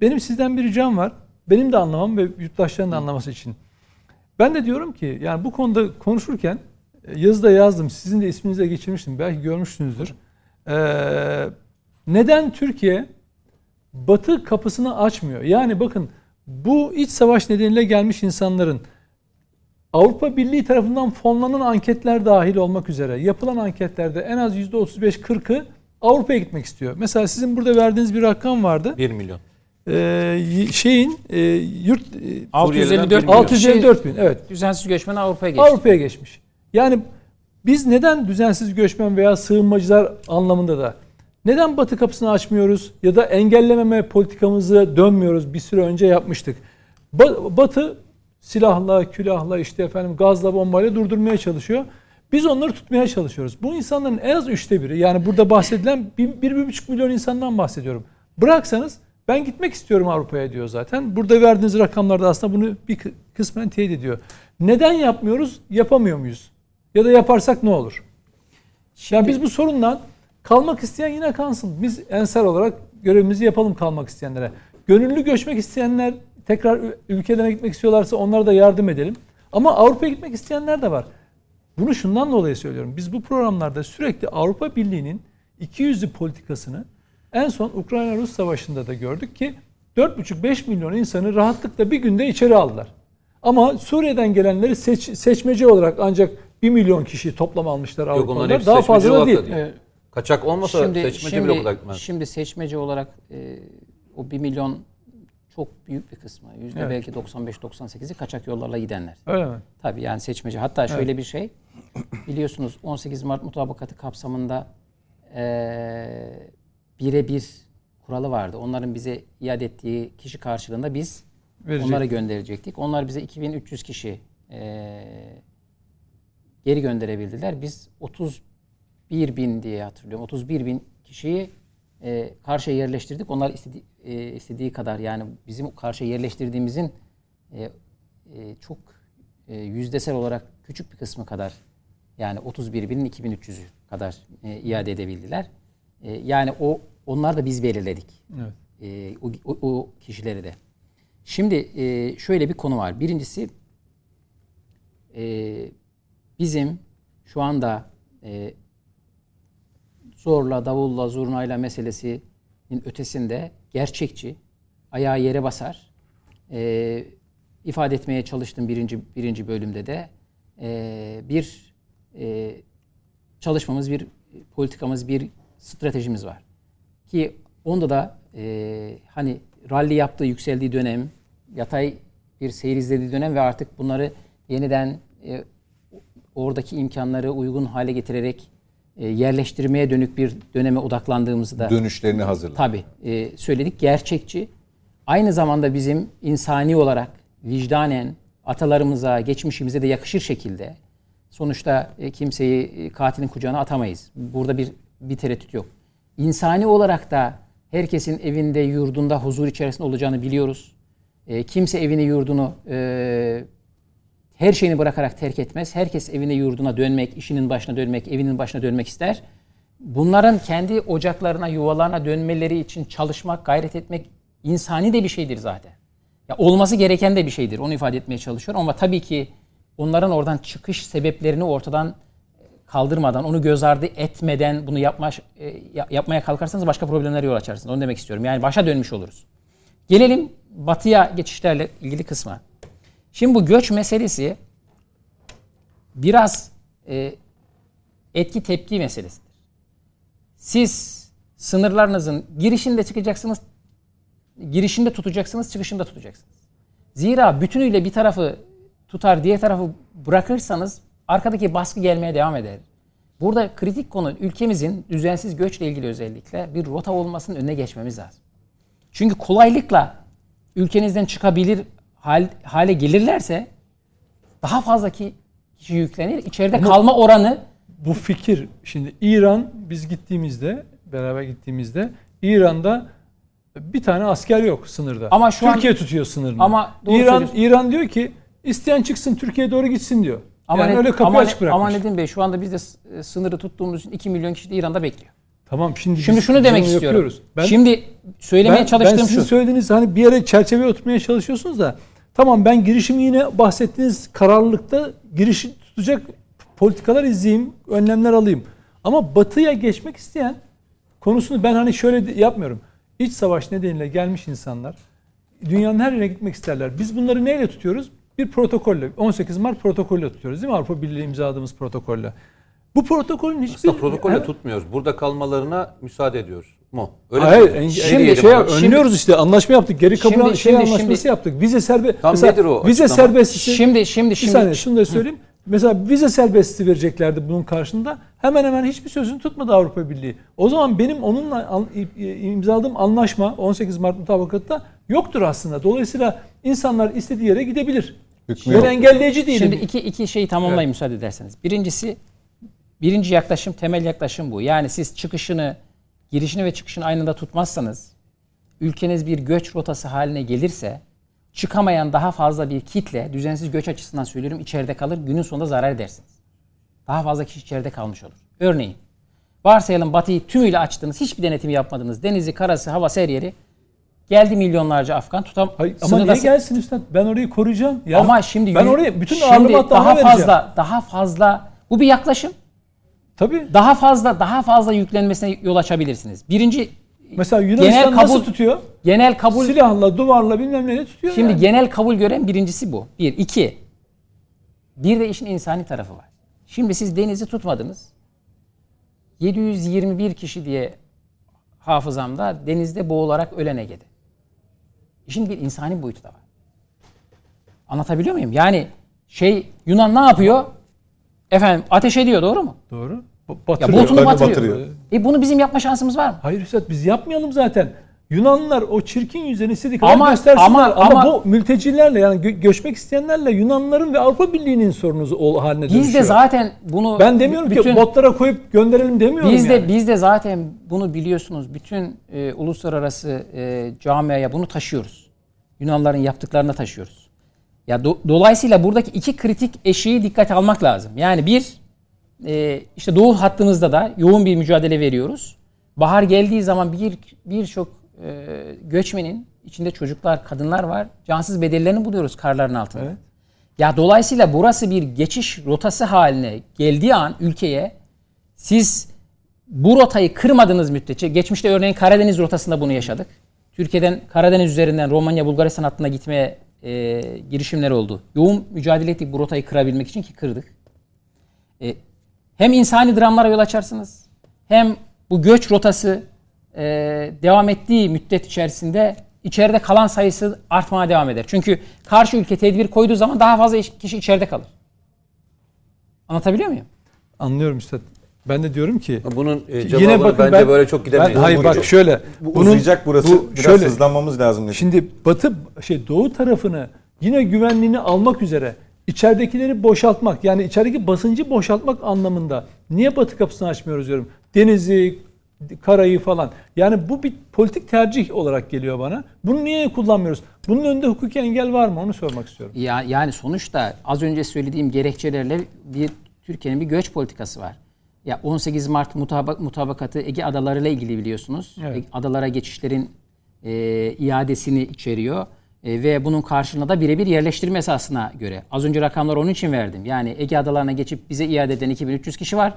benim sizden bir ricam var. Benim de anlamam ve yurttaşların da anlaması için. Ben de diyorum ki yani bu konuda konuşurken e, yazıda yazdım. Sizin de isminize geçirmiştim. Belki görmüşsünüzdür. Ee, neden Türkiye Batı kapısını açmıyor? Yani bakın bu iç savaş nedeniyle gelmiş insanların Avrupa Birliği tarafından fonlanan anketler dahil olmak üzere yapılan anketlerde en az %35-40'ı Avrupa'ya gitmek istiyor. Mesela sizin burada verdiğiniz bir rakam vardı. 1 milyon. Ee, şeyin e, yurt 654 bin. 654 bin evet. Düzensiz göçmen Avrupa'ya geçmiş. Avrupa'ya geçmiş. Yani biz neden düzensiz göçmen veya sığınmacılar anlamında da neden batı kapısını açmıyoruz ya da engellememe politikamızı dönmüyoruz bir süre önce yapmıştık. Batı silahla, külahla işte efendim gazla bombayla durdurmaya çalışıyor. Biz onları tutmaya çalışıyoruz. Bu insanların en az üçte biri yani burada bahsedilen bir, bir, bir buçuk milyon insandan bahsediyorum. Bıraksanız ben gitmek istiyorum Avrupa'ya diyor zaten. Burada verdiğiniz rakamlarda aslında bunu bir kısmen teyit ediyor. Neden yapmıyoruz? Yapamıyor muyuz? Ya da yaparsak ne olur? Şimdi, ya biz bu sorundan kalmak isteyen yine kalsın. Biz ensar olarak görevimizi yapalım kalmak isteyenlere. Gönüllü göçmek isteyenler tekrar ülkelerine gitmek istiyorlarsa onlara da yardım edelim. Ama Avrupa'ya gitmek isteyenler de var. Bunu şundan dolayı söylüyorum. Biz bu programlarda sürekli Avrupa Birliği'nin iki yüzlü politikasını en son Ukrayna-Rus savaşında da gördük ki 4,5-5 milyon insanı rahatlıkla bir günde içeri aldılar. Ama Suriye'den gelenleri seç, seçmece olarak ancak 1 milyon kişi toplam almışlar Avrupa'da. Daha fazla da değil. değil. Kaçak olmasa şimdi, seçmece şimdi, bile o kadar gitmez. Şimdi seçmece olarak e, o 1 milyon çok büyük bir kısmı. Yüzde evet. belki 95-98'i kaçak yollarla gidenler. Öyle mi? Tabii yani seçmece. Hatta evet. şöyle bir şey. Biliyorsunuz 18 Mart mutabakatı kapsamında e, birebir kuralı vardı. Onların bize iade ettiği kişi karşılığında biz Verecek. onları gönderecektik. Onlar bize 2300 kişi e, geri gönderebildiler. Biz 31 bin diye hatırlıyorum. 31 bin kişiyi e, karşıya yerleştirdik. Onlar istedi, e, istediği kadar yani bizim karşıya yerleştirdiğimizin e, e, çok e, yüzdesel olarak küçük bir kısmı kadar yani 31 binin 2300'ü kadar e, iade edebildiler. E, yani o onlar da biz belirledik. Evet. E, o, o, o kişileri de. Şimdi e, şöyle bir konu var. Birincisi e, bizim şu anda e, zorla, davulla, zurnayla meselesinin ötesinde gerçekçi, ayağı yere basar. E, ifade etmeye çalıştım birinci, birinci bölümde de. E, bir e, çalışmamız, bir politikamız, bir stratejimiz var. Ki onda da e, hani rally yaptığı, yükseldiği dönem, yatay bir seyir izlediği dönem ve artık bunları yeniden e, oradaki imkanları uygun hale getirerek e, yerleştirmeye dönük bir döneme odaklandığımızı da dönüşlerini hazırladık. Tabii e, söyledik. Gerçekçi. Aynı zamanda bizim insani olarak vicdanen atalarımıza, geçmişimize de yakışır şekilde sonuçta e, kimseyi e, katilin kucağına atamayız. Burada bir bir tereddüt yok. İnsani olarak da herkesin evinde, yurdunda huzur içerisinde olacağını biliyoruz. E, kimse evini, yurdunu e, her şeyini bırakarak terk etmez. Herkes evine, yurduna dönmek, işinin başına dönmek, evinin başına dönmek ister. Bunların kendi ocaklarına, yuvalarına dönmeleri için çalışmak, gayret etmek insani de bir şeydir zaten. Ya olması gereken de bir şeydir. Onu ifade etmeye çalışıyorum ama tabii ki onların oradan çıkış sebeplerini ortadan kaldırmadan, onu göz ardı etmeden bunu yapma, e, yapmaya kalkarsanız başka problemlere yol açarsınız. Onu demek istiyorum. Yani başa dönmüş oluruz. Gelelim batıya geçişlerle ilgili kısma. Şimdi bu göç meselesi biraz e, etki tepki meselesidir. Siz sınırlarınızın girişinde çıkacaksınız, girişinde tutacaksınız, çıkışında tutacaksınız. Zira bütünüyle bir tarafı tutar, diğer tarafı bırakırsanız arkadaki baskı gelmeye devam eder. Burada kritik konu ülkemizin düzensiz göçle ilgili özellikle bir rota olmasının önüne geçmemiz lazım. Çünkü kolaylıkla ülkenizden çıkabilir hal, hale gelirlerse daha fazla ki kişi yüklenir. İçeride Ama kalma oranı bu fikir şimdi İran biz gittiğimizde beraber gittiğimizde İran'da bir tane asker yok sınırda. Ama şu Türkiye an, tutuyor sınırını. Ama İran İran diyor ki isteyen çıksın Türkiye'ye doğru gitsin diyor. Ama yani ne, öyle kapı ama, açık bırakmış. Ama Nedim Bey şu anda biz de e, sınırı tuttuğumuz için 2 milyon kişi de İran'da bekliyor. Tamam şimdi Şimdi şunu demek istiyorum. Ben, şimdi söylemeye ben, çalıştığım ben sizin şu. söylediğiniz hani bir yere çerçeve oturmaya çalışıyorsunuz da tamam ben girişimi yine bahsettiğiniz kararlılıkta girişi tutacak politikalar izleyeyim, önlemler alayım. Ama batıya geçmek isteyen konusunu ben hani şöyle yapmıyorum. İç savaş nedeniyle gelmiş insanlar dünyanın her yerine gitmek isterler. Biz bunları neyle tutuyoruz? Bir protokolle 18 Mart protokolle tutuyoruz değil mi? Avrupa Birliği imzaladığımız protokolle. Bu protokolün hiçbir... Aslında protokolle he? tutmuyoruz. Burada kalmalarına müsaade ediyoruz mu? Öyle Hayır, en, şimdi, şey, önlüyoruz işte anlaşma yaptık. Geri kabul şimdi, şey şimdi, anlaşması şimdi, yaptık. Vize serbest Tam mesela, nedir o vize açıklama? serbestisi. Şimdi şimdi şimdi bir saniye şunu da söyleyeyim. Hı. Mesela vize serbestisi vereceklerdi bunun karşında. Hemen hemen hiçbir sözünü tutmadı Avrupa Birliği. O zaman benim onunla imzaladığım anlaşma 18 Mart mutabakatta yoktur aslında. Dolayısıyla insanlar istediği yere gidebilir. Hükmü ben engelleyici değilim. Şimdi iki, iki şeyi tamamlayayım evet. müsaade ederseniz. Birincisi birinci yaklaşım, temel yaklaşım bu. Yani siz çıkışını, girişini ve çıkışını aynı anda tutmazsanız, ülkeniz bir göç rotası haline gelirse, çıkamayan daha fazla bir kitle, düzensiz göç açısından söylüyorum, içeride kalır, günün sonunda zarar edersiniz. Daha fazla kişi içeride kalmış olur. Örneğin, varsayalım batıyı tümüyle açtınız, hiçbir denetim yapmadınız. Denizi, karası, hava, her yeri. Geldi milyonlarca Afgan tutam. Hayır, ama niye gelsin üstad? Ben orayı koruyacağım. Ya Ama şimdi ben oraya bütün şimdi daha ona vereceğim. fazla daha fazla bu bir yaklaşım. Tabii. Daha fazla daha fazla yüklenmesine yol açabilirsiniz. Birinci Mesela Yunanistan genel nasıl kabul tutuyor? genel kabul Silahla, duvarla bilmem neyle tutuyor şimdi yani. genel kabul gören birincisi bu. Bir, iki. Bir de işin insani tarafı var. Şimdi siz denizi tutmadınız. 721 kişi diye hafızamda denizde boğularak ölen Ege'de. İşin bir insani boyutu da var. Anlatabiliyor muyum? Yani şey Yunan ne yapıyor? Efendim ateş ediyor doğru mu? Doğru. Ba- Ya Batırıyor. botunu batırıyor. batırıyor. E bunu bizim yapma şansımız var mı? Hayır Üstad biz yapmayalım zaten. Yunanlılar o çirkin yüzlerini istediği kadar Ama- göstersinler. ama- Ama, ama- bu mültecilerle yani gö- göçmek isteyenlerle Yunanlıların ve Avrupa Birliği'nin sorunu ol haline dönüşüyor. Biz de zaten bunu ben demiyorum bütün, ki botlara koyup gönderelim demiyorum biz de yani. biz de zaten bunu biliyorsunuz bütün e, uluslararası e, camiaya bunu taşıyoruz. Yunanların yaptıklarına taşıyoruz. Ya do- dolayısıyla buradaki iki kritik eşiği dikkate almak lazım. Yani bir e, işte doğu hattımızda da yoğun bir mücadele veriyoruz. Bahar geldiği zaman bir birçok e, göçmenin içinde çocuklar, kadınlar var. Cansız bedellerini buluyoruz karların altında. Evet. Ya dolayısıyla burası bir geçiş rotası haline geldiği an ülkeye siz bu rotayı kırmadığınız müddetçe geçmişte örneğin Karadeniz rotasında bunu yaşadık. Türkiye'den Karadeniz üzerinden Romanya Bulgaristan hattına gitmeye e, girişimler oldu. Yoğun mücadele ettik bu rotayı kırabilmek için ki kırdık. E, hem insani dramlara yol açarsınız hem bu göç rotası e, devam ettiği müddet içerisinde içeride kalan sayısı artmaya devam eder. Çünkü karşı ülke tedbir koyduğu zaman daha fazla iş- kişi içeride kalır. Anlatabiliyor muyum? Anlıyorum Üstad. Ben de diyorum ki Bunun e, Yine bakın bence ben- böyle çok gidemeyiz. Ben, hayır bak şöyle. Bu bunun- uzayacak burası. bu Biraz şöyle, hızlanmamız lazım. Nedim. Şimdi Batı şey Doğu tarafını yine güvenliğini almak üzere içeridekileri boşaltmak yani içerideki basıncı boşaltmak anlamında niye Batı kapısını açmıyoruz diyorum. Denizi, karayı falan. Yani bu bir politik tercih olarak geliyor bana. Bunu niye kullanmıyoruz? Bunun önünde hukuki engel var mı? Onu sormak istiyorum. Ya, yani sonuçta az önce söylediğim gerekçelerle bir Türkiye'nin bir göç politikası var. Ya 18 Mart mutabak, mutabakatı Ege Adaları ile ilgili biliyorsunuz. Evet. Adalara geçişlerin e, iadesini içeriyor. E, ve bunun karşılığında da birebir yerleştirme esasına göre. Az önce rakamları onun için verdim. Yani Ege Adalarına geçip bize iade eden 2300 kişi var.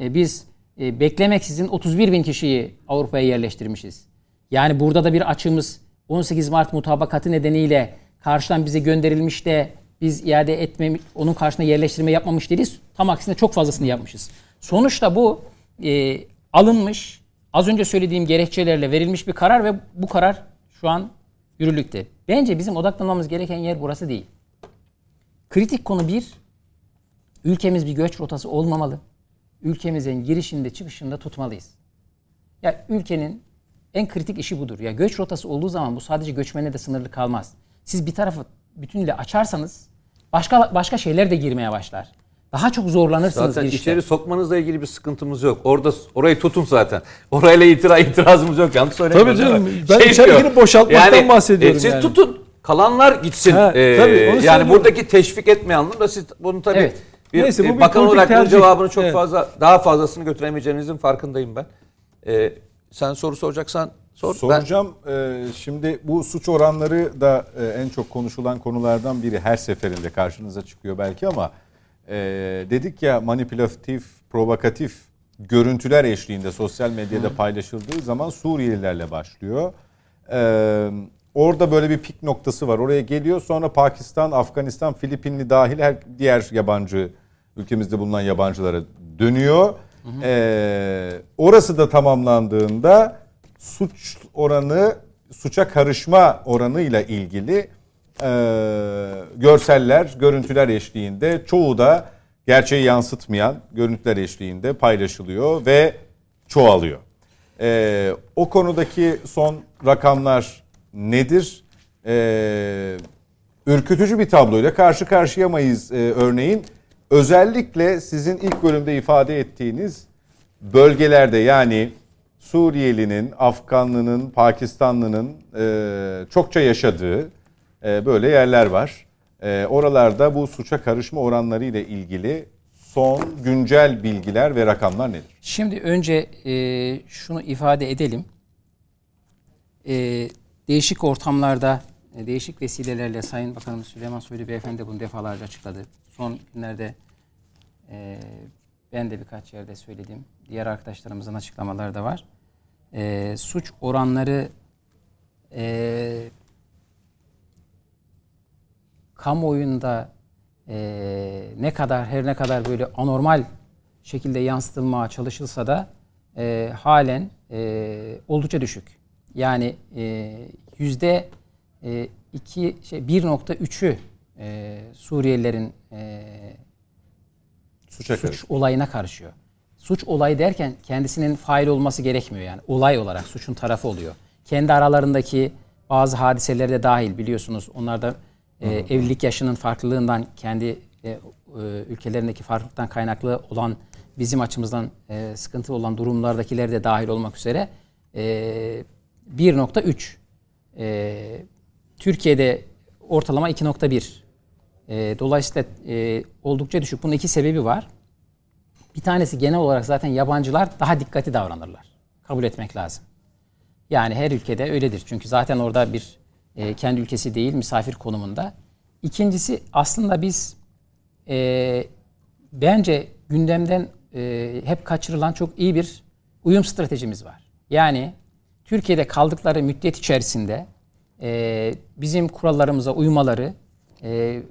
E, biz e, beklemeksizin 31 bin kişiyi Avrupa'ya yerleştirmişiz. Yani burada da bir açığımız 18 Mart mutabakatı nedeniyle karşıdan bize gönderilmiş de biz iade etme, onun karşına yerleştirme yapmamış değiliz. Tam aksine çok fazlasını yapmışız. Sonuçta bu e, alınmış, az önce söylediğim gerekçelerle verilmiş bir karar ve bu karar şu an yürürlükte. Bence bizim odaklanmamız gereken yer burası değil. Kritik konu bir, ülkemiz bir göç rotası olmamalı. Ülkemizin girişinde çıkışında tutmalıyız. Ya ülkenin en kritik işi budur. Ya göç rotası olduğu zaman bu sadece göçmene de sınırlı kalmaz. Siz bir tarafı bütünüyle açarsanız başka başka şeyler de girmeye başlar. Daha çok zorlanırsınız Zaten girişte. içeri sokmanızla ilgili bir sıkıntımız yok. Orada orayı tutun zaten. [laughs] Orayla itira itirazımız yok. Yanlış söylemiyorum. Tabii canım. mi? Ben içeridekini diyor. boşaltmaktan bahsediyorum e, siz yani. tutun. Kalanlar gitsin. Ha, E, tabii, onu yani buradaki teşvik etme anlamında siz bunu tabii Evet. Bir, Neyse, bu e, bir bakan olarak bunun tercih. cevabını çok Evet. fazla daha fazlasını götüremeyeceğinizin farkındayım ben. E, sen soru soracaksan sor. Ben- Soracağım. Ee, şimdi bu suç oranları da e, en çok konuşulan konulardan biri. Her seferinde karşınıza çıkıyor belki ama e, dedik ya manipülatif, provokatif görüntüler eşliğinde sosyal medyada paylaşıldığı zaman Suriyelilerle başlıyor. Ee, orada böyle bir pik noktası var. Oraya geliyor sonra Pakistan, Afganistan, Filipinli dahil her diğer yabancı ülkemizde bulunan yabancılara dönüyor. Ee, orası da tamamlandığında suç oranı, suça karışma oranıyla ilgili e, görseller, görüntüler eşliğinde çoğu da gerçeği yansıtmayan görüntüler eşliğinde paylaşılıyor ve çoğalıyor. Ee, o konudaki son rakamlar nedir? Ee, ürkütücü bir tabloyla karşı karşıya mıyız? Ee, örneğin özellikle sizin ilk bölümde ifade ettiğiniz bölgelerde yani Suriyelinin, Afganlının, Pakistanlının e, çokça yaşadığı e, böyle yerler var. E, oralarda bu suça karışma oranları ile ilgili son güncel bilgiler ve rakamlar nedir? Şimdi önce e, şunu ifade edelim. E, değişik ortamlarda, e, değişik vesilelerle Sayın Bakanımız Süleyman Soylu Beyefendi bunu defalarca açıkladı. Son günlerde e, ben de birkaç yerde söyledim. Diğer arkadaşlarımızın açıklamaları da var. E, suç oranları e, kamuoyunda e, ne kadar her ne kadar böyle anormal şekilde yansıtılmaya çalışılsa da e, halen e, oldukça düşük. Yani e, yüzde e, iki şey 1.3'ü e, Suriyelilerin e, Suça suç olayına karışıyor. Suç olayı derken kendisinin fail olması gerekmiyor yani. Olay olarak suçun tarafı oluyor. Kendi aralarındaki bazı hadiseleri de dahil biliyorsunuz. Onlar da e, evlilik yaşının farklılığından kendi e, e, ülkelerindeki farklılıktan kaynaklı olan bizim açımızdan e, sıkıntı olan durumlardakiler de dahil olmak üzere e, 1.3 e, Türkiye'de ortalama 2.1 e, dolayısıyla e, oldukça düşük. Bunun iki sebebi var. Bir tanesi genel olarak zaten yabancılar daha dikkatli davranırlar. Kabul etmek lazım. Yani her ülkede öyledir. Çünkü zaten orada bir e, kendi ülkesi değil, misafir konumunda. İkincisi aslında biz e, bence gündemden e, hep kaçırılan çok iyi bir uyum stratejimiz var. Yani Türkiye'de kaldıkları müddet içerisinde e, bizim kurallarımıza uymaları e,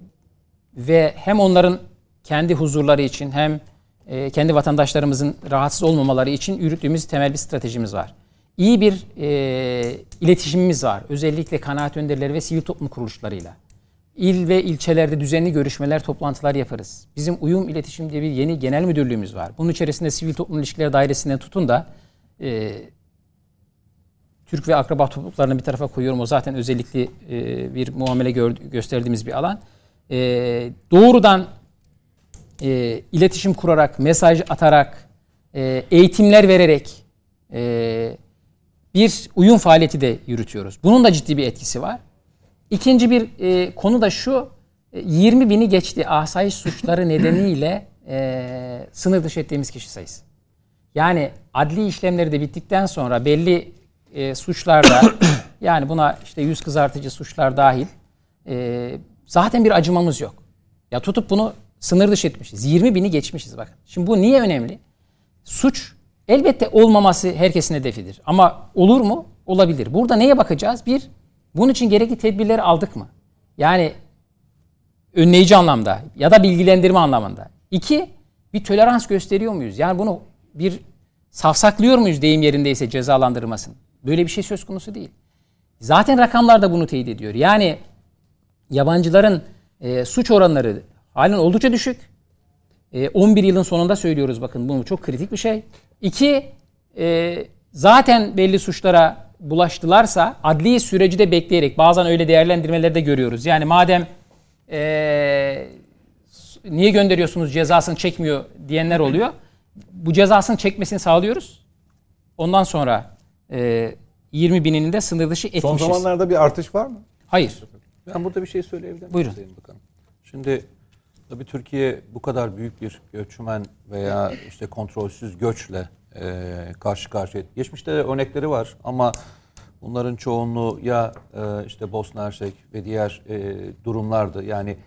ve hem onların kendi huzurları için hem e, kendi vatandaşlarımızın rahatsız olmamaları için yürüttüğümüz temel bir stratejimiz var. İyi bir e, iletişimimiz var. Özellikle kanaat önderleri ve sivil toplum kuruluşlarıyla. İl ve ilçelerde düzenli görüşmeler, toplantılar yaparız. Bizim uyum iletişim diye bir yeni genel müdürlüğümüz var. Bunun içerisinde sivil toplum ilişkileri dairesinden tutun da e, Türk ve akraba topluluklarını bir tarafa koyuyorum. O zaten özellikle e, bir muamele gör, gösterdiğimiz bir alan. E, doğrudan e, iletişim kurarak, mesaj atarak, e, eğitimler vererek e, bir uyum faaliyeti de yürütüyoruz. Bunun da ciddi bir etkisi var. İkinci bir e, konu da şu, 20 bini geçti asayiş suçları nedeniyle e, sınır dışı ettiğimiz kişi sayısı. Yani adli işlemleri de bittikten sonra belli e, suçlarda [coughs] yani buna işte yüz kızartıcı suçlar dahil e, zaten bir acımamız yok. Ya tutup bunu sınır dışı etmişiz. 20 bini geçmişiz bakın. Şimdi bu niye önemli? Suç elbette olmaması herkesin hedefidir. Ama olur mu? Olabilir. Burada neye bakacağız? Bir, bunun için gerekli tedbirleri aldık mı? Yani önleyici anlamda ya da bilgilendirme anlamında. İki, bir tolerans gösteriyor muyuz? Yani bunu bir safsaklıyor muyuz deyim yerindeyse cezalandırmasın? Böyle bir şey söz konusu değil. Zaten rakamlar da bunu teyit ediyor. Yani yabancıların e, suç oranları halen oldukça düşük. E, 11 yılın sonunda söylüyoruz bakın bu çok kritik bir şey. İki, e, zaten belli suçlara bulaştılarsa adli süreci de bekleyerek bazen öyle değerlendirmeleri de görüyoruz. Yani madem e, niye gönderiyorsunuz cezasını çekmiyor diyenler oluyor. Bu cezasını çekmesini sağlıyoruz. Ondan sonra e, 20 bininin de sınır dışı etmişiz. Son zamanlarda bir artış var mı? Hayır. Ben burada bir şey söyleyebilir miyim? Buyurun. Sayın Bakanım? Şimdi tabii Türkiye bu kadar büyük bir göçmen veya işte kontrolsüz göçle e, karşı karşıya. Geçmişte de örnekleri var ama bunların çoğunluğu ya e, işte Bosna Hersek ve diğer e, durumlardı. Yani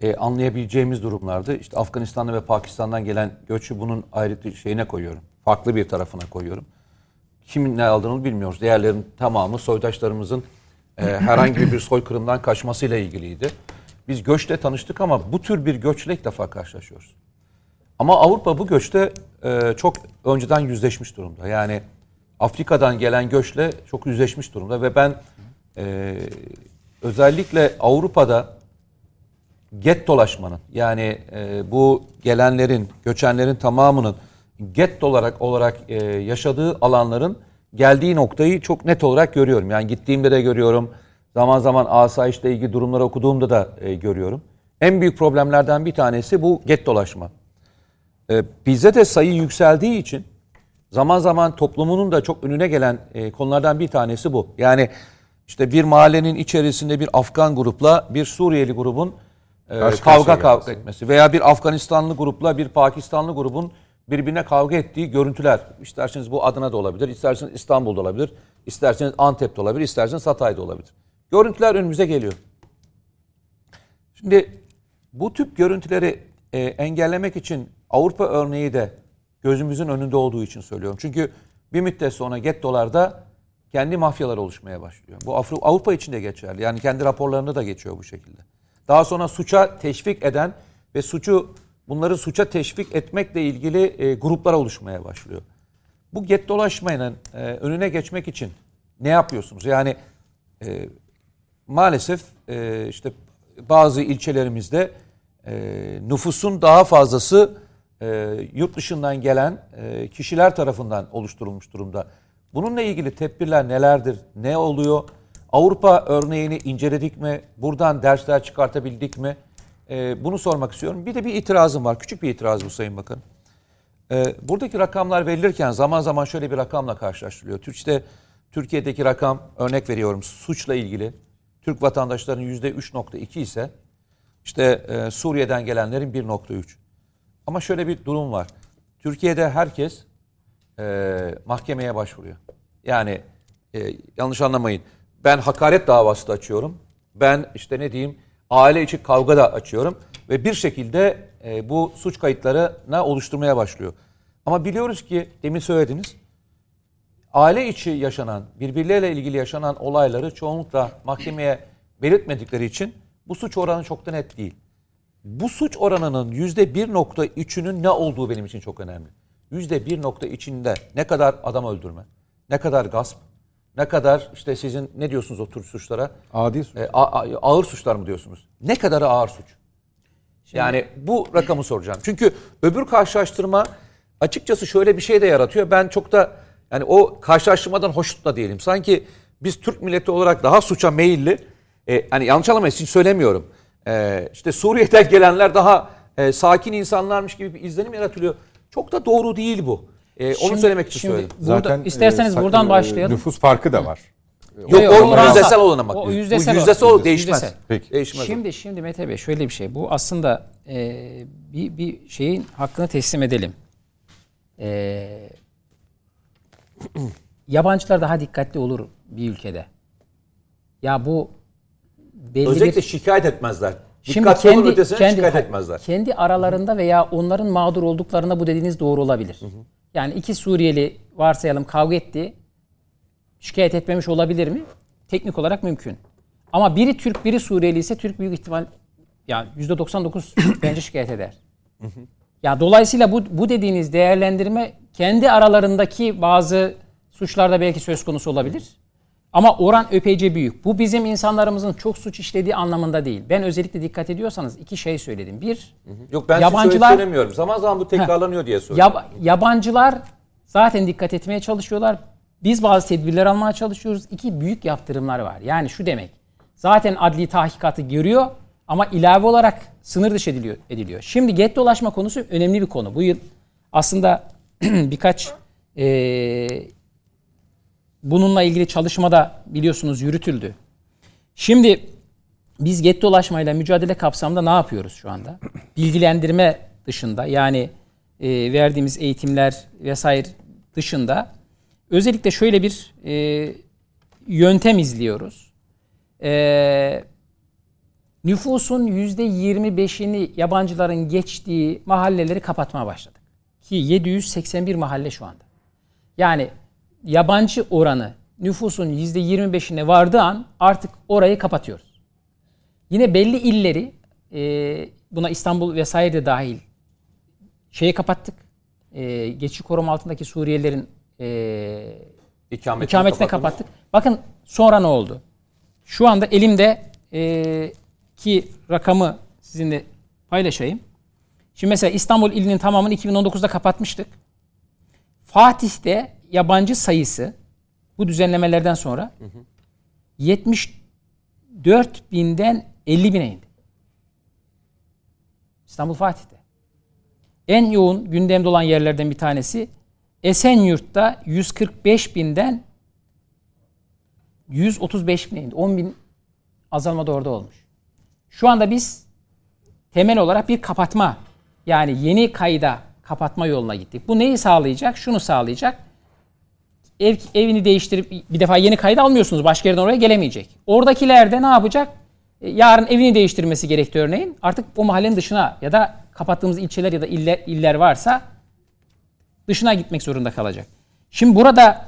e, anlayabileceğimiz durumlardı. İşte Afganistan'dan ve Pakistan'dan gelen göçü bunun ayrı şeyine koyuyorum. Farklı bir tarafına koyuyorum. Kimin ne aldığını bilmiyoruz. Diğerlerin tamamı soydaşlarımızın e, herhangi bir soykırımdan kaçmasıyla ilgiliydi. Biz göçle tanıştık ama bu tür bir göçle ilk defa karşılaşıyoruz. Ama Avrupa bu göçte e, çok önceden yüzleşmiş durumda. Yani Afrika'dan gelen göçle çok yüzleşmiş durumda ve ben e, özellikle Avrupa'da gettolaşmanın yani e, bu gelenlerin, göçenlerin tamamının getto olarak olarak e, yaşadığı alanların geldiği noktayı çok net olarak görüyorum. Yani gittiğimde de görüyorum. Zaman zaman asayişle ilgili durumları okuduğumda da e, görüyorum. En büyük problemlerden bir tanesi bu get dolaşma. Ee, bizde de sayı yükseldiği için zaman zaman toplumunun da çok önüne gelen e, konulardan bir tanesi bu. Yani işte bir mahallenin içerisinde bir Afgan grupla bir Suriyeli grubun e, kavga kavga etmesi veya bir Afganistanlı grupla bir Pakistanlı grubun birbirine kavga ettiği görüntüler. İsterseniz bu Adana'da olabilir, isterseniz İstanbul'da olabilir, isterseniz Antep'te olabilir, isterseniz Hatay'da olabilir. Görüntüler önümüze geliyor. Şimdi bu tip görüntüleri e, engellemek için Avrupa örneği de gözümüzün önünde olduğu için söylüyorum. Çünkü bir müddet sonra gettolarda kendi mafyalar oluşmaya başlıyor. Bu Afri- Avrupa için de geçerli. Yani kendi raporlarında da geçiyor bu şekilde. Daha sonra suça teşvik eden ve suçu bunları suça teşvik etmekle ilgili e, gruplar oluşmaya başlıyor. Bu gettolaşmanın e, önüne geçmek için ne yapıyorsunuz? Yani e, maalesef e, işte bazı ilçelerimizde e, nüfusun daha fazlası e, yurt dışından gelen e, kişiler tarafından oluşturulmuş durumda. Bununla ilgili tedbirler nelerdir? Ne oluyor? Avrupa örneğini inceledik mi? Buradan dersler çıkartabildik mi? E, bunu sormak istiyorum. Bir de bir itirazım var. Küçük bir itiraz bu Sayın Bakan. Ee, buradaki rakamlar verilirken zaman zaman şöyle bir rakamla karşılaştırılıyor. Türkçe'de Türkiye'deki rakam örnek veriyorum suçla ilgili Türk vatandaşlarının yüzde 3.2 ise işte e, Suriye'den gelenlerin 1.3. Ama şöyle bir durum var. Türkiye'de herkes e, mahkemeye başvuruyor. Yani e, yanlış anlamayın. Ben hakaret davası da açıyorum. Ben işte ne diyeyim aile içi kavga da açıyorum. Ve bir şekilde e, bu suç kayıtlarına oluşturmaya başlıyor. Ama biliyoruz ki demin söylediniz. Aile içi yaşanan, birbirleriyle ilgili yaşanan olayları çoğunlukla mahkemeye belirtmedikleri için bu suç oranı çok da net değil. Bu suç oranının %1.3'ünün ne olduğu benim için çok önemli. %1.3'ünde ne kadar adam öldürme, ne kadar gasp, ne kadar işte sizin ne diyorsunuz o tür suçlara? Adi suç. E, a- a- ağır suçlar mı diyorsunuz? Ne kadar ağır suç? Yani bu rakamı soracağım. Çünkü öbür karşılaştırma açıkçası şöyle bir şey de yaratıyor. Ben çok da yani o karşılaştırmadan hoşnut da değilim. Sanki biz Türk milleti olarak daha suça meyilli. E, hani yanlış anlamayın için söylemiyorum. E, işte Suriye'den [laughs] gelenler daha e, sakin insanlarmış gibi bir izlenim yaratılıyor. Çok da doğru değil bu. E, onu Şimdi- söylemek için şimdi söyledim. Burada, isterseniz e, buradan sa- başlayalım. Nüfus farkı da var. Yok Yok, o yüzdesel olana bak. O Bu yüzdesel yüzdesel o. değişmez. Yüzdesel. Peki. Değişmez o. Şimdi şimdi Mete Bey şöyle bir şey. Bu aslında e, bir bir şeyin hakkını teslim edelim. E, [clears throat] yabancılar daha dikkatli olur bir ülkede. Ya bu belli Özellikle bir şikayet etmezler. Şimdi Dikkatli kendi ötesine kendi şikayet etmezler. kendi aralarında veya onların mağdur olduklarında bu dediğiniz doğru olabilir. Yani iki Suriyeli varsayalım kavga etti. Şikayet etmemiş olabilir mi? Teknik olarak mümkün. Ama biri Türk, biri Suriyeli ise Türk büyük ihtimal ya %99 [clears throat] bence şikayet eder. Ya dolayısıyla bu bu dediğiniz değerlendirme kendi aralarındaki bazı suçlarda belki söz konusu olabilir. Ama oran öpeyce büyük. Bu bizim insanlarımızın çok suç işlediği anlamında değil. Ben özellikle dikkat ediyorsanız iki şey söyledim. Bir, Yok ben Yabancılar- söylemiyorum. Zaman zaman bu tekrarlanıyor diye söylüyorum. yab- yabancılar zaten dikkat etmeye çalışıyorlar. Biz bazı tedbirler almaya çalışıyoruz. İki büyük yaptırımlar var. Yani şu demek. Zaten adli tahkikatı görüyor ama ilave olarak sınır dışı ediliyor. ediliyor. Şimdi get dolaşma konusu önemli bir konu. Bu yıl aslında [clears throat] birkaç eee, bununla ilgili çalışma da biliyorsunuz yürütüldü. Şimdi biz get dolaşmayla mücadele kapsamında ne yapıyoruz şu anda? Bilgilendirme dışında yani e, verdiğimiz eğitimler vesaire dışında özellikle şöyle bir e, yöntem izliyoruz. E, nüfusun yüzde 25'ini yabancıların geçtiği mahalleleri kapatmaya başladık. Ki 781 mahalle şu anda. Yani yabancı oranı nüfusun yüzde 25'ine vardığı an artık orayı kapatıyoruz. Yine belli illeri e, buna İstanbul vesaire de dahil şeyi kapattık. E, geçici koruma altındaki Suriyelilerin e, ikametine kapattık. Bakın sonra ne oldu? Şu anda elimde e, ki rakamı sizinle paylaşayım. Şimdi mesela İstanbul ilinin tamamını 2019'da kapatmıştık. Fatih'te yabancı sayısı bu düzenlemelerden sonra 74 binden 50 bine indi. İstanbul Fatih'te. En yoğun gündemde olan yerlerden bir tanesi Esenyurt'ta 145 binden 135 bine indi. 10 bin azalma da orada olmuş. Şu anda biz temel olarak bir kapatma yani yeni kayda kapatma yoluna gittik. Bu neyi sağlayacak? Şunu sağlayacak. Ev, evini değiştirip bir defa yeni kayda almıyorsunuz. Başka yerden oraya gelemeyecek. Oradakiler de ne yapacak? E, yarın evini değiştirmesi gerekti örneğin. Artık o mahallenin dışına ya da kapattığımız ilçeler ya da iller, iller varsa dışına gitmek zorunda kalacak. Şimdi burada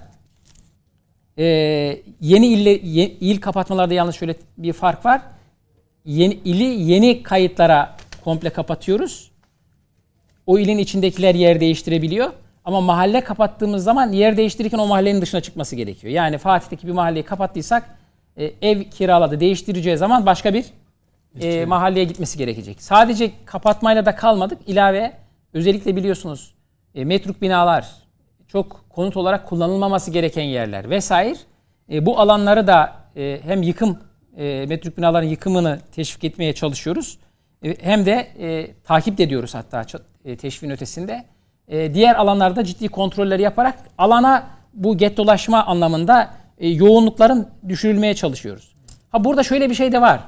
e, yeni ille, ye, il kapatmalarda yalnız şöyle bir fark var. Yeni, ili yeni kayıtlara komple kapatıyoruz. O ilin içindekiler yer değiştirebiliyor. Ama mahalle kapattığımız zaman yer değiştirirken o mahallenin dışına çıkması gerekiyor. Yani Fatih'teki bir mahalleyi kapattıysak e, ev kiraladı değiştireceği zaman başka bir e, mahalleye gitmesi gerekecek. Sadece kapatmayla da kalmadık. İlave özellikle biliyorsunuz e, metruk binalar çok konut olarak kullanılmaması gereken yerler vesaire. E, bu alanları da e, hem yıkım e, metruk binaların yıkımını teşvik etmeye çalışıyoruz. E, hem de e, takip ediyoruz hatta e, teşviğin ötesinde. E, diğer alanlarda ciddi kontrolleri yaparak alana bu gettolaşma anlamında e, yoğunlukların düşürülmeye çalışıyoruz. Ha burada şöyle bir şey de var.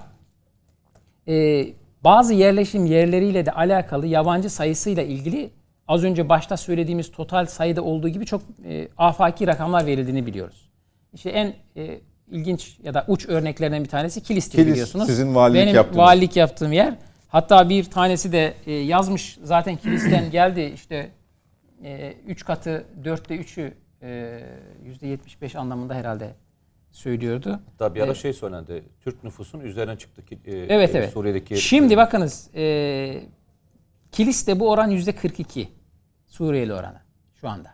E, bazı yerleşim yerleriyle de alakalı yabancı sayısıyla ilgili az önce başta söylediğimiz total sayıda olduğu gibi çok e, afaki rakamlar verildiğini biliyoruz. İşte en e, ilginç ya da uç örneklerinden bir tanesi Kilis'tir Kilis, biliyorsunuz. sizin valilik Benim yaptığınız. valilik yaptığım yer. Hatta bir tanesi de e, yazmış zaten Kilis'ten [clears throat] geldi işte 3 katı 4'te 3'ü %75 anlamında herhalde söylüyordu. Tabii ara Evet. şey söylendi. Türk nüfusun üzerine çıktı ki e, Evet e, evet. Suriye'deki Şimdi bakınız e, Kilis'te bu oran %42 Suriyeli oranı şu anda.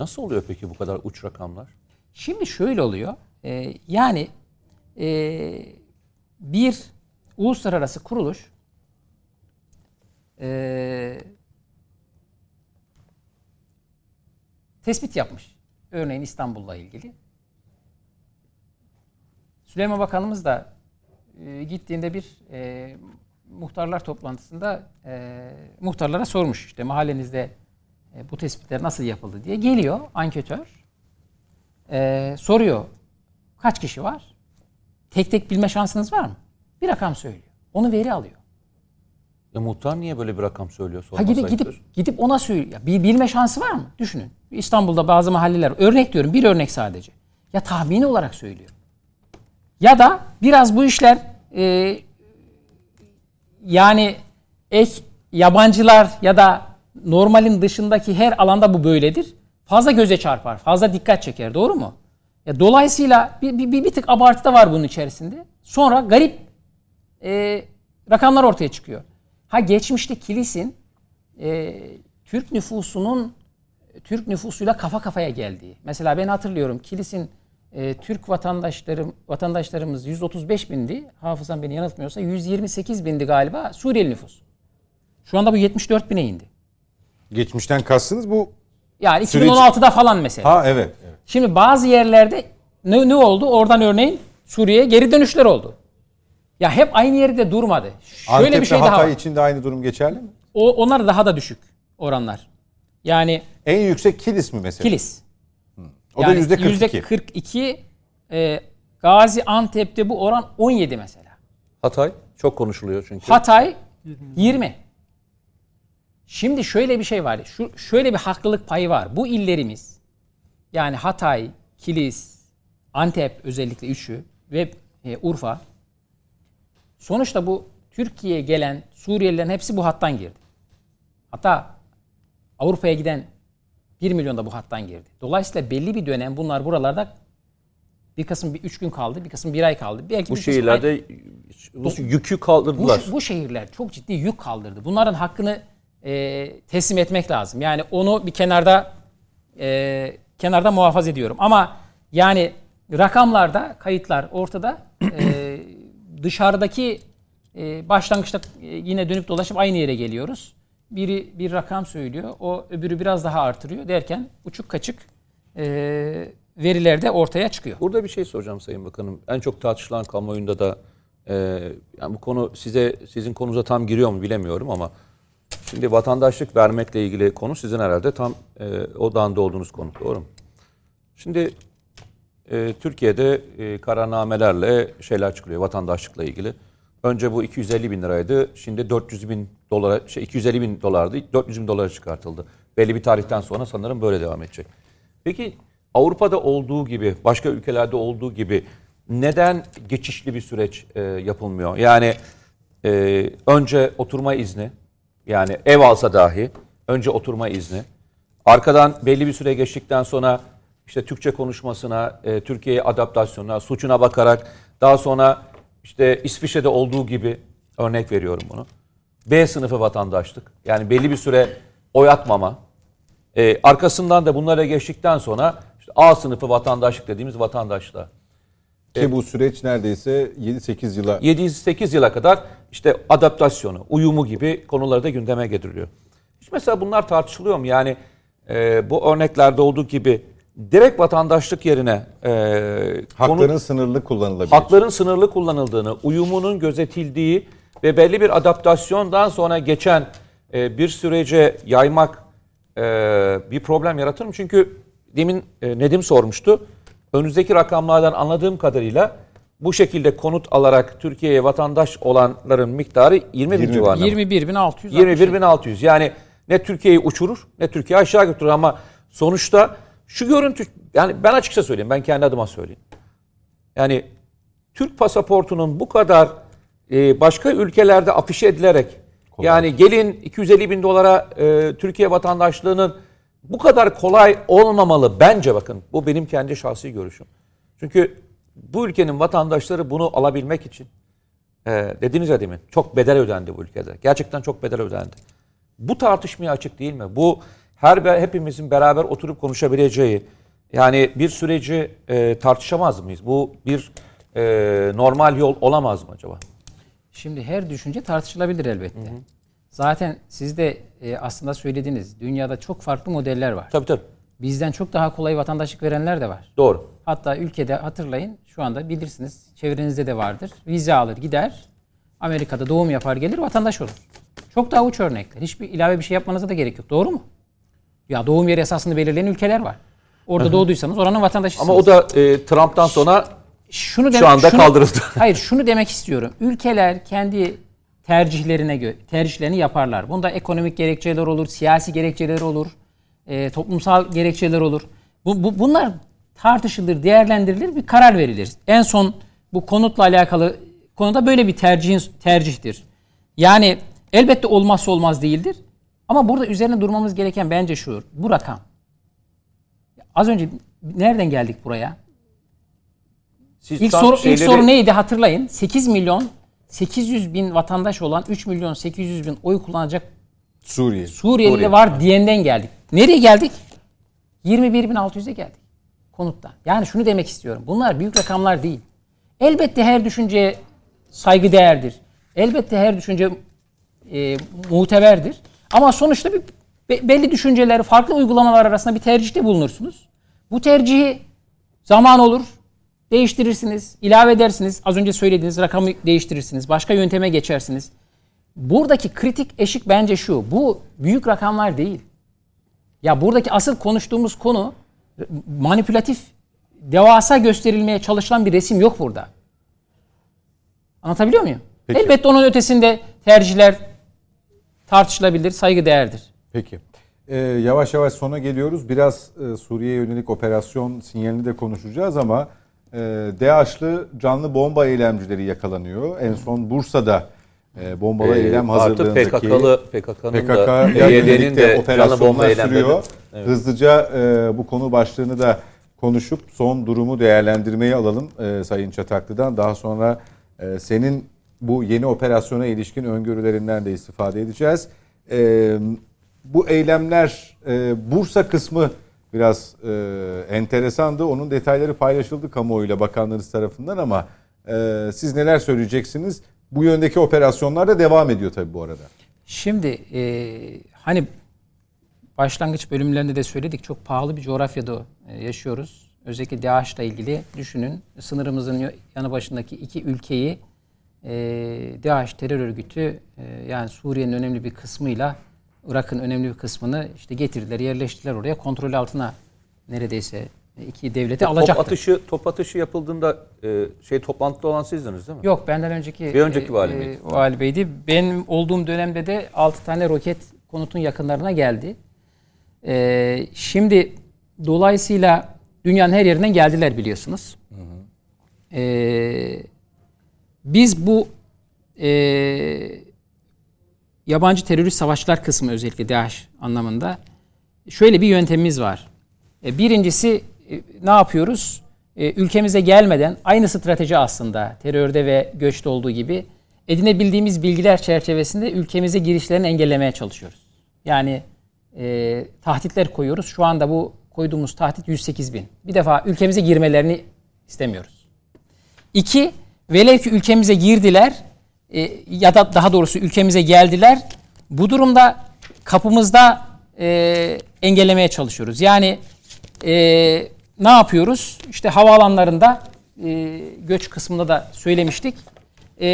nasıl oluyor peki bu kadar uç rakamlar? Şimdi şöyle oluyor. e, yani e, bir uluslararası kuruluş e, tespit yapmış. Örneğin İstanbul'la ilgili. Süleyman Bakanımız da e, gittiğinde bir e, muhtarlar toplantısında e, muhtarlara sormuş işte mahallenizde e, bu tespitler nasıl yapıldı diye. Geliyor anketör e, soruyor kaç kişi var? Tek tek bilme şansınız var mı? Bir rakam söylüyor. Onu veri alıyor. Ya muhtar niye böyle bir rakam söylüyor? Ha gidip gidip gidip ona söylüyor. Bir bilme şansı var mı? Düşünün. İstanbul'da bazı mahalleler örnek diyorum bir örnek sadece. Ya tahmini olarak söylüyor. Ya da biraz bu işler e, yani ek yabancılar ya da normalin dışındaki her alanda bu böyledir. Fazla göze çarpar, fazla dikkat çeker. Doğru mu? Ya dolayısıyla bir, bir, bir, bir tık abartı da var bunun içerisinde. Sonra garip e, rakamlar ortaya çıkıyor. Ha geçmişte Kilis'in e, Türk nüfusunun Türk nüfusuyla kafa kafaya geldiği. Mesela ben hatırlıyorum Kilis'in e, Türk vatandaşlarım vatandaşlarımız 135 bindi. Hafızam beni yanıltmıyorsa 128 bindi galiba Suriyeli nüfus. Şu anda bu 74 bine indi. Geçmişten kastınız bu. Yani Süreç- 2016'da falan mesela. Ha evet. evet. Şimdi bazı yerlerde ne, ne oldu? Oradan örneğin Suriye'ye geri dönüşler oldu. Ya hep aynı yerde durmadı. Şöyle Antep bir şey ve daha Hatay var. için de aynı durum geçerli mi? O, onlar daha da düşük oranlar. Yani En yüksek Kilis mi mesela? Kilis. O da yüzde 42. %42. e, Gazi Antep'te bu oran 17 mesela. Hatay çok konuşuluyor çünkü. Hatay 20. Şimdi şöyle bir şey var. Şu şöyle bir haklılık payı var. Bu illerimiz yani Hatay, Kilis, Antep özellikle üçü ve e, Urfa sonuçta bu Türkiye'ye gelen Suriyelilerin hepsi bu hattan girdi. Hatta Avrupa'ya giden 1 milyon da bu hattan girdi. Dolayısıyla belli bir dönem bunlar buralarda bir kısım bir üç gün kaldı, bir kısım bir ay kaldı. Belki bu şehirlerde bu yükü kaldırdılar. bu, bu şehirler çok ciddi yük kaldırdı. Bunların hakkını e, teslim etmek lazım. Yani onu bir kenarda e, kenarda muhafaza ediyorum. Ama yani rakamlarda kayıtlar ortada. E, dışarıdaki e, başlangıçta e, yine dönüp dolaşıp aynı yere geliyoruz. Biri bir rakam söylüyor, o öbürü biraz daha artırıyor derken uçuk kaçık e, veriler de ortaya çıkıyor. Burada bir şey soracağım Sayın Bakanım. En çok tartışılan kamuoyunda da Ee, yani bu konu size sizin konunuza tam giriyor mu bilemiyorum ama şimdi vatandaşlık vermekle ilgili konu sizin herhalde tam e, odağında olduğunuz konu. Doğru mu? Şimdi e, Türkiye'de e, kararnamelerle şeyler çıkıyor vatandaşlıkla ilgili. Önce bu 250 bin liraydı. Şimdi 400 bin dolara, şey 250 bin dolardı. 400 bin dolara çıkartıldı. Belli bir tarihten sonra sanırım böyle devam edecek. Peki Avrupa'da olduğu gibi, başka ülkelerde olduğu gibi neden geçişli bir süreç e, yapılmıyor? Yani e, önce oturma izni, yani ev alsa dahi önce oturma izni. Arkadan belli bir süre geçtikten sonra işte Türkçe konuşmasına, e, Türkiye'ye adaptasyonuna, suçuna bakarak daha sonra işte İsviçre'de olduğu gibi örnek veriyorum bunu. B sınıfı vatandaşlık. Yani belli bir süre oy atmama. E, arkasından da bunlara geçtikten sonra işte A sınıfı vatandaşlık dediğimiz vatandaşlığa. Ki bu süreç neredeyse 7-8 yıla 7-8 yıla kadar işte adaptasyonu, uyumu gibi konuları da gündeme getiriliyor. Hiç mesela bunlar tartışılıyor mu? Yani e, bu örneklerde olduğu gibi direkt vatandaşlık yerine e, hakların konu, sınırlı kullanılabilir. hakların sınırlı kullanıldığını, uyumunun gözetildiği ve belli bir adaptasyondan sonra geçen e, bir sürece yaymak e, bir problem yaratır mı? Çünkü demin e, Nedim sormuştu. Önümüzdeki rakamlardan anladığım kadarıyla bu şekilde konut alarak Türkiye'ye vatandaş olanların miktarı 20 bin 20 bin. civarında. 21.600. 21.600 yani ne Türkiye'yi uçurur ne Türkiye aşağı götürür ama sonuçta şu görüntü yani ben açıkça söyleyeyim ben kendi adıma söyleyeyim. Yani Türk pasaportunun bu kadar e, başka ülkelerde afişe edilerek yani gelin 250 bin dolara e, Türkiye vatandaşlığının bu kadar kolay olmamalı bence bakın bu benim kendi şahsi görüşüm. Çünkü bu ülkenin vatandaşları bunu alabilmek için e, dediniz ya demin çok bedel ödendi bu ülkede. Gerçekten çok bedel ödendi. Bu tartışmaya açık değil mi? Bu her hepimizin beraber oturup konuşabileceği yani bir süreci e, tartışamaz mıyız? Bu bir e, normal yol olamaz mı acaba? Şimdi her düşünce tartışılabilir elbette. Zaten siz de e, aslında söylediğiniz dünyada çok farklı modeller var. Tabii tabii. Bizden çok daha kolay vatandaşlık verenler de var. Doğru. Hatta ülkede hatırlayın şu anda bilirsiniz çevrenizde de vardır. Vize alır gider Amerika'da doğum yapar gelir vatandaş olur. Çok daha uç örnekler. Hiçbir ilave bir şey yapmanıza da gerek yok. Doğru mu? Ya doğum yeri esasını belirleyen ülkeler var. Orada doğduysanız oranın vatandaşısınız. Ama o da e, Trump'tan sonra şunu şu anda şunu- kaldırıldı. [laughs] Hayır şunu demek istiyorum. Ülkeler kendi tercihlerine göre tercihlerini yaparlar. Bunda ekonomik gerekçeler olur, siyasi gerekçeler olur, e, toplumsal gerekçeler olur. Bu, bu, bunlar tartışılır, değerlendirilir, bir karar verilir. En son bu konutla alakalı konuda böyle bir tercihin tercihtir. Yani elbette olmazsa olmaz değildir. Ama burada üzerine durmamız gereken bence şu. Bu rakam. Az önce nereden geldik buraya? siz İlk soru, ilk şeyleri- soru neydi hatırlayın. 8 milyon 800 bin vatandaş olan 3 milyon 800 bin oy kullanacak Suriye. Suriyeli Suriye. var diyenden geldik. Nereye geldik? 21.600'e geldik konutta. Yani şunu demek istiyorum. Bunlar büyük rakamlar değil. Elbette her düşünceye saygı değerdir. Elbette her düşünce e, muteberdir. Ama sonuçta bir be- belli düşünceleri farklı uygulamalar arasında bir tercihte bulunursunuz. Bu tercihi zaman olur, değiştirirsiniz, ilave edersiniz. Az önce söylediğiniz rakamı değiştirirsiniz. Başka yönteme geçersiniz. Buradaki kritik eşik bence şu. Bu büyük rakamlar değil. Ya buradaki asıl konuştuğumuz konu manipülatif, devasa gösterilmeye çalışılan bir resim yok burada. Anlatabiliyor muyum? Peki. Elbette onun ötesinde tercihler tartışılabilir, saygı değerdir. Peki. Ee, yavaş yavaş sona geliyoruz. Biraz e, Suriye'ye yönelik operasyon sinyalini de konuşacağız ama e, DAEŞ'lı canlı bomba eylemcileri yakalanıyor. En son Bursa'da e, bombalı Ee, eylem hazırlığındaki PKK'lı PKK'nın PKK da PYD'nin de canlı bomba operasyonlar sürüyor. Hızlıca e, bu konu başlığını da konuşup son durumu değerlendirmeyi alalım e, Sayın Çataklı'dan. Daha sonra e, senin bu yeni operasyona ilişkin öngörülerinden de istifade edeceğiz. E, bu eylemler e, Bursa kısmı biraz e, enteresandı. Onun detayları paylaşıldı kamuoyuyla bakanlarınız tarafından ama e, siz neler söyleyeceksiniz? Bu yöndeki operasyonlar da devam ediyor tabii bu arada. Şimdi e, hani başlangıç bölümlerinde de söyledik çok pahalı bir coğrafyada e, yaşıyoruz. Özellikle DAEŞ'la ilgili düşünün sınırımızın yanı başındaki iki ülkeyi e, DAEŞ terör örgütü e, yani Suriye'nin önemli bir kısmıyla Irak'ın önemli bir kısmını işte getirdiler, yerleştirdiler oraya. Kontrol altına neredeyse iki devleti alacaktı. Top atışı, top atışı yapıldığında e, şey toplantıda olan sizdiniz değil mi? Yok benden önceki Bir önceki vali e, miydi? vali beydi. Benim olduğum dönemde de 6 tane roket konutun yakınlarına geldi. E, şimdi dolayısıyla dünyanın her yerinden geldiler biliyorsunuz. E, biz bu e, yabancı terörist savaşçılar kısmı özellikle DAEŞ anlamında şöyle bir yöntemimiz var. E, birincisi e, ne yapıyoruz? E, ülkemize gelmeden aynı strateji aslında terörde ve göçte olduğu gibi edinebildiğimiz bilgiler çerçevesinde ülkemize girişlerini engellemeye çalışıyoruz. Yani e, tahtitler koyuyoruz. Şu anda bu koyduğumuz tahdit 108 bin. Bir defa ülkemize girmelerini istemiyoruz. İki, velev ki ülkemize girdiler e, ya da daha doğrusu ülkemize geldiler. Bu durumda kapımızda e, engellemeye çalışıyoruz. Yani e, ne yapıyoruz? İşte havaalanlarında e, göç kısmında da söylemiştik. E,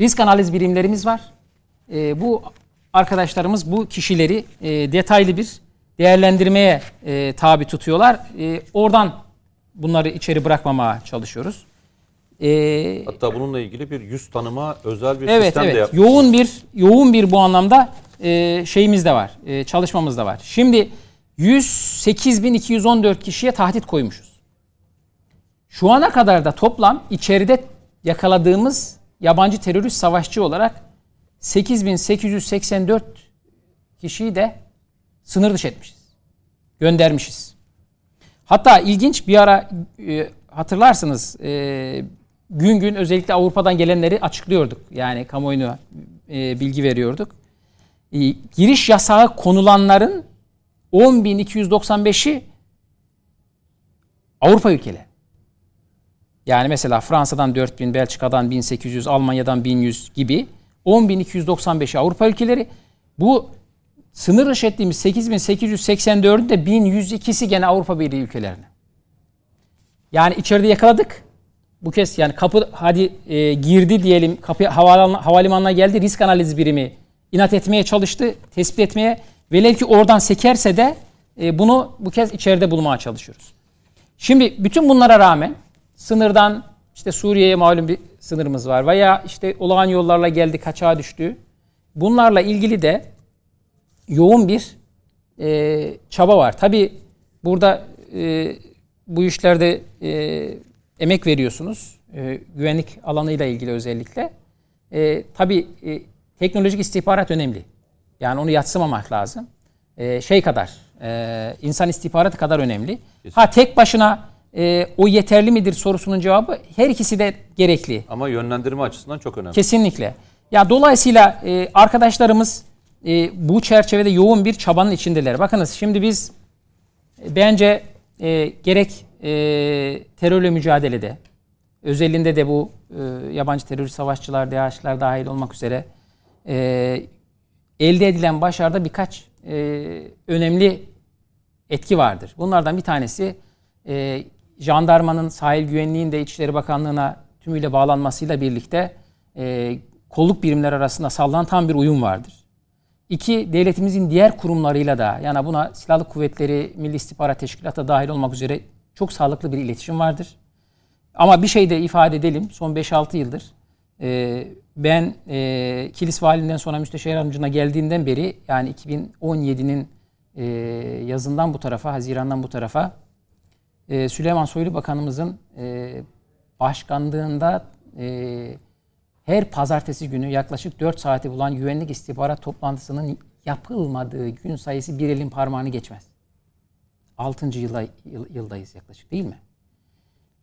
risk analiz birimlerimiz var. E, bu arkadaşlarımız bu kişileri e, detaylı bir değerlendirmeye e, tabi tutuyorlar. E, oradan bunları içeri bırakmamaya çalışıyoruz. E, Hatta bununla ilgili bir yüz tanıma özel bir evet sistem de evet yapmışsınız. yoğun bir yoğun bir bu anlamda e, şeyimiz de var. E, çalışmamız da var. Şimdi 108.214 kişiye tahdit koymuşuz. Şu ana kadar da toplam içeride yakaladığımız yabancı terörist savaşçı olarak 8884 kişiyi de sınır dışı etmişiz. Göndermişiz. Hatta ilginç bir ara e, hatırlarsınız e, gün gün özellikle Avrupa'dan gelenleri açıklıyorduk. Yani kamuoyuna e, bilgi veriyorduk. E, giriş yasağı konulanların 10.295'i Avrupa ülkeleri. Yani mesela Fransa'dan 4000, Belçika'dan 1800, Almanya'dan 1100 gibi 10.295'i Avrupa ülkeleri. Bu sınır dışı ettiğimiz 8884'ün de 1102'si gene Avrupa Birliği ülkelerine. Yani içeride yakaladık. Bu kez yani kapı hadi e, girdi diyelim kapı havalan, havalimanına geldi risk analizi birimi inat etmeye çalıştı tespit etmeye velev ki oradan sekerse de e, bunu bu kez içeride bulmaya çalışıyoruz. Şimdi bütün bunlara rağmen sınırdan işte Suriye'ye malum bir sınırımız var veya işte olağan yollarla geldi kaçağa düştü. Bunlarla ilgili de yoğun bir e, çaba var. Tabi burada e, bu işlerde e, emek veriyorsunuz. E, güvenlik alanıyla ilgili özellikle. E, tabii e, teknolojik istihbarat önemli. Yani onu yatsımamak lazım. E, şey kadar, e, insan istihbaratı kadar önemli. Ha tek başına e, o yeterli midir sorusunun cevabı her ikisi de gerekli. Ama yönlendirme açısından çok önemli. Kesinlikle. Ya dolayısıyla e, arkadaşlarımız e, bu çerçevede yoğun bir çabanın içindeler. Bakınız şimdi biz e, bence e, gerek e, terörle mücadelede, özelinde de bu e, yabancı terörist savaşçılar, DAEŞ'ler dahil olmak üzere e, elde edilen başarıda birkaç e, önemli etki vardır. Bunlardan bir tanesi e, jandarmanın sahil güvenliğin de İçişleri Bakanlığı'na tümüyle bağlanmasıyla birlikte e, kolluk birimler arasında sağlanan tam bir uyum vardır. İki, devletimizin diğer kurumlarıyla da yani buna silahlı kuvvetleri, Milli İstihbarat Teşkilatı dahil olmak üzere çok sağlıklı bir iletişim vardır. Ama bir şey de ifade edelim. Son 5-6 yıldır e, ben e, Kilis Valiliğinden sonra Müsteşar Yardımcına geldiğinden beri yani 2017'nin e, yazından bu tarafa, Haziran'dan bu tarafa e, Süleyman Soylu Bakanımızın e, başkanlığında e, her pazartesi günü yaklaşık 4 saati bulan güvenlik istihbarat toplantısının yapılmadığı gün sayısı bir elin parmağını geçmez. 6. Yılda, yıldayız yaklaşık değil mi?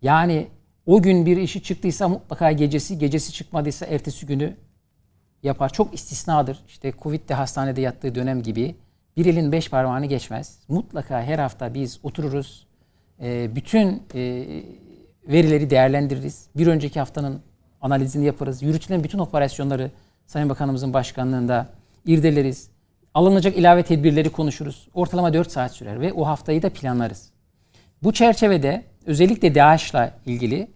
Yani o gün bir işi çıktıysa mutlaka gecesi, gecesi çıkmadıysa ertesi günü yapar. Çok istisnadır. İşte Covid'de hastanede yattığı dönem gibi bir elin beş parmağını geçmez. Mutlaka her hafta biz otururuz. Bütün verileri değerlendiririz. Bir önceki haftanın analizini yaparız. Yürütülen bütün operasyonları Sayın Bakanımızın başkanlığında irdeleriz. Alınacak ilave tedbirleri konuşuruz. Ortalama 4 saat sürer ve o haftayı da planlarız. Bu çerçevede özellikle DAEŞ'la ilgili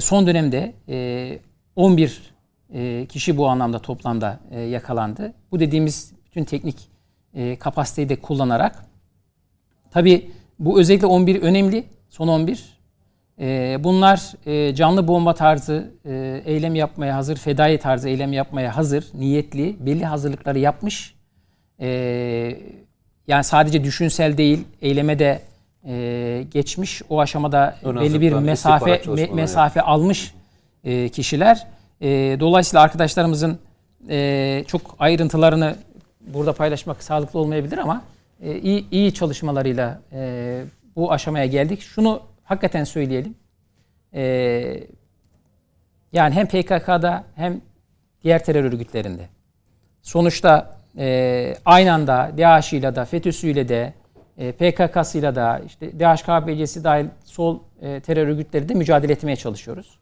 son dönemde 11 e, kişi bu anlamda toplamda e, yakalandı. Bu dediğimiz bütün teknik e, kapasiteyi de kullanarak tabi bu özellikle 11 önemli. Son 11. E, bunlar e, canlı bomba tarzı e, eylem yapmaya hazır, fedai tarzı eylem yapmaya hazır, niyetli, belli hazırlıkları yapmış. E, yani sadece düşünsel değil, eyleme de e, geçmiş. O aşamada Ön belli bir mesafe me- mesafe almış e, kişiler. E, dolayısıyla arkadaşlarımızın e, çok ayrıntılarını burada paylaşmak sağlıklı olmayabilir ama e, iyi, iyi çalışmalarıyla e, bu aşamaya geldik. Şunu hakikaten söyleyelim. E, yani hem PKK'da hem diğer terör örgütlerinde. Sonuçta e, aynı anda DAEŞ'iyle de FETÖ'süyle de e, PKK'sıyla da işte DHKPC'si dahil sol e, terör örgütleri de mücadele etmeye çalışıyoruz.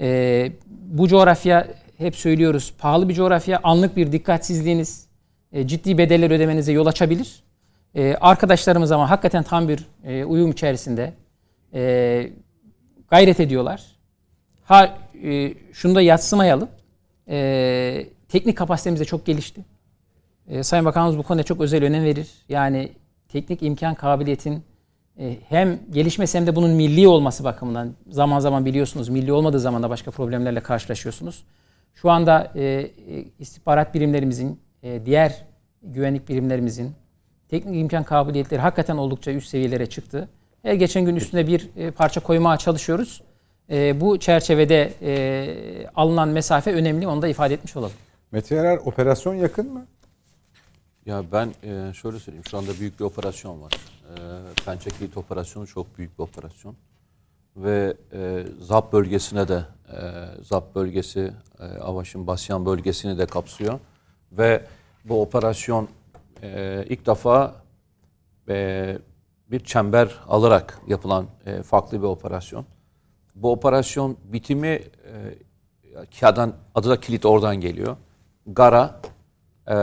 E, bu coğrafya hep söylüyoruz pahalı bir coğrafya. Anlık bir dikkatsizliğiniz e, ciddi bedeller ödemenize yol açabilir. E, arkadaşlarımız ama hakikaten tam bir e, uyum içerisinde e, gayret ediyorlar. Ha e, şunu da yatsımayalım. E, teknik kapasitemiz de çok gelişti. E, Sayın Bakanımız bu konuda çok özel önem verir. Yani teknik imkan kabiliyetin e, hem gelişmesi hem de bunun milli olması bakımından zaman zaman biliyorsunuz milli olmadığı zaman da başka problemlerle karşılaşıyorsunuz. Şu anda e, e, istihbarat birimlerimizin, e, diğer güvenlik birimlerimizin teknik imkan kabiliyetleri hakikaten oldukça üst seviyelere çıktı. Her geçen gün üstüne bir e, parça koymaya çalışıyoruz. E, bu çerçevede e, alınan mesafe önemli. Onu da ifade etmiş olalım. Mete operasyon yakın mı? Ya ben e, şöyle söyleyeyim. Şu anda büyük bir operasyon var. E, Pençe Kilit operasyonu çok büyük bir operasyon. Ve e, ZAP bölgesine de e, ZAP bölgesi, e, Avaş'ın Basyan bölgesini de kapsıyor. Ve bu operasyon e, ilk defa e, bir çember alarak yapılan e, farklı bir operasyon. Bu operasyon bitimi e, adı da kilit oradan geliyor. Gara, e,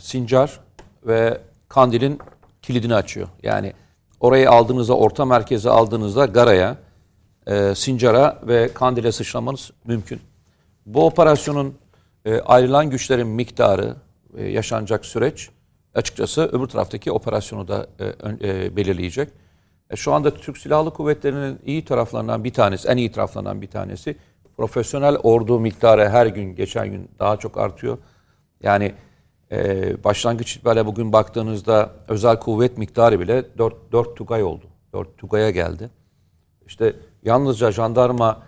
Sincar ve Kandil'in kilidini açıyor. Yani orayı aldığınızda, orta merkeze aldığınızda Gara'ya, e, Sincar'a ve Kandil'e sıçramanız mümkün. Bu operasyonun e, ayrılan güçlerin miktarı, e, yaşanacak süreç açıkçası öbür taraftaki operasyonu da e, e, belirleyecek. E, şu anda Türk Silahlı Kuvvetleri'nin iyi taraflarından bir tanesi, en iyi taraflarından bir tanesi profesyonel ordu miktarı her gün, geçen gün daha çok artıyor. Yani e, başlangıç itibariyle bugün baktığınızda özel kuvvet miktarı bile 4, 4 Tugay oldu. 4 Tugay'a geldi. İşte yalnızca jandarma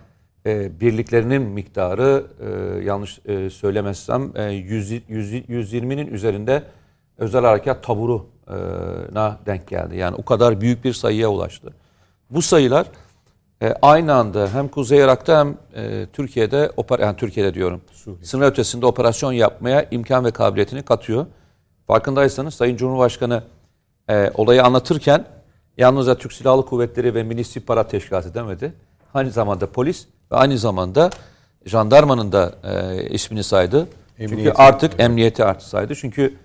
e, birliklerinin miktarı e, yanlış e, söylemezsem e, 100, 100, 120'nin üzerinde özel harekat taburuna denk geldi. Yani o kadar büyük bir sayıya ulaştı. Bu sayılar e, aynı anda hem Kuzey Irak'ta hem e, Türkiye'de oper yani Türkiye'de diyorum. Sınır ötesinde operasyon yapmaya imkan ve kabiliyetini katıyor. Farkındaysanız Sayın Cumhurbaşkanı e, olayı anlatırken yalnızca Türk Silahlı Kuvvetleri ve Milli İstihbarat Teşkilatı demedi. Aynı zamanda polis ve aynı zamanda jandarmanın da e, ismini saydı. Çünkü Emniyeti. artık emniyeti artı saydı. Çünkü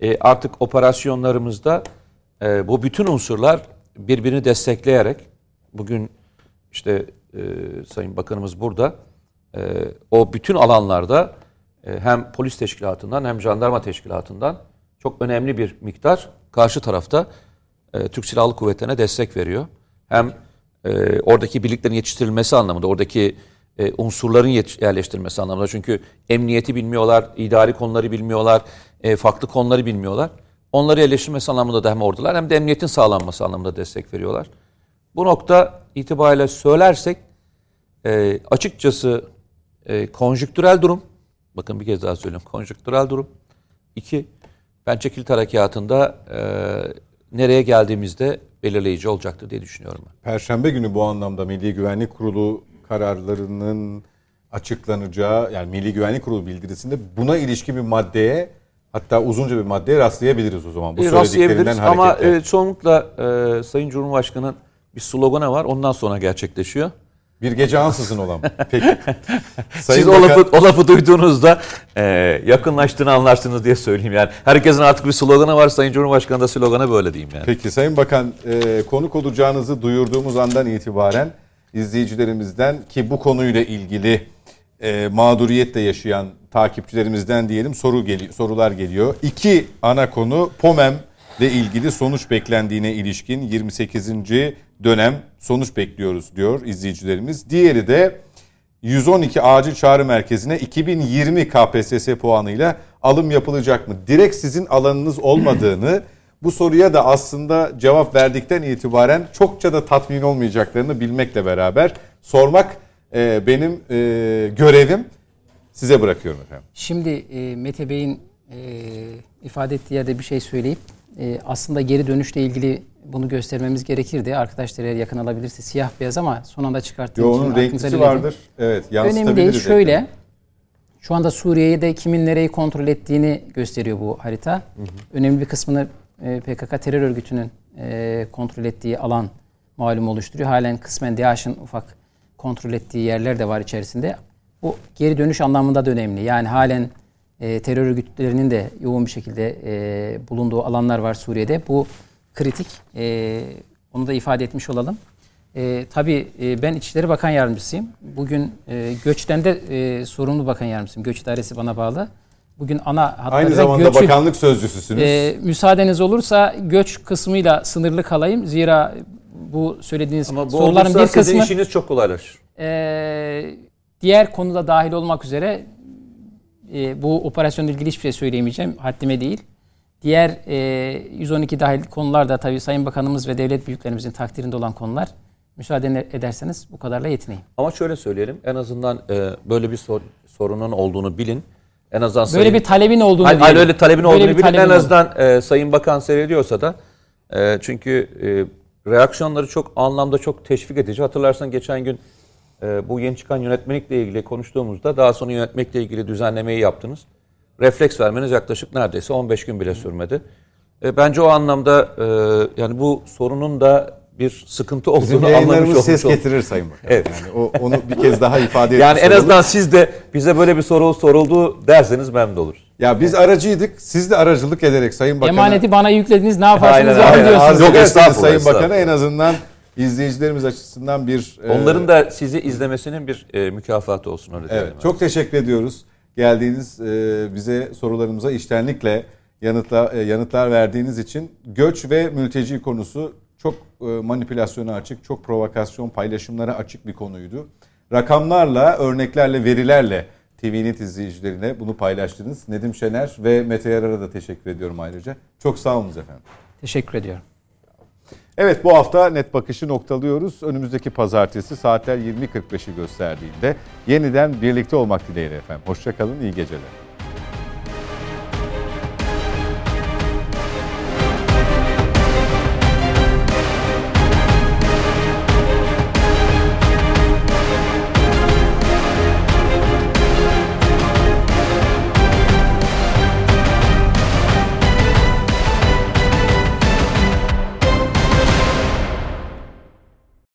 e, artık operasyonlarımızda e, bu bütün unsurlar birbirini destekleyerek bugün işte e, Sayın Bakanımız burada e, o bütün alanlarda e, hem polis teşkilatından hem jandarma teşkilatından çok önemli bir miktar karşı tarafta e, Türk Silahlı Kuvvetleri'ne destek veriyor. Hem e, oradaki birliklerin yetiştirilmesi anlamında, oradaki e, unsurların yerleştirilmesi anlamında. Çünkü emniyeti bilmiyorlar, idari konuları bilmiyorlar, e, farklı konuları bilmiyorlar. Onları yerleştirmesi anlamında da hem ordular hem de emniyetin sağlanması anlamında destek veriyorlar. Bu nokta itibariyle söylersek e, açıkçası e, konjüktürel durum, bakın bir kez daha söylüyorum, konjüktürel durum. İki, Pençe Kilit Harekatı'nda e, nereye geldiğimizde belirleyici olacaktır diye düşünüyorum ben. Perşembe günü bu anlamda Milli Güvenlik Kurulu kararlarının açıklanacağı yani Milli Güvenlik Kurulu bildirisinde buna ilişkin bir maddeye hatta uzunca bir maddeye rastlayabiliriz o zaman. Bu E, söylediklerinden rastlayabiliriz ama hareketle. e, çoğunlukla e, Sayın Cumhurbaşkanı'nın bir sloganı var. Ondan sonra gerçekleşiyor. Bir gece ansızın olan. Peki. [laughs] Sayın Siz o lafı, o lafı duyduğunuzda e, yakınlaştığını anlarsınız diye söyleyeyim yani. Herkesin artık bir sloganı var. Sayın Cumhurbaşkanı da sloganı böyle diyeyim yani. Peki Sayın Bakan e, konuk olacağınızı duyurduğumuz andan itibaren izleyicilerimizden ki bu konuyla ilgili e, mağduriyetle yaşayan takipçilerimizden diyelim soru geliyor, sorular geliyor. İki ana konu POMEM ile ilgili sonuç beklendiğine ilişkin 28. dönem sonuç bekliyoruz diyor izleyicilerimiz. Diğeri de 112 acil çağrı merkezine 2020 KPSS puanıyla alım yapılacak mı? Direkt sizin alanınız olmadığını bu soruya da aslında cevap verdikten itibaren çokça da tatmin olmayacaklarını bilmekle beraber sormak e, benim e, görevim. Size bırakıyorum efendim. Şimdi e, Mete Bey'in e, ifade ettiği yerde bir şey söyleyip e, aslında geri dönüşle ilgili bunu göstermemiz gerekirdi. Arkadaşlar eğer yakın alabilirse siyah beyaz ama son anda çıkarttığım Yo, için onun renklisi vardır. Evet Önemli değil. Şöyle şu anda Suriye'de kimin nereyi kontrol ettiğini gösteriyor bu harita. Önemli bir kısmını e, PKK terör örgütünün e, kontrol ettiği alan malum oluşturuyor. Halen kısmen DAEŞ'in ufak kontrol ettiği yerler de var içerisinde. Bu geri dönüş anlamında da önemli. Yani halen e, terör örgütlerinin de yoğun bir şekilde bulunduğu alanlar var Suriye'de. Bu kritik. E, onu da ifade etmiş olalım. E, tabii e, ben İçişleri Bakan Yardımcısıyım. Bugün e, göçten de e, sorumlu bakan yardımcısıyım. Göç idaresi bana bağlı. Bugün ana hatlarıyla Aynı zamanda göçü- bakanlık sözcüsüsünüz. e, müsaadeniz olursa göç kısmıyla sınırlı kalayım. Zira bu söylediğiniz Ama bu soruların bir kısmı işiniz çok kolaylaşır. e, diğer konuda dahil olmak üzere e, bu operasyonla ilgili hiçbir şey söyleyemeyeceğim. Haddime değil. Diğer e, 112 dahil konular da tabii Sayın Bakanımız ve devlet büyüklerimizin takdirinde olan konular. Müsaade ederseniz bu kadarla yetineyim. Ama şöyle söyleyelim. En azından e, böyle bir sor- sorunun olduğunu bilin. En azından Böyle sayın- bir talebin olduğunu Hayır, hayır, öyle talebin Böyle olduğunu bilin. En talebin azından e, Sayın Bakan seyrediyorsa da e, çünkü e, reaksiyonları çok anlamda çok teşvik edici. Hatırlarsan geçen gün e, bu yeni çıkan yönetmelikle ilgili konuştuğumuzda daha sonra yönetmekle ilgili düzenlemeyi yaptınız. Refleks vermeniz yaklaşık neredeyse 15 gün bile sürmedi. E, bence o anlamda e, yani bu sorunun da bir sıkıntı Bizim olduğunu anlamış yayınlarımız olmuş ses getirir Sayın Bakan. Evet. Yani o, onu bir kez daha ifade [laughs] Yani en azından siz de bize böyle bir soru soruldu derseniz memnun oluruz. Ya biz aracıydık. Siz de aracılık ederek Sayın Bakan'a... Emaneti bana yüklediniz ne yaparsanız Aynen, aynen. diyorsunuz. Yok, estağfurullah, Sayın estağfurullah. Bakan'a en azından izleyicilerimiz açısından bir... e, Onların da sizi izlemesinin bir e, mükafatı olsun öyle. Evet, çok teşekkür ediyoruz. Geldiğiniz e, bize sorularımıza iştenlikle yanıtla, e, yanıtlar verdiğiniz için göç ve mülteci konusu çok e, manipülasyona açık, çok provokasyon paylaşımlara açık bir konuydu. Rakamlarla, örneklerle, verilerle TVNet izleyicilerine bunu paylaştınız. Nedim Şener ve Mete Yarar'a da teşekkür ediyorum ayrıca. Çok sağ olun efendim. Teşekkür ediyorum. Evet bu hafta net bakışı noktalıyoruz. Önümüzdeki pazartesi saatler 20.45'i gösterdiğinde yeniden birlikte olmak dileğiyle efendim. Hoşçakalın, iyi geceler.